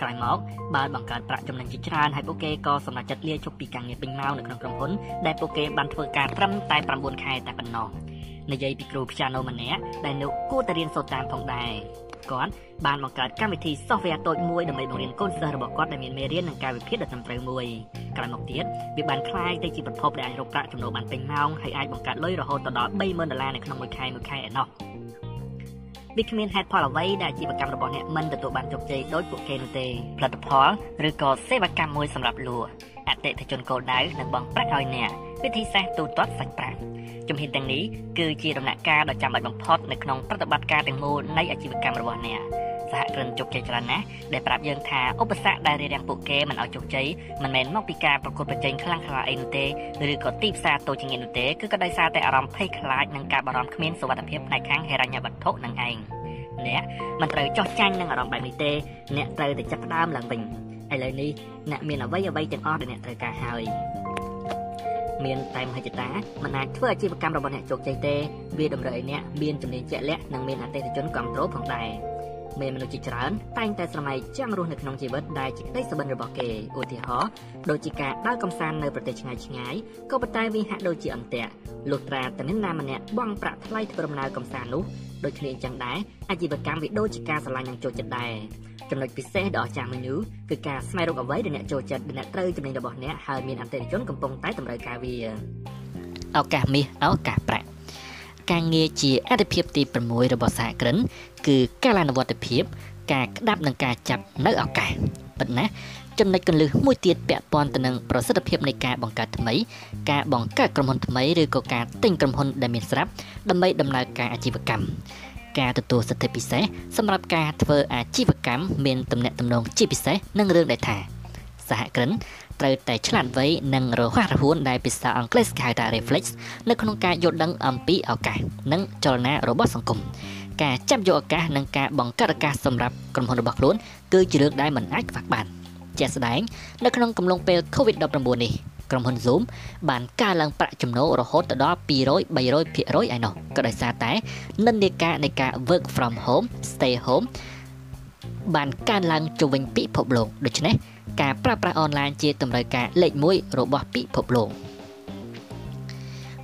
ក្រោយមកបានបង្កើតប្រាក់ចំណេញជាច្រើនហើយពួកគេក៏សម្រេចចិត្តលាឈប់ពីការងារពេញម៉ោងនៅក្នុងក្រុមហ៊ុនដែលពួកគេបានធ្វើការត្រឹមតែ9ខែតែប៉ុណ្ណោះនិយាយពីគ្រូ piano ម្នាក់ដែលនៅគួរតែរៀនសូត្រតាមផងដែរគាត់បានបង្កើតកម្មវិធី software តូចមួយដើម្បីបង្រៀនកូនសិស្សរបស់គាត់ដែលមានមេរៀននិងការវិភាគដ៏ត្រឹមត្រូវមួយក្រោយមកទៀតវាបានคล้ายទៅជាប្រភពដែលអាចរកប្រាក់ចំណូលបានពេញម៉ោងហើយអាចបង្កើតលុយរហូតដល់30000ដុល្លារនៅក្នុងមួយខែមួយខែឯណោះ វាគ្មានហេតុផលអ្វីដែលអាជីវកម្មរបស់អ្នកមិនទទួលបានជោគជ័យដោយពួកគេនោះទេផលិតផលឬក៏សេវាកម្មមួយសម្រាប់លក់អតិថិជនគោលដៅនឹងបង់ប្រាក់ឲ្យអ្នកវិធីសាស្ត្រទូទាត់សាច់ប្រាក់ជំហានទាំងនេះគឺជាដំណាក់កាលដ៏ចាំបាច់បំផុតនៅក្នុងប្រតិបត្តិការទាំងមូលនៃអាជីវកម្មរបស់អ្នក សហគ្រិនជោគជ័យច្រើនណាស់ដែលប្រាប់យើងថាឧបសគ្គដែលរារាំងពួកគេមិនឲ្យជោគជ័យមិនមែនមកពីការប្រកួតប្រជែងខ្លាំងខ្លាអីនោះទេឬក៏ទីផ្សារតូចជាងនោះទេគឺក៏ដោយសារតែអារម្មណ៍ភ័យខ្លាចនិងការបារម្ភគ្មានសុវត្ថិភាពផ្នែកខាងហិរញ្ញវត្ថុនឹងឯងអ្នកមិនត្រូវចោះចាញ់នឹងអារម្មណ៍បែបនេះទេអ្នកត្រូវតែចាប់ផ្ដើមឡើងវិញឥឡូវនេះអ្នកមានអ្វីអ្វីទាំងអស់ដែលអ្នកត្រូវការហើយមានតែមហិច្ឆតាមិនអាចធ្វើអាជីវកម្មរបស់អ្នកជោគជ័យទេវាតម្រូវឲ្យអ្នកមានជំនាញជាក់លាក់និងមានអតិថិជនគ្រប់គ្រងផងដែរ មានមនុស្សជាច្រើនតែងតែស្រមៃចង់រស់នៅក្នុងជីវិតដែលជាក្តីសុបិនរបស់គេឧទាហរណ៍ដូចជាការដើរកម្សាន្តនៅប្រទេសឆ្ងាយឆ្ងាយក៏ប៉ុន្តែវាហាក់ដូចជាអន្ទាក់លុះត្រាតែនរណាម្នាក់បង់ប្រាក់ថ្លៃធ្វើដំណើរកម្សាន្តនោះដូចគ្នាអញ្ចឹងដែរអាជីវកម្មវាដូចជាការឆ្លាញ់និងចូលចិត្តដែរចំណុចពិសេសដ៏អស្ចារ្យមួយនោះគឺការស្វែងរកអ្វីដែលអ្នកចូលចិត្តដែលអ្នកត្រូវចំណេញរបស់អ្នកហើយមានអតិថិជនកំពុងតែតម្រូវការវាឱកាសមាសឱកាសប្រាក់ ការងារជាអត្ថិភាពទី6របស់សហគ្រិនគឺការអនុវត្តភាពការក្តាប់និងការចាប់នៅឱកាសប៉ុន្តែចំណុចកន្លឹះមួយទៀតពាក់ព័ន្ធទៅនឹងប្រសិទ្ធភាពនៃការបង្កើតថ្មីការបង្កើតក្រុមហ៊ុនថ្មីឬក៏ការទិញក្រុមហ៊ុនដែលមានស្រាប់ដើម្បីដំណើរការអាជីវកម្មការទទួលសិទ្ធិពិសេសសម្រាប់ការធ្វើអាជីវកម្មមានទំនាក់ទំនងជាពិសេសនឹងរឿងដែលថាសហគ្រិន ត្រូវតែឆ្លាតវៃនិងរហ័សរហួនដែលភាសាអង់គ្លេសគេហៅថា reflex នៅក្នុងការយល់ដឹងអំពីឱកាសនិងចលនារបស់សង្គមការចាប់យកឱកាសនិងការបង្កើតឱកាសសម្រាប់ក្រុមហ៊ុនរបស់ខ្លួនគឺជារឿងដែលមិនអាចខ្វះបានជាក់ស្ដែងនៅក្នុងកំឡុងពេល COVID-19 នេះក្រុមហ៊ុន Zoom បានកើនឡើងប្រាក់ចំណូលរហូតដល់200 300%ឯណោះក៏ដោយសារតែនិន្នាការនៃការ work from home stay home បានកើនឡើងជុំវិញពិភពលោកដូច្នេះ ការប្រើប្រាស់អនឡាញជាតម្រូវការលេខ1របស់ពិភពលោក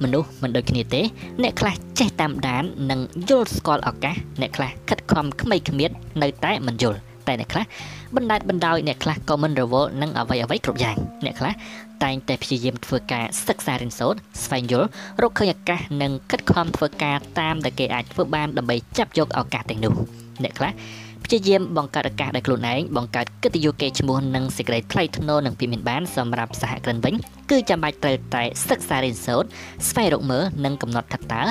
មនុស្សមិនដូចគ្នាទេ អ្នកខ្លះចេះតាមដាន និងយល់ស្គាល់ឱកាសអ្នកខ្លះខិតខំខ្មីគ្មៀតនៅតែមិនយល់តែអ្នកខ្លះបណ្ដាច់បណ្ដោយអ្នកខ្លះក៏មិនរវល់នឹងអ្វីអ្វីគ្រប់យ៉ាងអ្នកខ្លះតែងតែព្យាយាមធ្វើការសិក្សារៀនសូត្រស្វែងយល់រកឃើញឱកាសនិងខិតខំធ្វើការតាមដែលគេអាចធ្វើបានដើម្បីចាប់យកឱកាសទាំងនោះអ្នកខ្លះ ព្យាយាមបង្កើតឱកាសដោយខ្លួនឯងបង្កើតកិត្តិយសកេរ្តិ៍ឈ្មោះនិងសេចក្តីថ្លៃថ្នូរនិងពីមានបានសម្រាប់សហគ្រិនវិញគឺចាំបាច់ត្រូវតែសិក្សារៀនសូត្រស្វែងរកមើលនិងកំណត់ថាតើ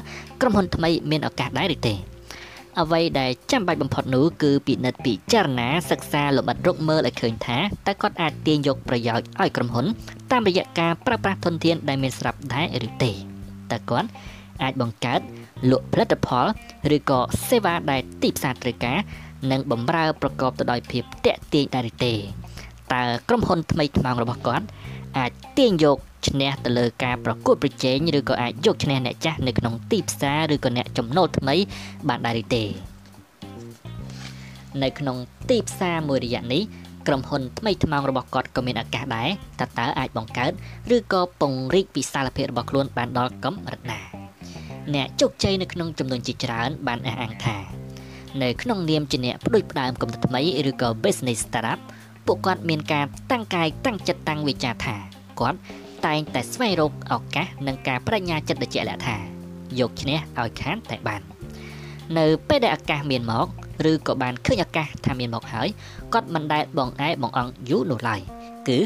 ក្រុមហ៊ុនថ្មីមានឱកាសដែរឬទេអ្វីដែលចាំបាច់បំផុតនោះគឺពិនិត្យពិចារណាសិក្សាលម្អិតរកមើលឲ្យឃើញថាតើគាត់អាចទាញយកប្រយោជន៍ឲ្យក្រុមហ៊ុន តាមរយៈការប្រើប្រាស់ធនធានដែលមានស្រាប់ដែរឬទេតើគាត់អាចបង្កើតលក់ផលិតផលឬក៏សេវាដែលទីផ្សារត្រូវការ និងបម្រើប្រកបទៅដោយភាពតាក់ទាញដែរទេតើក្រុមហ៊ុនថ្មីថ្មោងរបស់គាត់អាចទាញយកឈ្នះទៅលើការប្រកួតប្រជែងឬក៏អាចយកឈ្នះអ្នកចាស់នៅក្នុងទីផ្សារឬក៏អ្នកចំណូលថ្មីបានដែរឬទេនៅក្នុងទីផ្សារមួយរយៈនេះក្រុមហ៊ុនថ្មីថ្មោងរបស់គាត់ក៏មានឱកាសដែរតើតើអាចបង្កើតឬក៏ពង្រីកវិសាលភាពរបស់ខ្លួនបានដល់កម្រិតណាអ្នកជោគជ័យនៅក្នុងចំនួនជាច្រើនបានអះអាងថា នៅក្នុងនាមជាអ្នកផ្ដួចផ្ដើមកំណត់ថ្មីឬក៏ business startup ពួកគាត់មានការតាំងកាយតាំងចិត្តតាំងវិចារថាគាត់តែងតែស្វែងរកឱកាសនិងការបញ្ញាចិត្តដ៏ជាក់លាក់ថាយកឈ្នះឲ្យខានតែបាន នៅពេលដែលឱកាសមានមកឬក៏បានឃើញឱកាសថាមានមកហើយគាត់មិនដែលបងឯបងអង្គយូរនោះឡើយគឺ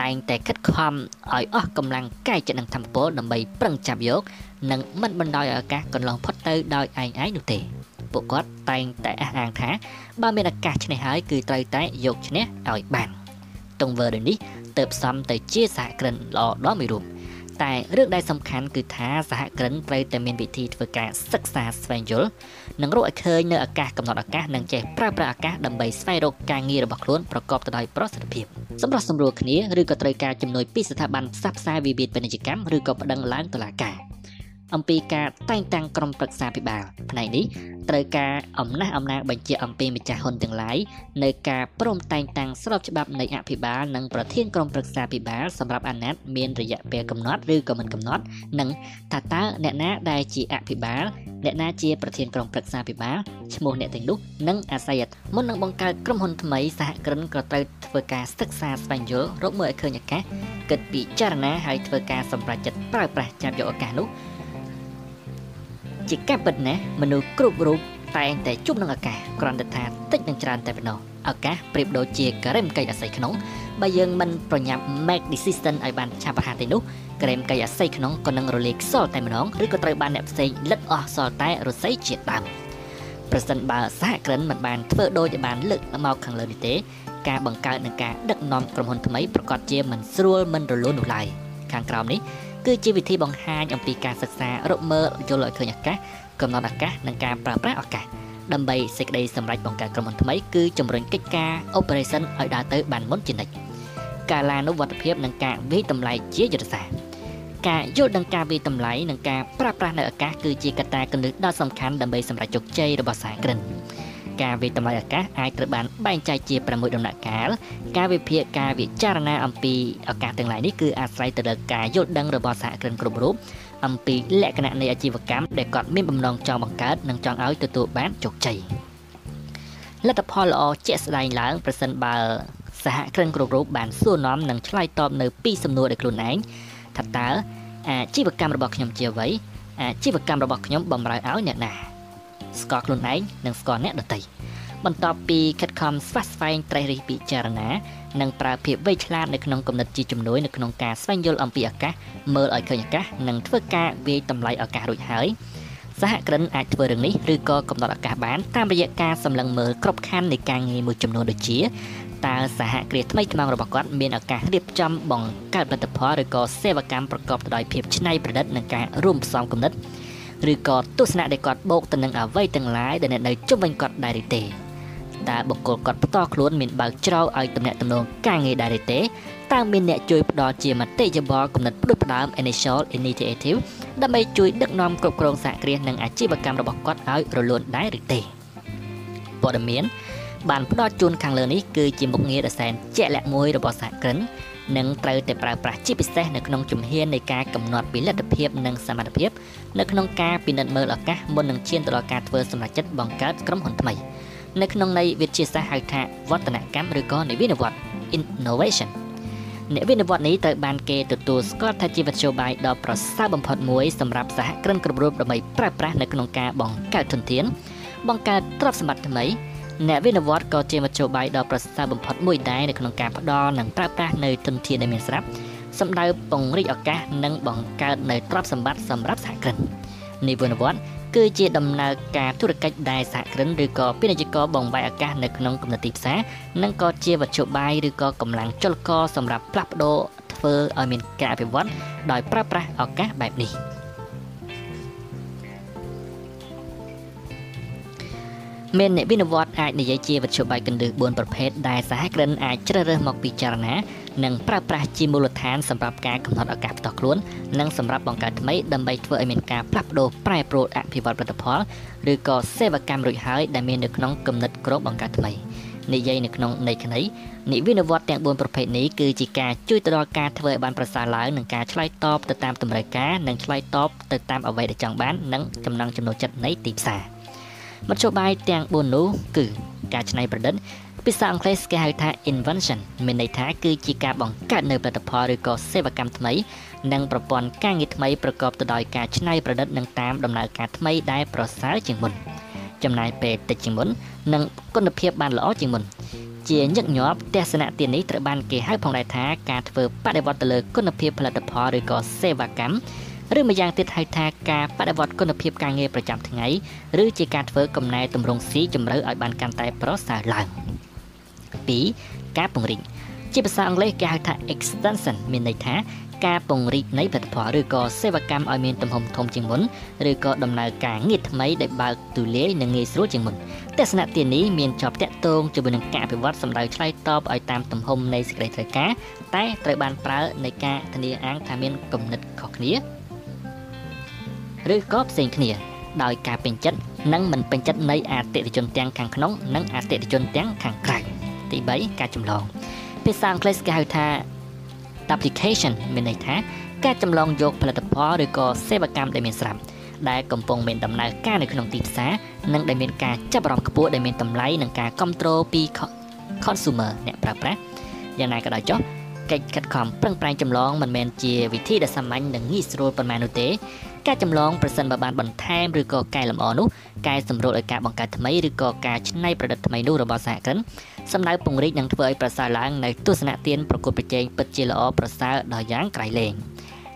តែងតែខិតខំឲ្យអស់កម្លាំងកាយចិត្តនិងធម៌ពលដើម្បីប្រឹងចាប់យក និងមិនបណ្ដោយឲ្យឱកាសកន្លងផុតទៅដោយឯងឯងនោះទេ ពួកគាត់តែងតែអះអាងថាបើមានឱកាសឈ្នះហើយគឺត្រូវតែយកឈ្នះឲ្យបានទង្វើដូចនេះទៅផ្សំទៅជាសហគ្រិនល្អដល់មួយរូបតែរឿងដែលសំខាន់គឺថាសហគ្រិនត្រូវតែមានវិធីធ្វើការសិក្សាស្វែងយល់និងរកឲ្យឃើញនៅឱកាសកំណត់ឱកាសនិងចេះប្រើប្រាស់ឱកាសដើម្បីស្វែងរកការងាររបស់ខ្លួនប្រកបទៅដោយប្រសិទ្ធភាពសម្រាប់សម្រួលគ្នាឬក៏ត្រូវការជំនួយពីស្ថាប័នផ្សះផ្សាវិវាទពាណិជ្ជកម្មឬក៏ប្តឹងឡើងតុលាការ អំពីការតែងតាំងក្រុមប្រឹក្សាពិបាលផ្នែកនេះត្រូវការអំណះអំណាងបញ្ជាអំពីម្ចាស់ហ៊ុនទាំងឡាយនៅការព្រមតែងតាំងស្របច្បាប់នៃអភិបាលនិងប្រធានក្រុមប្រឹក្សាពិបាលសម្រាប់អាណត្តិមានរយៈពេលកំណត់ឬក៏មិនកំណត់និងថាតើអ្នកណាដែលជាអភិបាលអ្នកណាជាប្រធានក្រុមប្រឹក្សាពិបាលឈ្មោះអ្នកទាំងនោះនិងអាស័យមុននឹងបង្កើតក្រុមហ៊ុនថ្មីសហគ្រិនក៏ត្រូវធ្វើការសិក្សាស្វែងយល់រកមើលឲ្យឃើញឱកាសគិតពិចារណាហើយធ្វើការសម្រេចចិត្តប្រើប្រាស់ចាប់យកឱកាសនោះ ជាការពិតណាស់មនុស្សគ្រប់រូបតែងតែជួបនឹងឱកាសគ្រាន់តែថាតិចនឹងច្រើនតែប៉ុណ្ណោះឱកាសប្រៀបដូចជាការ៉េមកៃអាស័យក្នុងបើយើងមិនប្រញាប់ make decision ឲ្យបានឆាប់រហ័សទេនោះក្រែមកៃអាស័យក្នុងក៏នឹងរលាយខ្សលតែម្ដងឬក៏ត្រូវបានអ្នកផ្សេងលិតអស់សល់តែរស័យជាដើមប្រសិនបើសហគ្រិនមិនបានធ្វើដូចបានលើកមកខាងលើនេះទេ ការបង្កើតនឹងការដឹកនាំក្រុមហ៊ុនថ្មីប្រកាសជាមិនស្រួលមិនរលូននោះឡើយខាងក្រោមនេះ គឺជាវិធីបង្ហាញអំពីការសិក្សារកមើលយល់ឲ្យឃើញឱកាសកំណត់ឱកាសនិងការប្រើប្រាស់ឱកាសដើម្បីសេចក្តីសម្រេចបង្កើតក្រុមហ៊ុនថ្មីគឺជំរុញកិច្ចការ operation ឲ្យដើរទៅបានមុនជានិច្ចការឡានុវត្តភាពនិងការវិតម្លៃជាយុទ្ធសាស្ត្រការយល់ដឹងការវិតម្លៃនិងការប្រើប្រាស់នៅឱកាសគឺជាកត្តាគន្លឹះដ៏សំខាន់ដើម្បីសម្រេចជោគជ័យរបស់សហគ្រិន ការវិតម្លៃឱកាសអាចត្រូវបានបែងចែកជា6ដំណាក់កាលការវិភាគការវិចារណាអំពីឱកាសទាំងឡាយនេះគឺអាស្រ័យទៅលើការយល់ដឹងរបស់សហគ្រិនគ្រប់រូបអំពីលក្ខណៈនៃអាជីវកម្មដែលគាត់មានបំណងចង់បង្កើតនិងចង់ឲ្យទទួលបានជោគជ័យលទ្ធផលល្អជាក់ស្ដែងឡើងប្រសិនបើសហគ្រិនគ្រប់រូបបានសួរនាំនិងឆ្លើយតបនៅពីសំណួរដោយខ្លួនឯងថាតើអាជីវកម្មរបស់ខ្ញុំជាអ្វីអាជីវកម្មរបស់ខ្ញុំបំរើឲ្យអ្នកណា ស្គាល់ខ្លួនឯងនិងស្គាល់អ្នកដទៃបន្ទាប់ពីខិតខំស្វះស្វែងត្រេះរិះពិចារណានិងប្រើភាពវៃឆ្លាតនៅក្នុងគំនិតជាជំនួយនៅក្នុងការស្វែងយល់អំពីឱកាសមើលឲ្យឃើញឱកាសនិងធ្វើការវាយតម្លៃឱកាសរួចហើយសហគ្រិនអាចធ្វើរឿងនេះឬក៏កំណត់ឱកាសបានតាមរយៈការសម្លឹងមើលគ្រប់ខណ្ឌនៃការងារមួយចំនួនដូចជាតើសហគ្រាសថ្មីថ្មោងរបស់គាត់មានឱកាសរៀបចំបង្កើតផលិតផលឬក៏សេវាកម្មប្រកបទៅដោយភាពច្នៃប្រឌិតនិងការរួមផ្សំគំនិត ឬក៏ទស្សនៈដែលគាត់បូកទៅនឹងអ្វីទាំងឡាយដែលនៅជុំវិញគាត់ដែរឬទេតើបុគ្គលគាត់ផ្ទាល់ខ្លួនមានបើកច្រកឲ្យតំណែងតំណងការងារដែរឬទេតើមានអ្នកជួយផ្ដល់ជាមតិយោបល់គំនិតផ្ដួចផ្ដើម initial initiative ដើម្បីជួយដឹកនាំគ្រប់គ្រងសហគ្រាសនិងអាជីវកម្មរបស់គាត់ឲ្យរលូនដែរឬទេព័ត៌មានបានផ្ដល់ជូនខាងលើនេះគឺជាមុខងារដ៏សែនជាក់លាក់មួយរបស់សហគ្រិន និងត្រូវតែប្រើប្រាស់ជាពិសេសនៅក្នុងជំហាននៃការកំណត់ពីលទ្ធភាពនិងសមត្ថភាពនៅក្នុងការពិនិត្យមើលឱកាសមុននឹងឈានទៅដល់ការធ្វើសម្រេចចិត្តបង្កើតក្រុមហ៊ុនថ្មីនៅក្នុងន័យវិទ្យាសាស្ត្រហៅថាវឌ្ឍនកម្មឬក៏និវិនវត្ត innovation អ្នកវិនិវត្តនេះត្រូវបានគេទទួលស្គាល់ថាជាវិទ្យាបាយដ៏ប្រសើរបំផុតមួយសម្រាប់សហគ្រិនគ្រប់រូបដើម្បីប្រើប្រាស់នៅក្នុងការបង្កើតធនធានបង្កើតទ្រព្យសម្បត្តិថ្មី អ្នកវិនិវត្តក៏ជាមធ្យោបាយដ៏ប្រសើរបំផុតមួយដែរនៅក្នុងការផ្ដល់និងប្រើប្រាស់នៅធនធានដែលមានស្រាប់សម្ដៅពង្រីកឱកាសនិងបង្កើតនៅទ្រព្យសម្បត្តិសម្រាប់សហគ្រិននិវិនិវត្តគឺជាដំណើរការធុរកិច្ចដែលសហគ្រិនឬក៏ពាណិជ្ជករបង្វែរឱកាសនៅក្នុងកំណត់ទីផ្សារនិងក៏ជាវត្ថុបាយឬក៏កម្លាំងចលករសម្រាប់ផ្លាស់ប្ដូរធ្វើឲ្យមានការអភិវឌ្ឍដោយប្រើប្រាស់ឱកាសបែបនេះ។ មានអ្នកវិនិវត្តអាចនិយាយជាវិទ្យុបាយកណ្ដឹ4ប្រភេទដែលសហគ្រិនអាចជ្រើសរើសមកពិចារណានិងប្រើប្រាស់ជាមូលដ្ឋានសម្រាប់ការកំណត់ឱកាសផ្ទាល់ខ្លួននិងសម្រាប់បង្កើតថ្មីដើម្បីធ្វើឲ្យមានការផ្លាស់ប្ដូរប្រែប្រួលអភិវឌ្ឍផលិតផលឬក៏សេវាកម្មរួចហើយដែលមាននៅក្នុងគំនិតក្រុមបង្កើតថ្មីនិយាយនៅក្នុងន័យខ្លីនិវិនវត្តទាំង4ប្រភេទនេះគឺជាការជួយទៅដល់ការធ្វើឲ្យបានប្រសើរឡើងនិងការឆ្លើយតបទៅតាមតម្រូវការនិងឆ្លើយតបទៅតាមអ្វីដែលចង់បាននិងចំណង់ចំណូលចិត្តនៃទីផ្សារ។ មធ្យោបាយទាំង4នោះគឺការច្នៃប្រឌិតភាសាអង់គ្លេសគេហៅថា invention មានន័យថាគឺជាការបង្កើតនៅផលិតផលឬក៏សេវាកម្មថ្មី និងប្រព័ន្ធការងារថ្មីប្រកបទៅដោយការច្នៃប្រឌិតនិងតាមដំណើរការថ្មីដែលប្រសើរជាងមុនចំណាយពេលតិចជាងមុន និងគុណភាពបានល្អជាងមុនជាញឹកញាប់ទស្សនៈទាននេះត្រូវបានគេហៅផងដែរថាការធ្វើបដិវត្តទៅលើគុណភាពផលិតផលឬក៏សេវាកម្ម ឬម្យ៉ាងទៀតហៅថាការបដិវត្តគុណភាពការងារប្រចាំថ្ងៃឬជាការធ្វើកំណែតម្រង់ស៊ីជម្រៅឲ្យបានកាន់តែប្រសើរឡើង2ការពង្រីកជាភាសាអង់គ្លេសគេហៅថា extension មានន័យថាការពង្រីកនៃផលិតផលឬក៏សេវាកម្មឲ្យមានទំហំធំជាងមុនឬក៏ដំណើរការងារថ្មីដែលបើកទូលាយនិងងាយស្រួលជាងមុនទស្សនៈទាននេះមានជាប់តាក់ទងជាមួយនឹងការអភិវឌ្ឍសម្ដៅឆ្លើយតបឲ្យតាមទំហំនៃសេចក្តីត្រូវការតែត្រូវបានប្រើในការធានាអាងថាមានគំនិតខុសគ្នា ឬក៏ផ្សេងគ្នាដោយការពេញចិត្តនិងមិនពេញចិត្តនៃអតិថិជនទាំងខាងក្នុងនិងអតិថិជនទាំងខាងក្រៅទី3ការចម្លងភាសាអង់គ្លេសគេហៅថា application មានន័យថាការចម្លងយកផលិតផលឬក៏សេវាកម្មដែលមានស្រាប់ដែលកំពុងមានដំណើរការនៅក្នុងទីផ្សារនិងដែលមានការចាប់អារម្មណ៍ខ្ពស់ដែលមានតម្លៃនិងការគ្រប់គ្រងពី consumer អ្នកប្រើប្រាស់យ៉ាងណាក៏ដោយចុះកិច្ចខិតខំប្រឹងប្រែងចម្លងមិនមែនជាវិធីដែលសាមញ្ញនិងងាយស្រួលប៉ុន្មាននោះទេ ការចម្លងប្រសិនបើបានបន្ថែមឬក៏កែលម្អនោះកែសម្រួលឲ្យការបង្កើតថ្មីឬក៏ការច្នៃប្រឌិតថ្មីនោះរបស់សហគ្រិនសំដៅពង្រីកនិងធ្វើឲ្យប្រសើរឡើងនៅទស្សនៈទានប្រកួតប្រជែងពិតជាល្អប្រសើរដល់យ៉ាងក្រៃលែង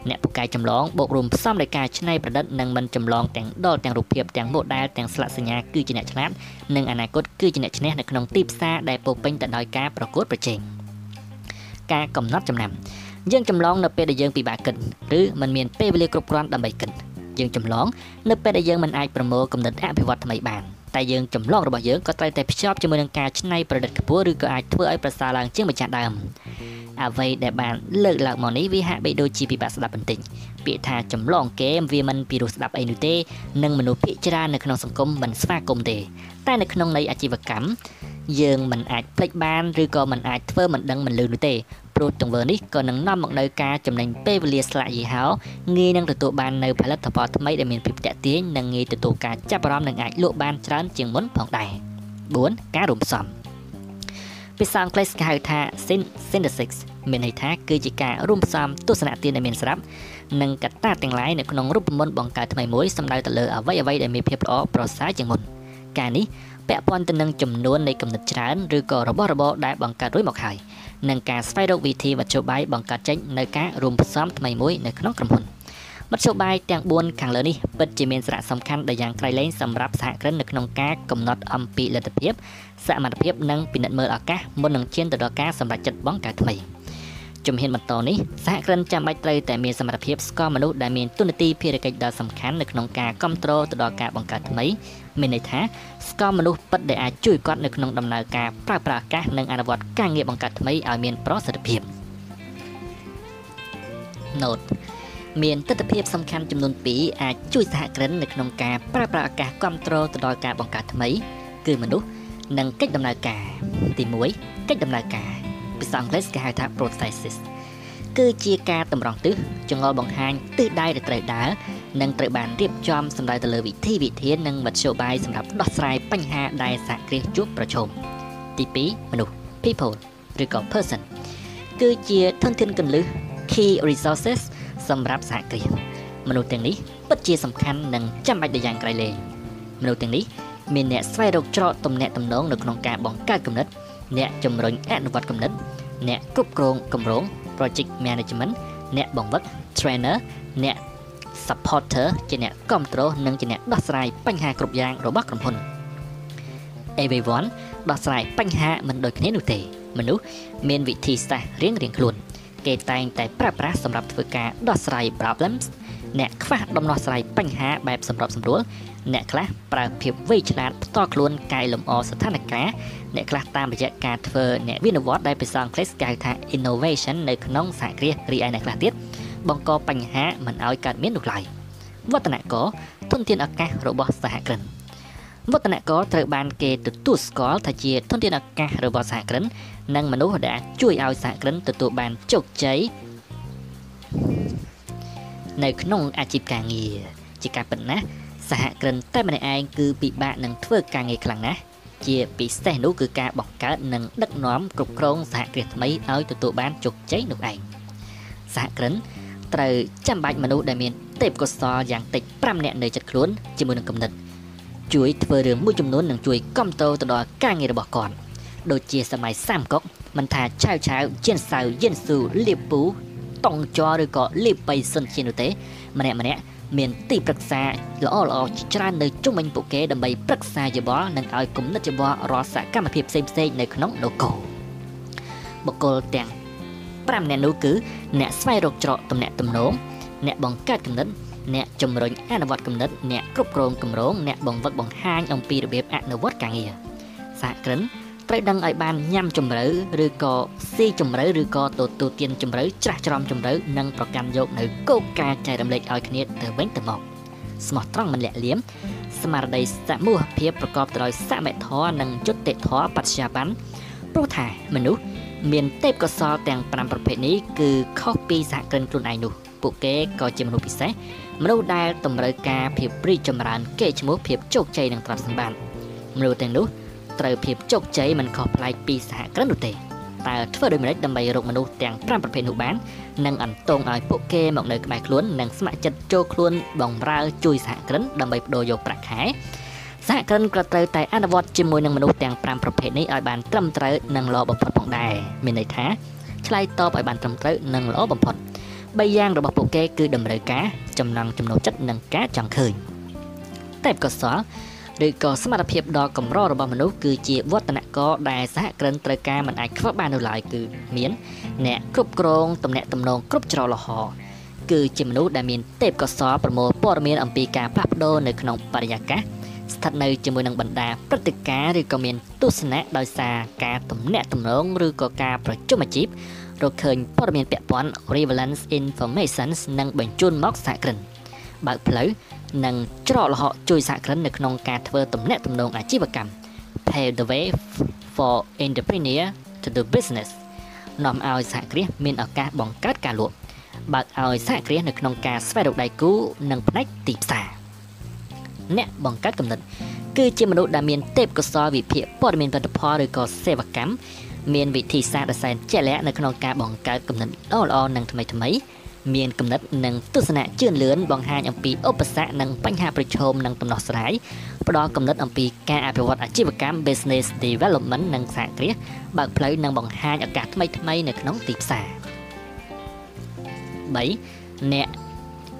អ្នកពូកែចម្លងបូករួមផ្សំដោយការច្នៃប្រឌិតនិងមិនចម្លងទាំងដលទាំងរូបភាពទាំង model ទាំងស្លាកសញ្ញាគឺជាអ្នកឆ្លាតនិងអនាគតគឺជាអ្នកឈ្នះនៅក្នុងទីផ្សារដែលពោពេញទៅដោយការប្រកួតប្រជែងការកំណត់ចំណាំ យើងចម្លងនៅពេលដែលយើងពិបាកគិតឬមិនមានពេលវេលាគ្រប់គ្រាន់ដើម្បីគិតយើងចម្លងនៅពេលដែលយើងមិនអាចប្រមូលគំនិតអភិវឌ្ឍថ្មីបានតែយើងចម្លងរបស់យើងក៏ត្រូវតែភ្ជាប់ជាមួយនឹងការច្នៃប្រឌិតខ្ពស់ឬក៏អាចធ្វើឲ្យប្រសើរឡើងជាងម្ចាស់ដើមអ្វីដែលបានលើកឡើងមកនេះវាហាក់បីដូចជាពិបាកស្ដាប់បន្តិចពាក្យថាចម្លងគេមវាមិនពីរោះស្ដាប់អីនោះទេនិងមនុស្សភាគច្រើននៅក្នុងសង្គមមិនស្វាគមន៍ទេតែនៅក្នុងន័យអាជីវកម្មយើងមិនអាចផ្លេចបានឬក៏មិនអាចធ្វើមិនដឹងមិនលឺនោះទេ ព្រោះទង្វើនេះក៏នឹងនាំមកនៅការចំណេញពេលវេលាស្លាកយីហោងាយនឹងទទួលបាននៅផលិតផលថ្មីដែលមានភាពតាក់ទាញនិងងាយទទួលការចាប់អារម្មណ៍និងអាចលក់បានច្រើនជាងមុនផងដែរ4ការរួមផ្សំភាសាអង់គ្លេសគេហៅថា synthesis មានន័យថាគឺជាការរួមផ្សំទស្សនៈទានដែលមានស្រាប់និងកត្តាទាំងឡាយនៅក្នុងរូបមន្តបង្កើតថ្មីមួយសំដៅទៅលើអ្វីអ្វីដែលមានភាពល្អប្រសើរជាងមុនការនេះពាក់ព័ន្ធទៅនឹងចំនួននៃគំនិតច្រើនឬក៏របស់របរដែលបង្កើតរួចមកហើយ និងការស្វែងរកវិធីមធ្យោបាយបង្កើតចេញនៅការរួមផ្សំថ្មីមួយនៅក្នុងក្រុមហ៊ុនមធ្យោបាយទាំង4ខាងលើនេះពិតជាមានសារៈសំខាន់ដល់យ៉ាងក្រៃលែងសម្រាប់សហគ្រិននៅក្នុងការកំណត់អំពីលទ្ធភាពសមត្ថភាពនិងពិនិត្យមើលឱកាសមុននឹងឈានទៅដល់ការសម្រេចចិត្តបង្កើតថ្មី។ ជំហានបន្តនេះសហគ្រិនចាំបាច់ត្រូវតែមានសមត្ថភាពស្គាល់មនុស្សដែលមានទុននីតិភារកិច្ចដ៏សំខាន់នៅក្នុងការគ្រប់គ្រងទៅដល់ការបង្កើតថ្មីមានន័យថាស្គាល់មនុស្សពិតដែលអាចជួយគាត់នៅក្នុងដំណើរការប្រើប្រាស់ឱកាសនិងអនុវត្តការងារបង្កើតថ្មីឲ្យមានប្រសិទ្ធភាព Note មានទស្សនវិជ្ជាសំខាន់ចំនួន2អាចជួយសហគ្រិននៅក្នុងការប្រើប្រាស់ឱកាសគ្រប់គ្រងទៅដល់ការបង្កើតថ្មី គឺមនុស្សនិងកិច្ចដំណើរការ ទី1កិច្ចដំណើរការ ភាសាអង់គ្លេសគេហៅថា prosthesis គឺជាការតម្រង់ទិសចងល់បង្ហាញទិសដៅដែលត្រូវដើរនិងត្រូវបានរៀបចំសម្រាប់ទៅលើវិធីវិធាននិងមធ្យោបាយសម្រាប់ដោះស្រាយបញ្ហាដែលសហគ្រាសជួបប្រឈមទី2មនុស្ស people ឬក៏ person គឺជាធនធានកន្លឹះ key resources សម្រាប់សហគ្រាសមនុស្សទាំងនេះពិតជាសំខាន់និងចាំបាច់ដល់យ៉ាងក្រៃលែងមនុស្សទាំងនេះមានអ្នកស្វែងរកច្រកទំនាក់ទំនងនៅក្នុងការបង្កើតគំនិត អ្នកជំរុញអនុវត្តគំនិតអ្នកគ្រប់គ្រងគម្រោង project management អ្នកបង្វឹក trainer អ្នក supporter ជាអ្នកគ្រប់គ្រងនិងជាអ្នកដោះស្រាយបញ្ហាគ្រប់យ៉ាងរបស់ក្រុមហ៊ុន everyone ដោះស្រាយបញ្ហាមិនដូចគ្នានោះទេ មនុស្សមានវិធីសាស្ត្ររៀងៗខ្លួន គេតែងតែប្រើប្រាស់សម្រាប់ធ្វើការដោះស្រាយ problems អ្នកខ្វះដំណោះស្រាយបញ្ហាបែបសម្របសម្រួល អ្នកខ្លះប្រើភាពវៃឆ្លាតផ្ទាល់ខ្លួនកែលម្អស្ថានភាពអ្នកខ្លះតាមរយៈការធ្វើអ្នកវិនិយោគដែលភាសាអង់គ្លេសគេហៅថា innovation នៅក្នុងសហគ្រាសរីឯអ្នកខ្លះទៀតបង្កបញ្ហាមិនឲ្យកើតមាននោះឡើយវឌ្ឍនករទុនធានឱកាសរបស់សហគ្រិនវឌ្ឍនករត្រូវបានគេទទួលស្គាល់ថាជាធនធានឱកាសរបស់សហគ្រិននិងមនុស្សដែលជួយឲ្យសហគ្រិនទទួលបានជោគជ័យនៅក្នុងអាជីពការងារជាការពិតណាស់ សហគ្រិនតែម្នាក់ឯងគឺពិបាកនឹងធ្វើការងារខ្លាំងណាស់ជាពិសេសនោះគឺការបង្កើតនិងដឹកនាំគ្រប់គ្រងសហគ្រាសថ្មីឲ្យទទួលបានជោគជ័យនោះឯងសហគ្រិនត្រូវចាំបាច់មនុស្សដែលមានទេពកោសល្យយ៉ាងតិច5នាក់នៅចិត្តខ្លួនជាមួយនឹងគំនិតជួយធ្វើរឿងមួយចំនួននិងជួយគ្រប់គ្រងទៅដល់ការងាររបស់គាត់ដូចជាសម័យសាមកុកមិនថាឆាវឆាវជៀនសៅយិនស៊ូលៀបពូតង់ចរឬក៏លីបៃសុនជានោះទេម្នាក់ម្នាក់ មានទីប្រឹក្សាល្អល្អជាច្រើននៅជុំវិញពួកគេដើម្បីប្រឹក្សាយោបល់និងឲ្យគំនិតយោបល់រាល់សកម្មភាពផ្សេងផ្សេងនៅក្នុងនគរបុគ្គលទាំង5នាក់នោះគឺអ្នកស្វែងរកច្រកទំនាក់ទំនងអ្នកបង្កើតគំនិតអ្នកជំរុញអនុវត្តគំនិតអ្នកគ្រប់គ្រងគម្រោងអ្នកបង្វឹកបង្ហាញអំពីរបៀបអនុវត្តការងារសហគ្រិន ត្រូវដឹងឲ្យបានញ៉ាំជំរឿឬក៏ស៊ីជំរឿឬក៏ទទួលទានជំរឿច្រាស់ច្រំជំរឿនិងប្រកាន់យកនៅគោលការណ៍ចែករំលែកឲ្យគ្នាទៅវិញទៅមកស្មោះត្រង់មិនលាក់លៀមស្មារតីសមូហភាពប្រកបទៅដោយសមធម៌និងយុត្តិធម៌បច្ចាប័នព្រោះថាមនុស្សមានទេពកោសល្យទាំង5ប្រភេទនេះគឺខុសពីសហគ្រិនខ្លួនឯងនោះពួកគេក៏ជាមនុស្សពិសេសមនុស្សដែលតម្រូវការភាពរីកចម្រើនគេឈ្មោះភាពជោគជ័យនិងទ្រព្យសម្បត្តិមនុស្សទាំងនោះ ត្រូវភាពជោគជ័យមិនខុសប្លែកពីសហគ្រិននោះទេតើធ្វើដូចម្តេចដើម្បីរកមនុស្សទាំង5ប្រភេទនោះបាននិងអន្តងឲ្យពួកគេមកនៅក្បែរខ្លួននិងស្ម័គ្រចិត្តចូលខ្លួនបម្រើជួយសហគ្រិនដើម្បីបដូរយកប្រាក់ខែសហគ្រិនក៏ត្រូវតែអនុវត្តជាមួយនឹងមនុស្សទាំង5ប្រភេទនេះឲ្យបានត្រឹមត្រូវនិងល្អបំផុតផងដែរមានន័យថាឆ្លើយតបឲ្យបានត្រឹមត្រូវនិងល្អបំផុត3យ៉ាងរបស់ពួកគេគឺតម្រូវការចំណង់ចំណូលចិត្តនិងការចង់ឃើញតែកសល ឬក៏សមត្ថភាពដ៏កម្ររបស់មនុស្សគឺជាវឌ្ឍនករដែលសហគ្រិនត្រូវការមិនអាចខ្វះបាននោះឡើយគឺមានអ្នកគ្រប់គ្រងតំណែងតំណងគ្រប់ច្រកលហគឺជាមនុស្សដែលមានទេពកោសល្យប្រមូលព័ត៌មានអំពីការផ្លាស់ប្ដូរនៅក្នុងបរិយាកាសស្ថិតនៅជាមួយនឹងបណ្ដាព្រឹត្តិការណ៍ឬក៏មានទស្សនៈដោយសារការទំនាក់ទំនងឬក៏ការប្រជុំអាជីពរកឃើញព័ត៌មានពាក់ព័ន្ធ relevance information និងបញ្ជូនមកសហគ្រិនបើកផ្លូវ និងច្រកល្ហកជួយសហគ្រិននៅក្នុងការធ្វើទំនាក់ទំនងអាជីវកម្ម pave the way for entrepreneur to do business នាំឲ្យសហគ្រាសមានឱកាសបង្កើតការលក់បើកឲ្យសហគ្រាសនៅក្នុងការស្វែងរកដៃគូនិងផ្នែកទីផ្សារអ្នកបង្កើតកំណត់គឺជាមនុស្សដែលមានទេពកោសល្យវិភាគព័ត៌មានផលិតផលឬក៏សេវាកម្មមានវិធីសាស្ត្រដ៏សែនជាក់លាក់នៅក្នុងការបង្កើតកំណត់ល្អៗនិងថ្មីថ្មីមានគំនិតនិងទស្សនៈជឿនលឿនបង្ហាញអំពីឧបសគ្គនិងបញ្ហាប្រឈមនិងដំណោះស្រាយផ្ដល់គំនិតអំពីការអភិវឌ្ឍអាជីវកម្ម business development និងសហគ្រាសបើកផ្លូវនិងបង្ហាញឱកាសថ្មីៗនៅក្នុងទីផ្សារ3អ្នក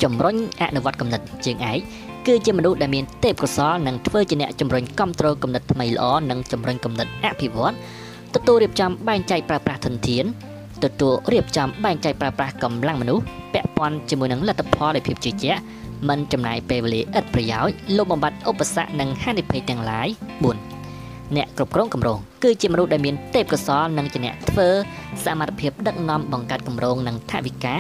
ជំរុញអនុវត្តគំនិតជើងឯកគឺជាមនុស្សដែលមានទេពកោសល្យនិងធ្វើជាអ្នកជំរុញគ្រប់គ្រងគំនិតថ្មីល្អនិងជំរុញគំនិតអភិវឌ្ឍទទួលរៀបចំបែងចែកប្រើប្រាស់ធនធាន ទទួលរៀបចំបែងចែកប្រើប្រាស់កម្លាំងមនុស្សពាក់ព័ន្ធជាមួយនឹងលទ្ធផលនៃភាពជឿជាក់មិនចំណាយពេលវេលាឥតប្រយោជន៍លុបបំបាត់ឧបសគ្គនិងហានិភ័យទាំងឡាយ4អ្នកគ្រប់គ្រងគម្រោងគឺជាមនុស្សដែលមានទេពកោសល្យនិងជាអ្នកធ្វើសមត្ថភាពដឹកនាំបង្កើតគម្រោងនិងថវិកា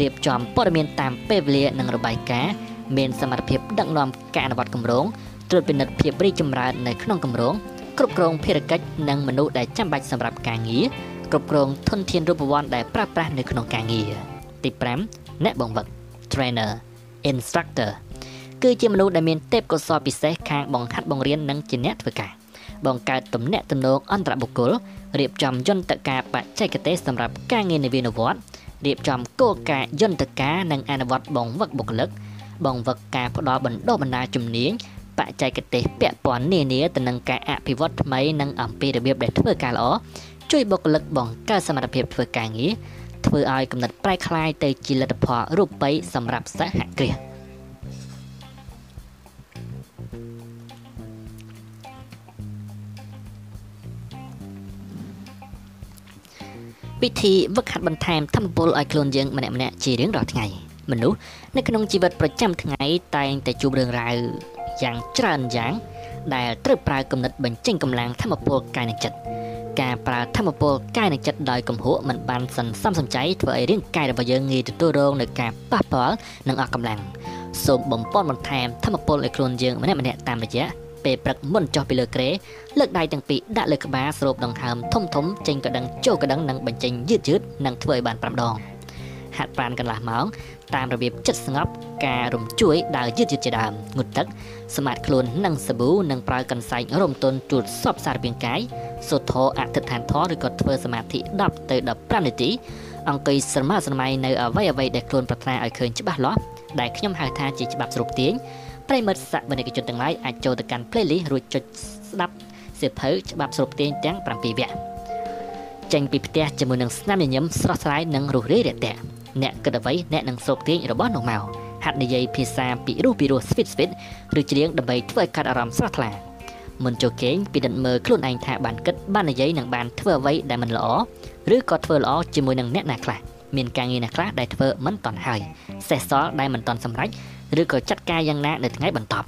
រៀបចំព័ត៌មានតាមពេលវេលានិងរបាយការណ៍មានសមត្ថភាពដឹកនាំការអនុវត្តគម្រោងត្រួតពិនិត្យភាពរីកចម្រើននៅក្នុងគម្រោងគ្រប់គ្រងភារកិច្ចនិងមនុស្សដែលចាំបាច់សម្រាប់ការងារ គ្រប់គ្រងធនធានរូបវន្តដែលប្រើប្រាស់នៅក្នុងការងារទី5អ្នកបង្វឹក trainer instructor គឺជាមនុស្សដែលមានទេពកោសល្យពិសេសខាងបង្ហាត់បង្រៀននិងជាអ្នកធ្វើការបង្កើតទំនាក់ទំនងអន្តរបុគ្គលរៀបចំយន្តការបច្ចេកទេសសម្រាប់ការងារនិវេនវត្តរៀបចំគោលការណ៍យន្តការនិងអនុវត្តបង្វឹកបុគ្គលិកបង្វឹកការផ្ដល់បណ្ដុះបណ្ដាលជំនាញបច្ចេកទេសពាក់ព័ន្ធនានាទៅនឹងការអភិវឌ្ឍថ្មីនិងអំពីរបៀបដែលធ្វើការល្អ ជួយបុគ្គលិកបង្កើតសមត្ថភាពធ្វើការងារធ្វើឲ្យកំណត់ប្រែคล้ายទៅជាលទ្ធផលរូបិយសម្រាប់សហគ្រាសពិធីវឹកហាត់បន្ថែមធម្មពលឲ្យខ្លួនយើងម្នាក់ម្នាក់ជារៀងរាល់ថ្ងៃមនុស្សនៅក្នុងជីវិតប្រចាំថ្ងៃតែងតែជួបរឿងរ៉ាវយ៉ាងច្រើនយ៉ាងដែលត្រូវប្រើគំនិតបញ្ចេញកម្លាំងធម្មពលកាយនិងចិត្ត ការប្រើធម្មពលកាយនិងចិត្តដោយកំហួរមិនបានសន្សំសំចៃធ្វើឲ្យរាងកាយរបស់យើងងាយទទួលរងនឹងការប៉ះពាល់និងអស់កម្លាំងសូមបំពន់បន្ថែមធម្មពលឲ្យខ្លួនយើងម្នាក់ម្នាក់តាមរយៈពេលព្រឹកមុនចុះពីលើគ្រែលើកដៃទាំងពីរដាក់លើក្បាលស្រូបដង្ហើមធំធំចេញកដឹងចូលកដឹងនិងបញ្ចេញយឺតយឺតនិងធ្វើឲ្យបាន5ដង ហាត់ប្រាណកន្លះម៉ោងតាមរបៀបចិត្តស្ងប់ការរំជួយដើរយឺតយឺតជាដើមងូតទឹកសម្អាតខ្លួននិងសាប៊ូនិងប្រើកន្សែងរំទន់ជួតសពសារពាង្គកាយសូត្រធរអធិដ្ឋានធរឬក៏ធ្វើសមាធិ10ទៅ15នាទីអង្គុយស្រមើស្រមៃនៅអ្វីអ្វីដែលខ្លួនប្រាថ្នាឲ្យឃើញច្បាស់លាស់ដែលខ្ញុំហៅថាជាច្បាប់ស្រូបទាញប្រិមិត្តសក្តិនិកជនទាំងឡាយអាចចូលទៅកាន់ playlist រួចចុចស្ដាប់សៀវភៅច្បាប់ស្រូបទាញទាំង7វគ្គចេញពីផ្ទះជាមួយនឹងស្នាមញញឹមស្រស់ស្រាយនិងរុះរាយរាក់ទាក់ អ្នកគិតអ្វីអ្នកនឹងស្រូបទាញរបស់នោះមកហាត់និយាយភាសាពីរោះពីរោះស្វីតស្វីតឬច្រៀងដើម្បីធ្វើឲ្យកាត់អារម្មណ៍ស្រស់ថ្លាមុនចូលគេងពិនិត្យមើលខ្លួនឯងថាបានគិតបាននិយាយនិងបានធ្វើអ្វីដែលមិនល្អឬក៏ធ្វើល្អជាមួយនឹងអ្នកណាខ្លះមានការងារណាខ្លះដែលធ្វើមិនតាន់ហើយសេះសល់ដែលមិនតាន់សម្រេចឬក៏ចាត់ការយ៉ាងណានៅថ្ងៃបន្ទាប់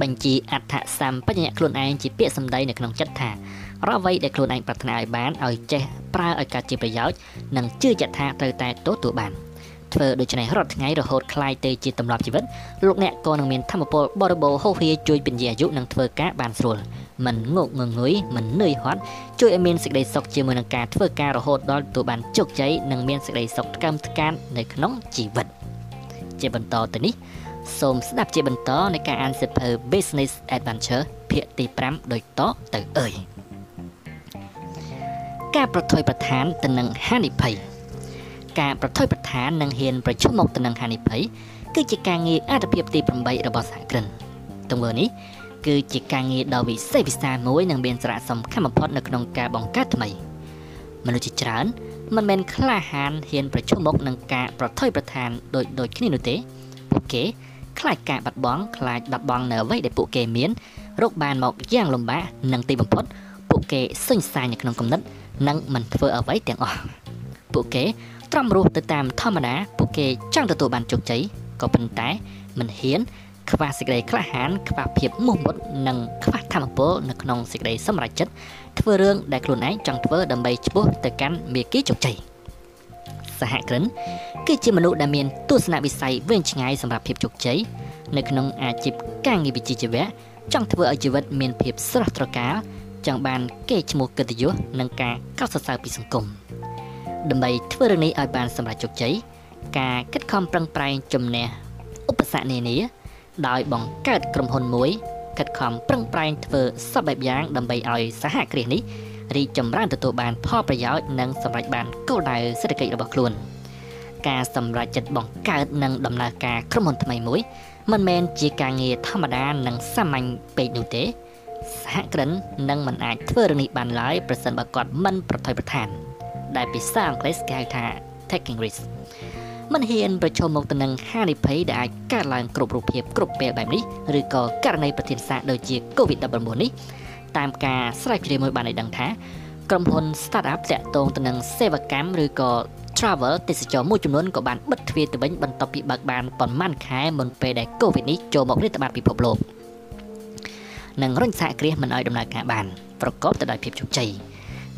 បញ្ជីអត្ថសម្បញ្ញៈខ្លួនឯងជាពាក្យសម្ដីនៅក្នុងចិត្តថា រាល់អ្វីដែលខ្លួនឯងប្រាថ្នាឲ្យបានឲ្យចេះប្រើឲ្យកើតជាប្រយោជន៍និងជឿជាក់ថាត្រូវតែទទួលបានធ្វើដូច្នេះរាល់ថ្ងៃរហូតคลายទៅជាទម្លាប់ជីវិតលោកអ្នកក៏នឹងមានធម៌ពលបរិបូរហូរហៀជួយពន្យាអាយុនិងធ្វើការបានស្រួលមិនងក់ងងុយមិននឿយហត់ជួយឲ្យមានសេចក្តីសុខជាមួយនឹងការធ្វើការរហូតដល់ទទួលបានជោគជ័យនិងមានសេចក្តីសុខថ្កើមថ្កាននៅក្នុងជីវិតជាបន្តទៅនេះសូមស្ដាប់ជាបន្តនៃការអានសៀវភៅ Business Adventure ភាគទី5ដូចតទៅអើយ ការប្រថុយប្រឋានទៅនឹងហានិភ័យការប្រថុយប្រឋាននិងហ៊ានប្រឈមមុខទៅនឹងហានិភ័យគឺជាការងារអត្ថភាពទី8របស់សហគ្រិនទង្វើនេះគឺជាការងារដ៏វិសេសវិសាលមួយនិងមានសារៈសំខាន់បំផុតនៅក្នុងការបង្កើតថ្មីមនុស្សជាច្រើនមិនមែនក្លាហានហ៊ានប្រឈមមុខនឹងការប្រថុយប្រឋានដូចដូចគ្នានោះទេពួកគេខ្លាចការបាត់បង់ខ្លាចបាត់បង់នៅអ្វីដែលពួកគេមានរកបានមកយ៉ាងលំបាកនិងទីបំផុតពួកគេសេញសាយនៅក្នុងគំនិត និងមិនធ្វើអ្វីទាំងអស់ពួកគេត្រឹមរស់ទៅតាមធម្មតាពួកគេចង់ទទួលបានជោគជ័យក៏ប៉ុន្តែមិនហ៊ានខ្វះសេចក្តីក្លាហានខ្វះភាពមោះមុតនិងខ្វះធម៌ពលនៅក្នុងសេចក្តីសម្រេចចិត្តធ្វើរឿងដែលខ្លួនឯងចង់ធ្វើដើម្បីឆ្ពោះទៅកាន់មាគ៌ាជោគជ័យសហគ្រិនគឺជាមនុស្សដែលមានទស្សនវិស័យវែងឆ្ងាយសម្រាប់ភាពជោគជ័យនៅក្នុងអាជីពការងារវិជ្ជាជីវៈចង់ធ្វើឲ្យជីវិតមានភាពស្រស់ត្រកាល ចង់បានកេរ្តិ៍ឈ្មោះកិត្តិយសនិងការកោតសរសើរពីសង្គមដើម្បីធ្វើរឿងនេះឲ្យបានសម្រេចជោគជ័យការខិតខំប្រឹងប្រែងជំនះឧបសគ្គនានា ដោយបង្កើតក្រុមហ៊ុនមួយខិតខំប្រឹងប្រែងធ្វើសពបែបយ៉ាងដើម្បីឲ្យសហគ្រាសនេះរីកចម្រើនទទួលបានផលប្រយោជន៍និងសម្រេចបានគោលដៅសេដ្ឋកិច្ចរបស់ខ្លួនការសម្រេចចិត្តបង្កើតនិងដំណើរការក្រុមហ៊ុនថ្មីមួយមិនមែនជាការងារធម្មតានិងសាមញ្ញពេកនោះទេ សហគ្រិននឹងមិនអាចធ្វើរឿងនេះបានឡើយប្រសិនបើគាត់មិនប្រថុយប្រឋាន ដែលភាសាអង់គ្លេសគេហៅថា taking risk មិនហ៊ានប្រឈមមុខទៅនឹងហានិភ័យដែលអាចកើតឡើងគ្រប់រូបភាពគ្រប់ពេលបែបនេះឬក៏ករណីប្រធានសាដូចជា COVID-19 នេះតាមការស្រាវជ្រាវមួយបានឲ្យដឹងថាក្រុមហ៊ុន startup តាក់ទងទៅនឹងសេវាកម្មឬក៏ travel ទេសចរមួយចំនួនក៏បានបិទទ្វារទៅវិញបន្ទាប់ពីបើកបានប្រមាណខែមុនពេលដែល COVID នេះចូលមករាតត្បាតពិភពលោក និងរុញសហគ្រាសមិនឲ្យដំណើរការបានប្រកបទៅដោយភាពជោគជ័យ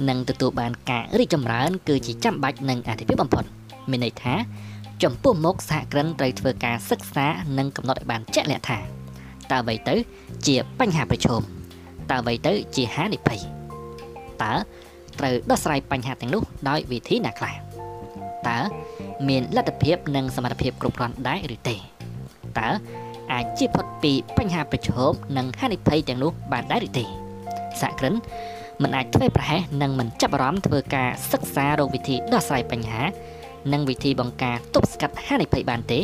និងទទួលបានការរីកចម្រើន គឺជាចាំបាច់និងអាទិភាពបំផុតមានន័យថា ចំពោះមុខសហគ្រិនត្រូវធ្វើការសិក្សានិងកំណត់ឲ្យបានជាក់លាក់ថាតើអ្វីទៅ ជាបញ្ហាប្រឈមតើអ្វីទៅ ជាហានិភ័យតើត្រូវដោះស្រាយបញ្ហាទាំងនោះដោយវិធីណាខ្លះតើមានលទ្ធភាពនិងសមត្ថភាពគ្រប់គ្រាន់ដែរឬទេតើ អាចជៀសផុតពីបញ្ហាប្រឈមនិងហានិភ័យទាំងនោះបានដែរឬទេសហគ្រិនមិនអាចធ្វើប្រហែសនិងមិនចាប់អារម្មណ៍ធ្វើការសិក្សារោគវិធីដោះស្រាយបញ្ហា និងវិធីបង្ការទប់ស្កាត់ហានិភ័យបានទេ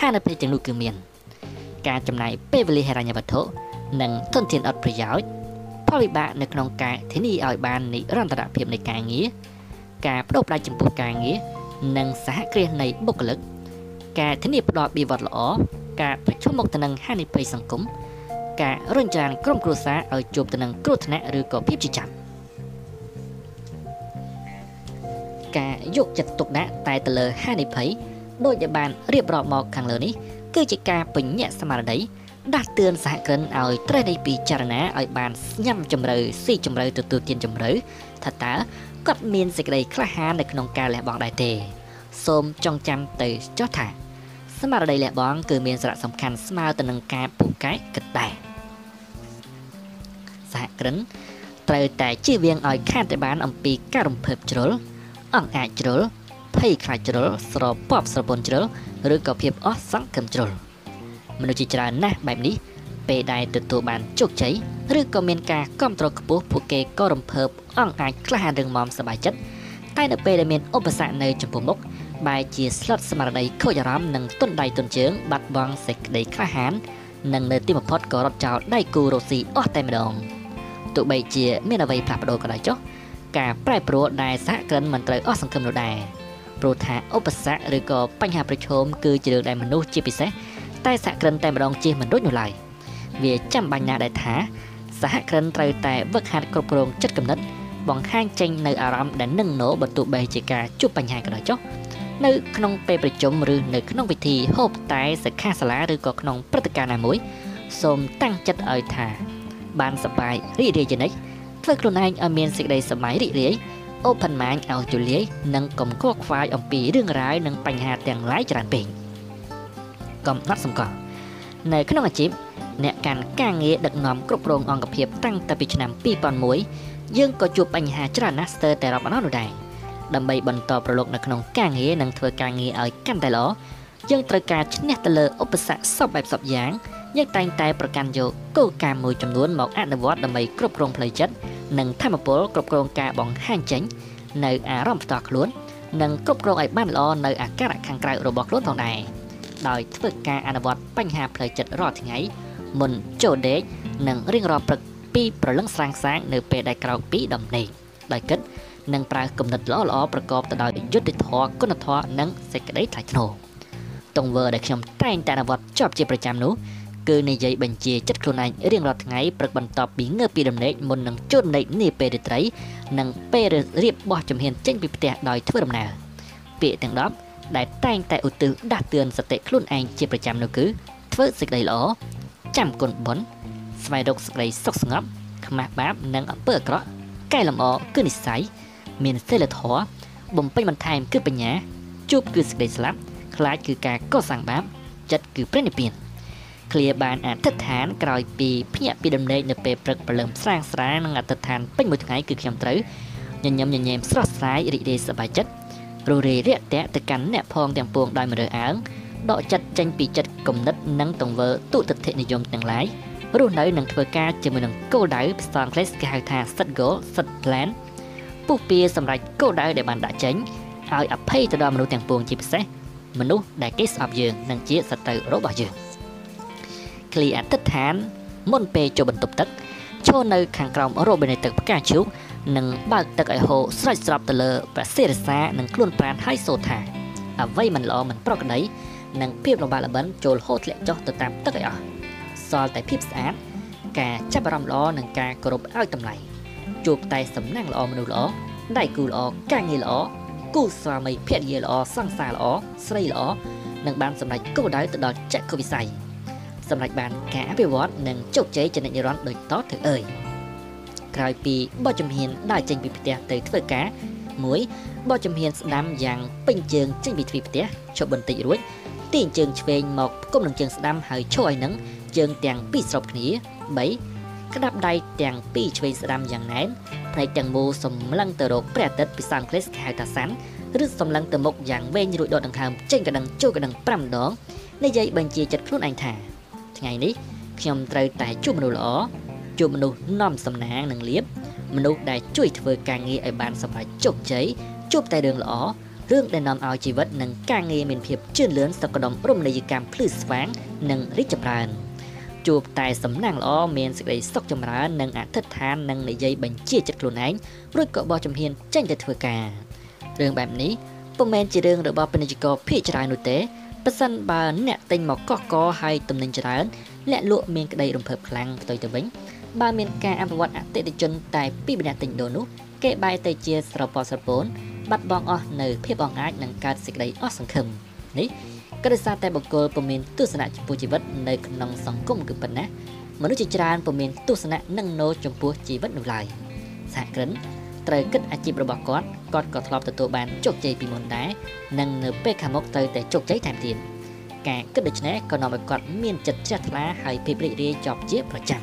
ហានិភ័យទាំងនោះគឺមាន ការចំណាយពេលវេលាហិរញ្ញវត្ថុនិងធនធានអត់ប្រយោជន៍ផលវិបាកនៅក្នុងការធានាឲ្យបាននិរន្តរភាពនៃការងារការបដូរផ្ដាច់ចំពោះការងារនិងសហគ្រាសនៃបុគ្គលិក ការធានាផ្ដល់បៀវត្សល្អការប្រឈមមុខទៅនឹងហានិភ័យសង្គមការរំចានក្រុមគ្រួសារឲ្យជួបទៅនឹងគ្រោះថ្នាក់ឬក៏ភាពជាចាំការយកចិត្តទុកដាក់តែទៅលើហានិភ័យដោយដែលបានរៀបរាប់មកខាងលើនេះគឺជាការពញ្ញាក់ស្មារតីដាស់តឿនសហគ្រិនឲ្យត្រេះនៃពិចារណាឲ្យបានញ៉ាំជំរឿស៊ីជំរឿទទួលទានជំរឿថាតើគាត់មានសេចក្តីក្លាហាននៅក្នុងការលះបង់ដែរទេ សូមចងចាំទៅចុះថា ស្មារតីលះបង់គឺមានសារៈសំខាន់ស្មើទៅនឹងការពូកែគិតដែរសហគ្រិនត្រូវតែជៀសវាងឲ្យខាតតែបានអំពីការរំភើបជ្រុលអង្អាចជ្រុលភ័យខ្លាចជ្រុលស្រពប់ស្រពន់ជ្រុលឬក៏ភាពអស់សង្ឃឹមជ្រុលមនុស្សជាច្រើនណាស់បែបនេះពេលដែលទទួលបានជោគជ័យឬក៏មានការគ្រប់គ្រងខ្ពស់ពួកគេក៏រំភើបអង្អាចក្លាហានរឹងមាំសប្បាយចិត្តតែនៅពេលដែលមានឧបសគ្គនៅចំពោះមុខ បែរជាស្លុតស្មារតីខូចអារម្មណ៍និងទុនដៃទុនជើងបាត់បង់សេចក្តីក្លាហាននិងនៅទីបំផុតក៏រត់ចោលដៃគូរ៉ូស៊ីអស់តែម្ដងទោះបីជាមានអ្វីផ្លាស់ប្ដូរក៏ដោយចុះការប្រែប្រួលដែលសហគ្រិនមិនត្រូវអស់សង្ឃឹមនោះដែរព្រោះថាឧបសគ្គឬក៏បញ្ហាប្រឈមគឺជារឿងដែលមនុស្សជាពិសេសតែសហគ្រិនតែម្ដងជិះមិនរួចនោះឡើយវាចាំបាញ់ណាស់ដែលថាសហគ្រិនត្រូវតែវឹកហាត់គ្រប់គ្រងចិត្តគំនិតបង្ហាញចេញនៅអារម្មណ៍ដែលនឹងណោបើទោះបីជាការជួបបញ្ហាក៏ដោយចុះ នៅក្នុងពេលប្រជុំឬនៅក្នុងពិធីហូបតែសិក្ខាសាលាឬក៏ក្នុងព្រឹត្តិការណ៍ណាមួយសូមតាំងចិត្តឲ្យថា បានសប្បាយរីករាយជានិច្ចធ្វើខ្លួនឯងឲ្យមានសេចក្តីសប្បាយរីករាយ open mind ឲ្យទូលាយនិងកុំខ្វល់ខ្វាយអំពីរឿងរ៉ាវនិងបញ្ហាទាំងឡាយច្រើនពេកកំណត់សម្គាល់នៅក្នុងអាជីពអ្នកកាន់ការងារដឹកនាំគ្រប់គ្រងអង្គភាពតាំងតែពីឆ្នាំ2001យើងក៏ជួបបញ្ហាច្រើនណាស់ស្ទើរតែរាប់អាននោះដែរ ដើម្បីបន្តប្រឡូកនៅក្នុងការងារនិងធ្វើការងារឲ្យកាន់តែល្អយើងត្រូវការឈ្នះទៅលើឧបសគ្គសពបែបសពយ៉ាងយើងតែងតែប្រកាន់យកគោលការណ៍មួយចំនួនមកអនុវត្តដើម្បីគ្រប់គ្រងផ្លូវចិត្តនិងធម៌ពលគ្រប់គ្រងការបង្ហាញចេញនៅអារម្មណ៍ផ្ទាល់ខ្លួននិងគ្រប់គ្រងឲ្យបានល្អនៅអាការៈខាងក្រៅរបស់ខ្លួនផងដែរដោយធ្វើការអនុវត្តបញ្ហាផ្លូវចិត្តរាល់ថ្ងៃមុនចូលដេកនិងរៀងរាល់ព្រឹកពីប្រលឹងស្រាងស្រាងនៅពេលដែលក្រោកពីដំណេកដោយគិត និងប្រើគំនិតល្អៗប្រកបទៅដោយយុត្តិធម៌គុណធម៌និងសេចក្តីថ្លៃថ្នូរទង្វើដែលខ្ញុំតែងតែអនុវត្តជាប់ជាប្រចាំនោះគឺនិយាយបញ្ជាចិត្តខ្លួនឯងរៀងរាល់ថ្ងៃព្រឹកបន្ទាប់ពីងើបពីដំណេកមុននឹងចូលដំណេកនាពេលរាត្រីនិងពេលរៀបបោះជំហានចេញពីផ្ទះដោយធ្វើដំណើរពាក្យទាំង10ដែលតែងតែឧទ្ទិសដាស់តឿនសតិខ្លួនឯងជាប្រចាំនោះគឺធ្វើសេចក្តីល្អចាំគុណបុណ្យស្វែងរកសេចក្តីសុខស្ងប់ខ្មាស់បាបនិងអំពើអាក្រក់កែលម្អគឺនិស្ស័យ មានសិលធម៌បំពេញបន្ថែមគឺបញ្ញាជួបគឺសេចក្តីស្លាប់ខ្លាចគឺការកសាងបាបចិត្តគឺព្រះនិព្វានឃ្លាបានអធិដ្ឋានក្រោយពីភ្ញាក់ពីដំណេកនៅពេលព្រឹកព្រលឹមស្រាងស្រាងនិងអធិដ្ឋានពេញមួយថ្ងៃគឺខ្ញុំត្រូវញញឹមញញែមស្រស់ស្រាយរីករាយសប្បាយចិត្តរស់រាយរាក់ទាក់ទៅកាន់អ្នកផងទាំងពួងដោយមរើអើងដកចិត្តចេញពីចិត្តគំនិតនិងទង្វើទុតិធិនិយមទាំងឡាយរស់នៅនិងធ្វើការជាមួយនឹងគោលដៅភាសាអង់គ្លេសគេហៅថា set goal set plan ពុះពៀសម្រាប់គោលដៅដែលបានដាក់ចេញឲ្យអភ័យទៅដល់មនុស្សទាំងពួងជាពិសេសមនុស្សដែលគេស្អប់យើងនិងជាសត្រូវរបស់យើងឃ្លីអតិថានមុនពេលចូលបន្ទប់ទឹកឈរនៅខាងក្រោមរ៉ូប៊ីណេទឹកផ្កាឈូកនិងបើកទឹកឲ្យហូរស្រេចស្រពទៅលើព្រះសិរសានិងខ្លួនប្រាណហើយសូថាអ្វីមិនល្អមិនប្រក្រតីនិងភាពលំបាកលបិនចូលហូរធ្លាក់ចុះទៅតាមទឹកឲ្យអស់សល់តែភាពស្អាតការចាប់អារម្មណ៍ល្អនិងការគោរពឲ្យតម្លៃ ជួបតែសំណាងល្អមនុស្សល្អដៃគូល្អការងារល្អគូស្វាមីភរិយាល្អសង្សារល្អស្រីល្អនឹងបានសម្រេចគោលដៅទៅដល់ចក្ខុវិស័យសម្រេចបានការអភិវឌ្ឍនិងជោគជ័យជានិច្ចនិរន្តរ៍ដូចតទៅអើយក្រោយពីបោះជំហានដើរចេញពីផ្ទះទៅធ្វើការមួយបោះជំហានស្ដាំយ៉ាងពេញជើងចេញពីទ្វារផ្ទះឈប់បន្តិចរួចទាញជើងឆ្វេងមកផ្គុំនឹងជើងស្ដាំហើយឈរឲ្យនឹងជើងទាំងពីរស្របគ្នា3 ក្តាប់ដៃទាំងពីរឆ្វេងស្ដាំយ៉ាងណែនផ្នែកទាំងមូលសម្លឹងទៅរកព្រះអាទិត្យពីសាំងក្លេសគេហៅថាសាន់ឬសម្លឹងទៅមុខយ៉ាងវែងរួចដកដង្ហើមចេញកណ្ដឹងចូលកណ្ដឹង5ដងនិយាយបញ្ជាចិត្តខ្លួនឯងថា ថ្ងៃនេះខ្ញុំត្រូវតែជួបមនុស្សល្អជួបមនុស្សនាំសំណាងនិងលៀបមនុស្សដែលជួយធ្វើការងារឲ្យបានសម្រេចជោគជ័យជួបតែរឿងល្អរឿងដែលនាំឲ្យជីវិតនិងការងារមានភាពជឿនលឿនសុខដុមរមណីយកម្មភ្លឺស្វាង និងរីកចម្រើន ជួបតែសំណាងល្អមានសេចក្តីសុខចម្រើននិងអធិដ្ឋាននិងនិយាយបញ្ជាចិត្តខ្លួនឯងរួចក៏បោះជំហានចេញទៅធ្វើការរឿងបែបនេះពុំមែនជារឿងរបស់ពាណិជ្ជករភាគច្រើននោះទេប៉ះសិនបើអ្នកទិញមកកោះកហើយតំណែងច្រើនលាក់លក់មានក្តីរំភើបខ្លាំងផ្ទុយទៅវិញបើមានការអភិវឌ្ឍអតិថិជនតែពីម្នាក់ទិញដូរនោះគេបែរទៅជាស្រពោស្រពូនបាត់បង់អស់នៅភាពអង្អាចនិងកើតសេចក្តីអស់សង្ឃឹមនេះ ក៏ដោយសារតែបុគ្គលពុំមានទស្សនៈចំពោះជីវិតនៅក្នុងសង្គមគឺប៉ុណ្ណាមនុស្សជាច្រើនពុំមានទស្សនៈនឹងណោចំពោះជីវិតនោះឡើយសហគ្រិនត្រូវគិតអាជីពរបស់គាត់គាត់ក៏ធ្លាប់ទទួលបានជោគជ័យពីមុនដែរនិងនៅពេលខាងមុខត្រូវតែជោគជ័យថែមទៀតការគិតដូច្នេះក៏នាំឲ្យគាត់មានចិត្តជ្រះថ្លាហើយភាពរីករាយជាប់ជាប្រចាំ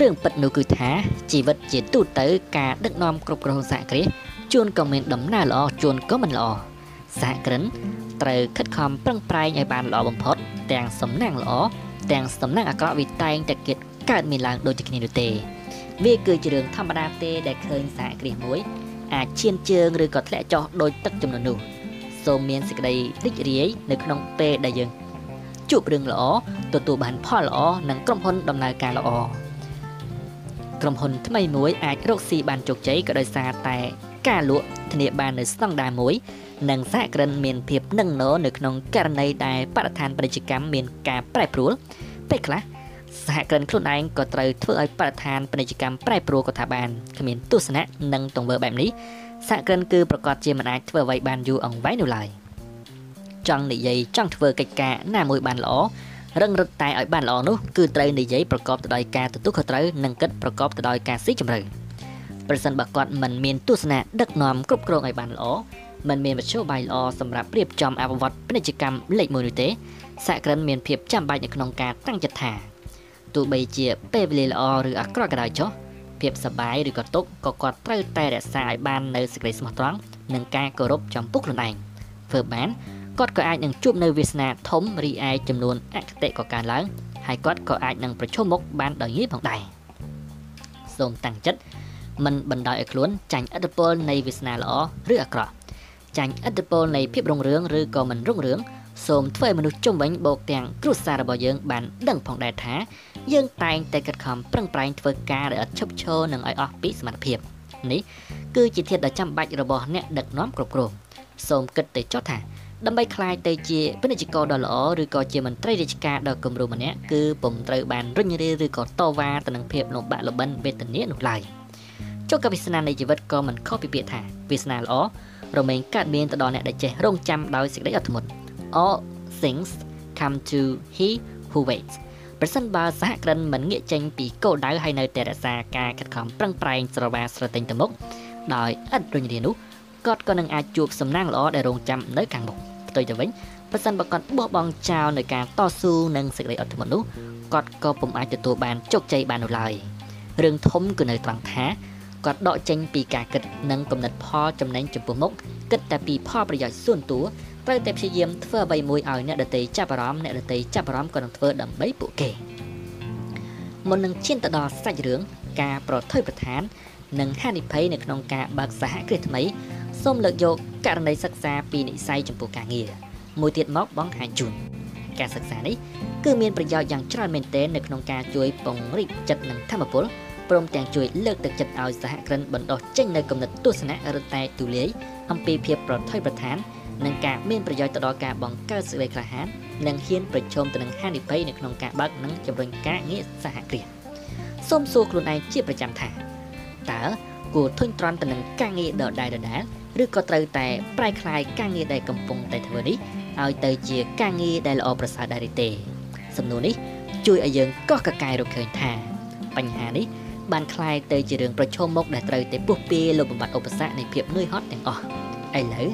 រឿងពិតនោះគឺថាជីវិតជាទូទៅការដឹកនាំគ្រប់គ្រងសហគ្រាស ជួនក៏មានដំណើរល្អជួនក៏មិនល្អសហគ្រិនត្រូវខិតខំប្រឹងប្រែងឲ្យបានល្អបំផុត ទាំងសំណាងល្អទាំងសំណាងអាក្រក់វាតែងតែគិតកើតមានឡើងដូចគ្នានោះទេ វាគឺជារឿងធម្មតាទេដែលឃើញសហគ្រាសមួយ អាចឈានជើងឬក៏ធ្លាក់ចុះដោយទឹកចំនួននោះសូមមានសេចក្តីរីករាយនៅក្នុងពេលដែលយើងជួបរឿងល្អទទួលបានផលល្អនិងក្រុមហ៊ុនដំណើរការល្អក្រុមហ៊ុនថ្មីមួយអាចរកស៊ីបានជោគជ័យក៏ដោយសារតែ ការលក់ធានាបាននៅស្តង់ដារមួយនិងសហគ្រិនមានភាពនឹងណនៅក្នុងករណីដែលបរិស្ថានពាណិជ្ជកម្មមានការប្រែប្រួលពេលខ្លះសហគ្រិនខ្លួនឯងក៏ត្រូវធ្វើឲ្យបរិស្ថានពាណិជ្ជកម្មប្រែប្រួលក៏ថាបានគ្មានទស្សនៈនិងទង្វើបែបនេះសហគ្រិនគឺប្រកាសជាមិនអាចធ្វើអ្វីបានយូរអង្វែងនោះឡើយចង់និយាយចង់ធ្វើកិច្ចការណាមួយបានល្អរឹងរឹតតែឲ្យបានល្អនោះគឺត្រូវនិយាយប្រកបទៅដោយការទទួលខុសត្រូវនិងគិតប្រកបទៅដោយការស៊ីជម្រៅ ប្រសិនបើគាត់មិនមានទស្សនៈដឹកនាំគ្រប់គ្រងឲ្យបានល្អមិនមានមធ្យោបាយល្អសម្រាប់រៀបចំអភិវឌ្ឍពាណិជ្ជកម្មលេខ1នោះទេសហគ្រិនមានភាពចាំបាច់នៅក្នុងការតាំងចិត្តថាទោះបីជាពេលវេលាល្អឬអាក្រក់ក៏ដោយចុះភាពសប្បាយឬក៏ទុក្ខក៏គាត់ត្រូវតែរក្សាឲ្យបាននៅសេចក្តីស្មោះត្រង់និងការគោរពចំពោះខ្លួនឯងធ្វើបានគាត់ក៏អាចនឹងជួបនៅវាសនាធំរីឯចំនួនអគតិក៏កើនឡើងហើយគាត់ក៏អាចនឹងប្រឈមមុខបានដោយងាយផងដែរសូមតាំងចិត្ត មិនបណ្ដោយឲ្យខ្លួនចាញ់ឥទ្ធិពលនៃវាសនាល្អឬអាក្រក់ចាញ់ឥទ្ធិពលនៃភាពរុងរឿងឬក៏មិនរុងរឿងសូមធ្វើឲ្យមនុស្សជុំវិញបូកទាំងគ្រួសាររបស់យើងបានដឹងផងដែរថាយើងតែងតែខិតខំប្រឹងប្រែងធ្វើការដោយឥតឈប់ឈរនិងឲ្យអស់ពីសមត្ថភាពនេះគឺជាធាតុដ៏ចាំបាច់របស់អ្នកដឹកនាំគ្រប់គ្រងសូមគិតទៅចុះថាដើម្បីក្លាយទៅជាពាណិជ្ជករដ៏ល្អឬក៏ជាមន្ត្រីរាជការដ៏គំរូម្នាក់គឺពុំត្រូវបានរុញរាឬក៏តវ៉ាទៅនឹងភាពលំបាកលំបិនវេទនានោះឡើយ ចុះក៏វាសនានៃជីវិតក៏មិនខុសពីពាក្យថាវាសនាល្អរមែងកើតមានទៅដល់អ្នកដែលចេះរងចាំដោយសេចក្តីអត់ធ្មត់ all things come to he who waits ប្រសិនបើសហគ្រិនមិនងាកចេញពីគោលដៅហើយនៅតែរក្សាការខិតខំប្រឹងប្រែងស្រវាស្រទិញទៅមុខដោយឥតរុញរានោះគាត់ក៏នឹងអាចជួបសំណាងល្អដែលរងចាំនៅខាងមុខផ្ទុយទៅវិញប្រសិនបើគាត់បោះបង់ចោលនៅការតស៊ូនិងសេចក្តីអត់ធ្មត់នោះគាត់ក៏ពុំអាចទទួលបានជោគជ័យបាននោះឡើយរឿងធំគឺនៅត្រង់ថា គាត់ដកចេញពីការគិតនិងកំណត់ផលចំណេញចំពោះមុខគិតតែពីផលប្រយោជន៍ส่วนតួត្រូវតែព្យាយាមធ្វើអ្វីមួយឲ្យអ្នកដទៃចាប់អារម្មណ៍អ្នកដទៃចាប់អារម្មណ៍ក៏នឹងធ្វើដើម្បីពួកគេមុននឹងឈានទៅដល់សាច់រឿងការប្រថុយប្រឋាននិងហានិភ័យនៅក្នុងការបើកសហគ្រាសថ្មីសូមលើកយកករណីសិក្សាពីនិស័យចំពោះការងារមួយទៀតមកបងហាញជូនការសិក្សានេះគឺមានប្រយោជន៍យ៉ាងច្រើនមែនទែននៅក្នុងការជួយពង្រីកចិត្តនិងធម៌ពល ព្រមទាំងជួយលើកទឹកចិត្តឲ្យសហគ្រិនបណ្ដុះចេញនៅគំនិតទស្សនៈរឹតតែទូលាយអំពីភាពប្រថុយប្រឋាននិងការមានប្រយោជន៍ទៅដល់ការបង្កើតសេចក្តីក្លាហាននិងហ៊ានប្រឈមទៅនឹងហានិភ័យនៅក្នុងការបើកនិងជំរុញការងារសហគ្រាសសូមសួរខ្លួនឯងជាប្រចាំថាតើគួរធុញទ្រាន់ទៅនឹងការងារដដែលដដែលឬក៏ត្រូវតែប្រែក្លាយការងារដែលកំពុងតែធ្វើនេះឲ្យទៅជាការងារដែលល្អប្រសើរដែរឬទេ សំណួរនេះជួយឲ្យយើងកោះកកាយរកឃើញថា បញ្ហានេះ បានคล้ายទៅជារឿងប្រឈមមុខដែលត្រូវតែពុះពៀលុបបំបត្តិឧបសគ្គនៃភាពនឿយហត់ទាំងអស់ឥឡូវ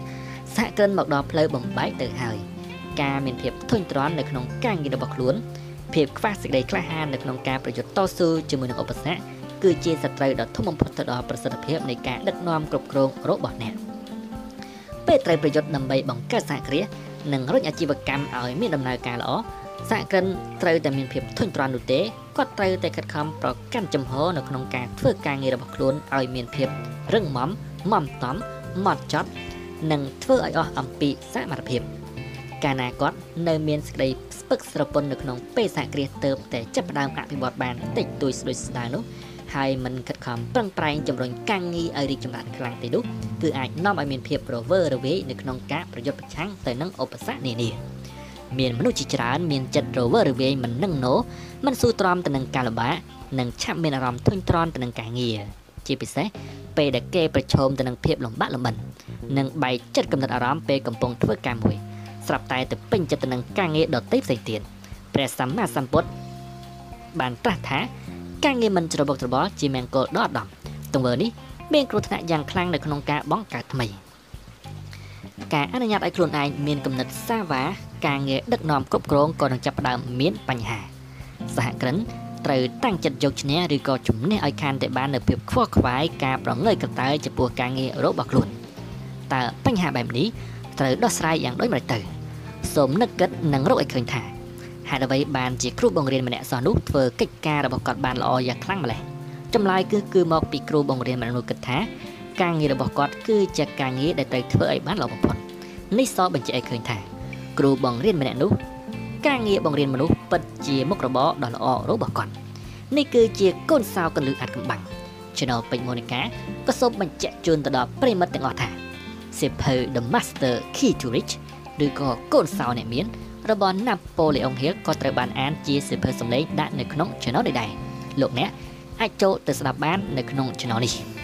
សហគ្រិនមកដល់ផ្លូវបំបែកទៅហើយ ការមានភាពធុញទ្រាន់នៅក្នុងការងាររបស់ខ្លួនភាពខ្វះសេចក្តីក្លាហាននៅក្នុងការប្រយុទ្ធតស៊ូជាមួយនឹងឧបសគ្គគឺជាសត្រូវដ៏ធំបំផុតទៅដល់ប្រសិទ្ធភាពនៃការដឹកនាំគ្រប់គ្រងរបស់អ្នកពេលត្រូវប្រយុទ្ធដើម្បីបង្កើតសហគ្រាសនិងរុញអាជីវកម្មឲ្យមានដំណើរការល្អសហគ្រិនត្រូវតែមានភាពធុញទ្រាន់នោះទេ គាត់ត្រូវតែខិតខំប្រកាន់ចំហនៅក្នុងការធ្វើការងាររបស់ខ្លួនឲ្យមានភាពរឹងមាំម៉ំតំម៉ត់ចត់និងធ្វើឲ្យអស់អំពីសមត្ថភាពកាលណាគាត់នៅមានសេចក្តីស្ពឹកស្រពន់នៅក្នុងពេលសហគ្រាសទៅតែចាប់ផ្ដើមអភិវឌ្ឍបានតិចតួចស្ដួយស្ដាងនោះហើយមិនខិតខំប្រឹងប្រែងជំរុញការងារឲ្យរីកចម្រើនខ្លាំងទេនោះគឺអាចនាំឲ្យមានភាពរវើរវាយនៅក្នុងការប្រយុទ្ធប្រឆាំងទៅនឹងឧបសគ្គនានាមានមនុស្សជាច្រើនមានចិត្តរវើរវាយមិននឹងណូ មិនស៊ូទ្រាំទៅនឹងការលំបាកនិងឆាប់មានអារម្មណ៍ធុញទ្រាន់ទៅនឹងការងារជាពិសេសពេលដែលគេប្រឈមទៅនឹងភាពលំបាកលំបិននិងបែកចិត្តកំណត់អារម្មណ៍ពេលកំពុងធ្វើការមួយស្រាប់តែទៅពេញចិត្តទៅនឹងការងារដទៃផ្សេងទៀតព្រះសម្មាសម្ពុទ្ធបានត្រាស់ថាការងារមិនច្របូកច្របល់ជាមង្គលដ៏អាដាមទង្វើនេះមានគ្រោះថ្នាក់យ៉ាងខ្លាំងនៅក្នុងការបង្កើតថ្មីការអនុញ្ញាតឲ្យខ្លួនឯងមានគំនិតសាវ៉ាការងារដឹកនាំគ្រប់គ្រងក៏នឹងចាប់ផ្ដើមមានបញ្ហា សហគ្រិនត្រូវតាំងចិត្តយកឈ្នះឬក៏ជំនះឲ្យខានតែបាននៅភាពខ្វល់ខ្វាយការប្រងើយកន្តើយចំពោះការងាររបស់ខ្លួនតើបញ្ហាបែបនេះត្រូវដោះស្រាយយ៉ាងដូចម្តេចទៅសូមនឹកគិតនិងរកឲ្យឃើញថាហេតុអ្វីបានជាគ្រូបង្រៀនម្នាក់សោះនោះធ្វើកិច្ចការរបស់គាត់បានល្អយ៉ាងខ្លាំងម្ល៉េះចម្លើយគឺគឺមកពីគ្រូបង្រៀនម្នាក់នោះគិតថាការងាររបស់គាត់គឺជាការងារដែលត្រូវធ្វើឲ្យបានល្អបំផុតនេះសបញ្ជាក់ឲ្យឃើញថា គ្រូបង្រៀនម្នាក់នោះ ការងារបង្រៀនមនុស្សពិតជាមុខរបរដ៏ល្អរបស់គាត់នេះគឺជាកូនសោកលឹះអាត់កំបាំង Channel ពេជ្រមូនិកាក៏សូមបញ្ជាក់ជូនទៅដល់ប្រិមិត្តទាំងអស់ថាសៀវភៅ The Master Key to Rich ឬក៏កូនសោអ្នកមានរបស់ Napoleon Hill ក៏ត្រូវបានអានជាសៀវភៅសម្លេងដាក់នៅក្នុង Channel នេះដែរលោកអ្នកអាចចូលទៅស្ដាប់បាននៅក្នុង Channel នេះ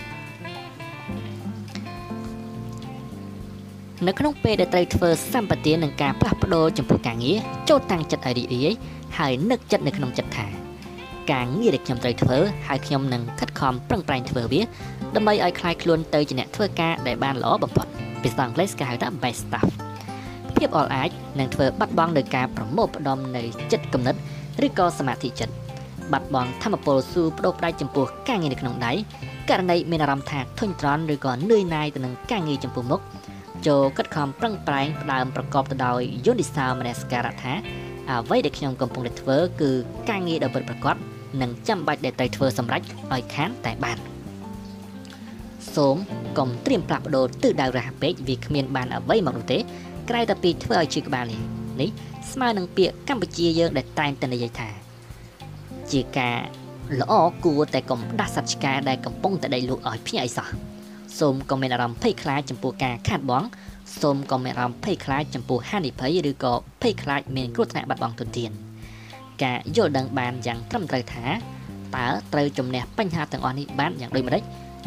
នៅក្នុងពេលដែលត្រូវធ្វើសម្បទាននឹងការផ្លាស់ប្ដូរចំពោះការងារចូលតាំងចិត្តឲ្យរីករាយហើយនឹកចិត្តនៅក្នុងចិត្តថាការងារដែលខ្ញុំត្រូវធ្វើហើយខ្ញុំនឹងខិតខំប្រឹងប្រែងធ្វើវាដើម្បីឲ្យคล้ายខ្លួនទៅជាអ្នកធ្វើការដែលបានល្អបំផុតភាសាអង់គ្លេសគេហៅថា best staff ភាពអល់អាចនឹងធ្វើបាត់បង់នៅការប្រមូលផ្ដុំនៃចិត្តគំនិតឬក៏សមាធិចិត្តបាត់បង់ធម៌ពលស៊ូបដូរផ្ដាច់ចំពោះការងារនៅក្នុងដៃករណីមានអារម្មណ៍ថាធុញទ្រាន់ឬក៏នឿយណាយទៅនឹងការងារចំពោះមុខ ចូលគិតខំប្រឹងប្រែងផ្ដើមប្រកបទៅដោយយន្តសាមនសិការៈថាអ្វីដែលខ្ញុំកំពុងតែធ្វើគឺការងារដ៏ពិតប្រាកដនិងចាំបាច់ដែលត្រូវធ្វើសម្រេចឲ្យខានតែបានសូមកុំត្រៀមផ្លាស់ប្ដូរទិសដៅរហ័សពេកវាគ្មានបានអ្វីមកនោះទេក្រៅតែពីធ្វើឲ្យជឿក្បាលនេះនេះស្មើនឹងពាក្យកម្ពុជាយើងដែលតែងតែនិយាយថា ជាការល្អគួរតែកុំដាស់សត្វឆ្កែដែលកំពុងតែដេកលក់ឲ្យភ្ញាក់អីសោះ សូមកុំមានអារម្មណ៍ភ័យខ្លាចចំពោះការខាតបង់សូមកុំមានអារម្មណ៍ភ័យខ្លាចចំពោះហានិភ័យឬក៏ភ័យខ្លាចមានគ្រោះថ្នាក់បាត់បង់ទុនធានការយល់ដឹងបានយ៉ាងត្រឹមត្រូវថាតើត្រូវជំនះបញ្ហាទាំងអស់នេះបានយ៉ាងដូចម្តេច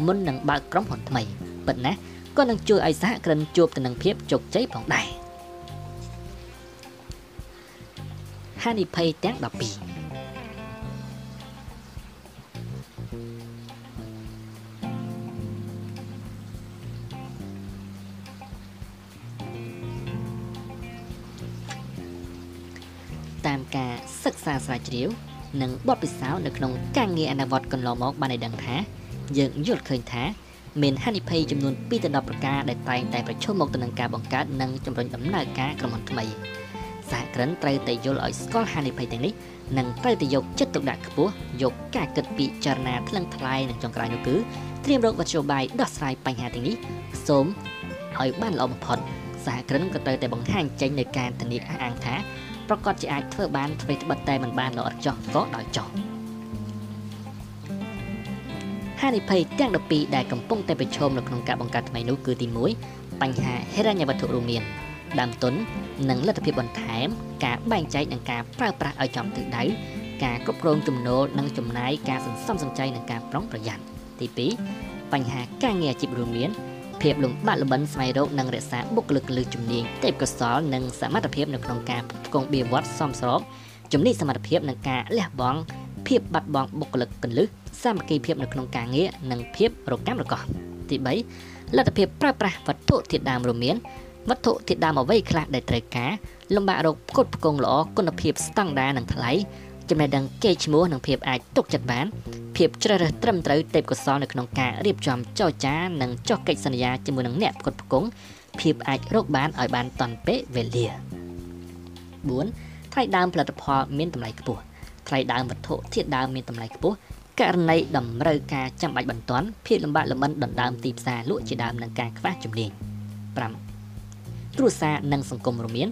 មុននឹងបើកក្រុមហ៊ុនថ្មីពិតណាស់ក៏នឹងជួយឲ្យសហគ្រិនជួបទៅនឹងភាពជោគជ័យផងដែរហានិភ័យទាំង12 តាមការសិក្សាស្រាវជ្រាវ និងបទពិសោធន៍នៅក្នុងការងារអនុវត្តកន្លងមកបានឲ្យដឹងថាយើងយល់ឃើញថាមានហានិភ័យចំនួន2ទៅ10ប្រការដែលតែងតែប្រឈមមុខទៅនឹងការបង្កើតនិងជំរុញដំណើរការក្រុមហ៊ុនថ្មីសហគ្រិនត្រូវតែយល់ឲ្យស្គាល់ហានិភ័យទាំងនេះនិងត្រូវតែយកចិត្តទុកដាក់ខ្ពស់យកការគិតពិចារណាថ្លឹងថ្លែងនិងចុងក្រោយនោះគឺត្រៀមរកវិទ្យោបាយដោះស្រាយបញ្ហាទាំងនេះសូមឲ្យបានល្អបំផុតសហគ្រិនក៏ត្រូវតែបង្ហាញចេញនៅការធានាអះអាងថា ប្រកាសជាអាចធ្វើបានធ្វើត្បិតតែមិនបានល្អឥតចោះក៏ដោយចោះហានិភ័យទាំង12ដែលកំពុងតែប្រឈមនៅក្នុងការបង្កើតថ្មីនោះគឺទី1បញ្ហាហិរញ្ញវត្ថុរួមមានដើមទុននិងលទ្ធភាពបន្ថែម ការបែងចែកនិងការប្រើប្រាស់ឲ្យចំទិសដៅការគ្រប់គ្រងចំណូលនិងចំណាយការសន្សំសំចៃនិងការប្រុងប្រយ័ត្នទី2បញ្ហាការងារអាជីពរួមមាន ភាពលំបាកលំបិនស្វែងរកនិងរក្សាបុគ្គលិកលើជំនាញទេពកោសល្យនិងសមត្ថភាពនៅក្នុងការផ្គងបៀវត្តសមស្របជំនាញសមត្ថភាពនិងការលះបង់ភាពបាត់បង់បុគ្គលិកកលឹះសាមគ្គីភាពនៅក្នុងការងារនិងភាពរកម្មរកោសទី3លទ្ធភាពប្រើប្រាស់វត្ថុធាតុដើមរួមមានវត្ថុធាតុដើមអ្វីខ្លះដែលត្រូវការលំបាករកផ្គត់ផ្គង់ល្អគុណភាពស្តង់ដារនិងថ្លៃ ចំណេះដឹងគេឈ្មោះនិងភាពអាចទុកចិត្តបានភាពជ្រើសរើសត្រឹមត្រូវទេពកោសលនៅក្នុងការរៀបចំចរចានិងចុះកិច្ចសន្យាជាមួយនឹងអ្នកផ្គត់ផ្គង់ភាពអាចរកបានឲ្យបានតាន់ពេលវេលា4ថ្លៃដើមផលិតផលមានតម្លៃខ្ពស់ថ្លៃដើមវត្ថុធាតុដើមមានតម្លៃខ្ពស់ករណីតម្រូវការចាំបាច់បន្ទាន់ភាពលំបាកលមិនដណ្ដើមទីផ្សារលក់ជាដើមនិងការខ្វះជំនាញ5គ្រួសារនិងសង្គមរួមមាន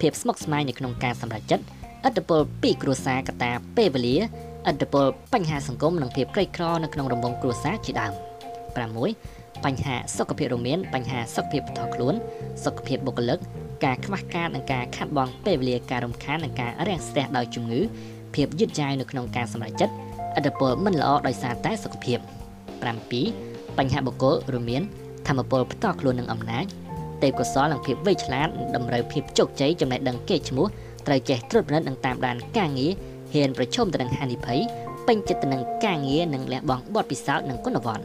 ភាពស្មុគស្មាញនៅក្នុងការសម្រេចចិត្ត ឥទ្ធិពលពីគ្រួសារកត្តាពេលវេលាឥទ្ធិពលបញ្ហាសង្គមនិងភាពក្រីក្រនៅក្នុងរង្វង់គ្រួសារជាដើម6បញ្ហាសុខភាពរួមមានបញ្ហាសុខភាពផ្ទាល់ខ្លួន សុខភាពបុគ្គលិកការខ្វះការនិងការខាត់បងពេលវេលាការរំខាននិងការរាំងស្ទះដោយជំងឺភាពយឺតយ៉ាវនៅក្នុងការសម្រេចចិត្តឥទ្ធិពលមិនល្អដោយសារតែសុខភាព7បញ្ហាបុគ្គលរួមមានធម្មពលផ្ទាល់ខ្លួននិងអំណាចទេពកោសលនិងភាពវៃឆ្លាតតម្រូវភាពជោគជ័យចំណេះដឹងគេឈ្មោះ ត្រូវចេះត្រួតពិនិត្យនិងតាមដានការងារហ៊ានប្រឈមទៅនឹងហានិភ័យពេញចិត្តទៅនឹងការងារនិងលះបង់បទពិសោធន៍និងគុណវត្ត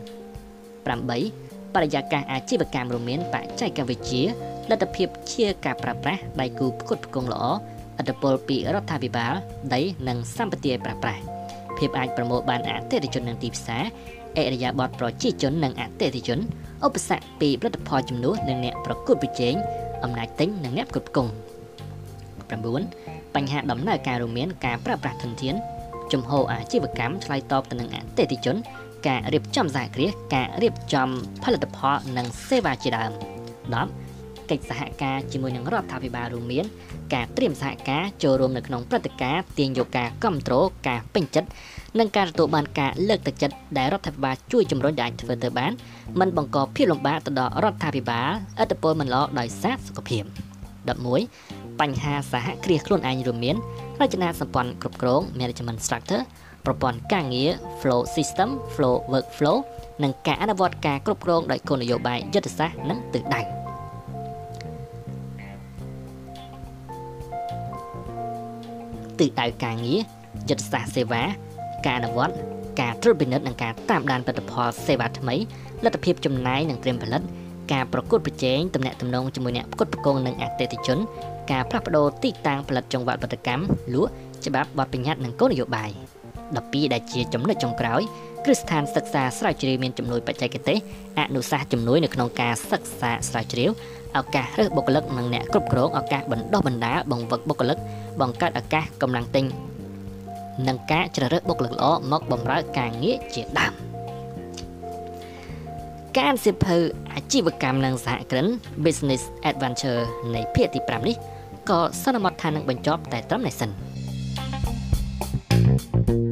8បរិយាកាសអាជីវកម្មរួមមានបច្ចេកវិទ្យាលទ្ធភាពជាការប្រើប្រាស់ដៃគូផ្គត់ផ្គង់ល្អឥទ្ធិពលពីរដ្ឋាភិបាលដីនិងសម្បត្តិឲ្យប្រើប្រាស់ភាពអាចប្រមូលបានអតិថិជននិងទីផ្សារអរិយាប័ត្រប្រជាជននិងអតិថិជនឧបសគ្គពីផលិតផលជំនួសនិងអ្នកប្រកួតប្រជែងអំណាចទិញនិងអ្នកផ្គត់ផ្គង់ 9បញ្ហាដំណើរការរួមមានការប្រើប្រាស់ធនធានជំហរអាជីវកម្មឆ្លើយតបទៅនឹងអតិថិជន ការរៀបចំសហគ្រាសការរៀបចំផលិតផលនិងសេវាជាដើម10កិច្ចសហការជាមួយនឹងរដ្ឋាភិបាលរួមមានការត្រៀមសហការចូលរួមនៅក្នុងព្រឹត្តិការណ៍ទាញយកការគ្រប់គ្រងការពេញចិត្តនិងការទទួលបានការលើកទឹកចិត្តដែលរដ្ឋាភិបាលជួយជំរុញដែលធ្វើទៅបានមិនបង្កភាពលំបាកទៅដល់រដ្ឋាភិបាលឥទ្ធិពលមិនល្អដោយសារសុខភាព11 បញ្ហាសហគ្រាសខ្លួនឯងរួមមានរចនាសម្ព័ន្ធគ្រប់គ្រង management structure ប្រព័ន្ធការងារ flow system flow workflow និងការអនុវត្តការគ្រប់គ្រងដោយគោលនយោបាយយុទ្ធសាស្ត្រនិងទិសដៅទិសដៅការងារយុទ្ធសាស្ត្រសេវាការអនុវត្តការត្រួតពិនិត្យនិងការតាមដានផលិតផលសេវាថ្មីលទ្ធភាពចំណាយនិងត្រៀមផលិតការប្រកួតប្រជែងទំនាក់ទំនងជាមួយអ្នកផ្គត់ផ្គង់និងអតិថិជន ការផ្លាស់ប្ដូរទីតាំងផលិតចង្វាក់ផលិតកម្មលក់ច្បាប់បទបញ្ញត្តិនិងគោលនយោបាយ12ដែលជាចំណុចចុងក្រោយគ្រឹះស្ថានសិក្សាស្រាវជ្រាវមានជំនួយបច្ចេកទេសអនុសាសន៍ជំនួយនៅក្នុងការសិក្សាស្រាវជ្រាវឱកាសរើសបុគ្គលិកនិងអ្នកគ្រប់គ្រងឱកាសបណ្ដុះបណ្ដាលបង្វឹកបុគ្គលិកបង្កើតឱកាសកម្លាំងទិញនិងការជ្រើសរើសបុគ្គលិកល្អមកបម្រើការងារជាដើម កានសិភៅអាជីវកម្មនិងសហគ្រិន Business Adventure នៃភាគទី5នេះក៏សន្មតថានឹងបញ្ចប់តែត្រឹមនេះសិន thank you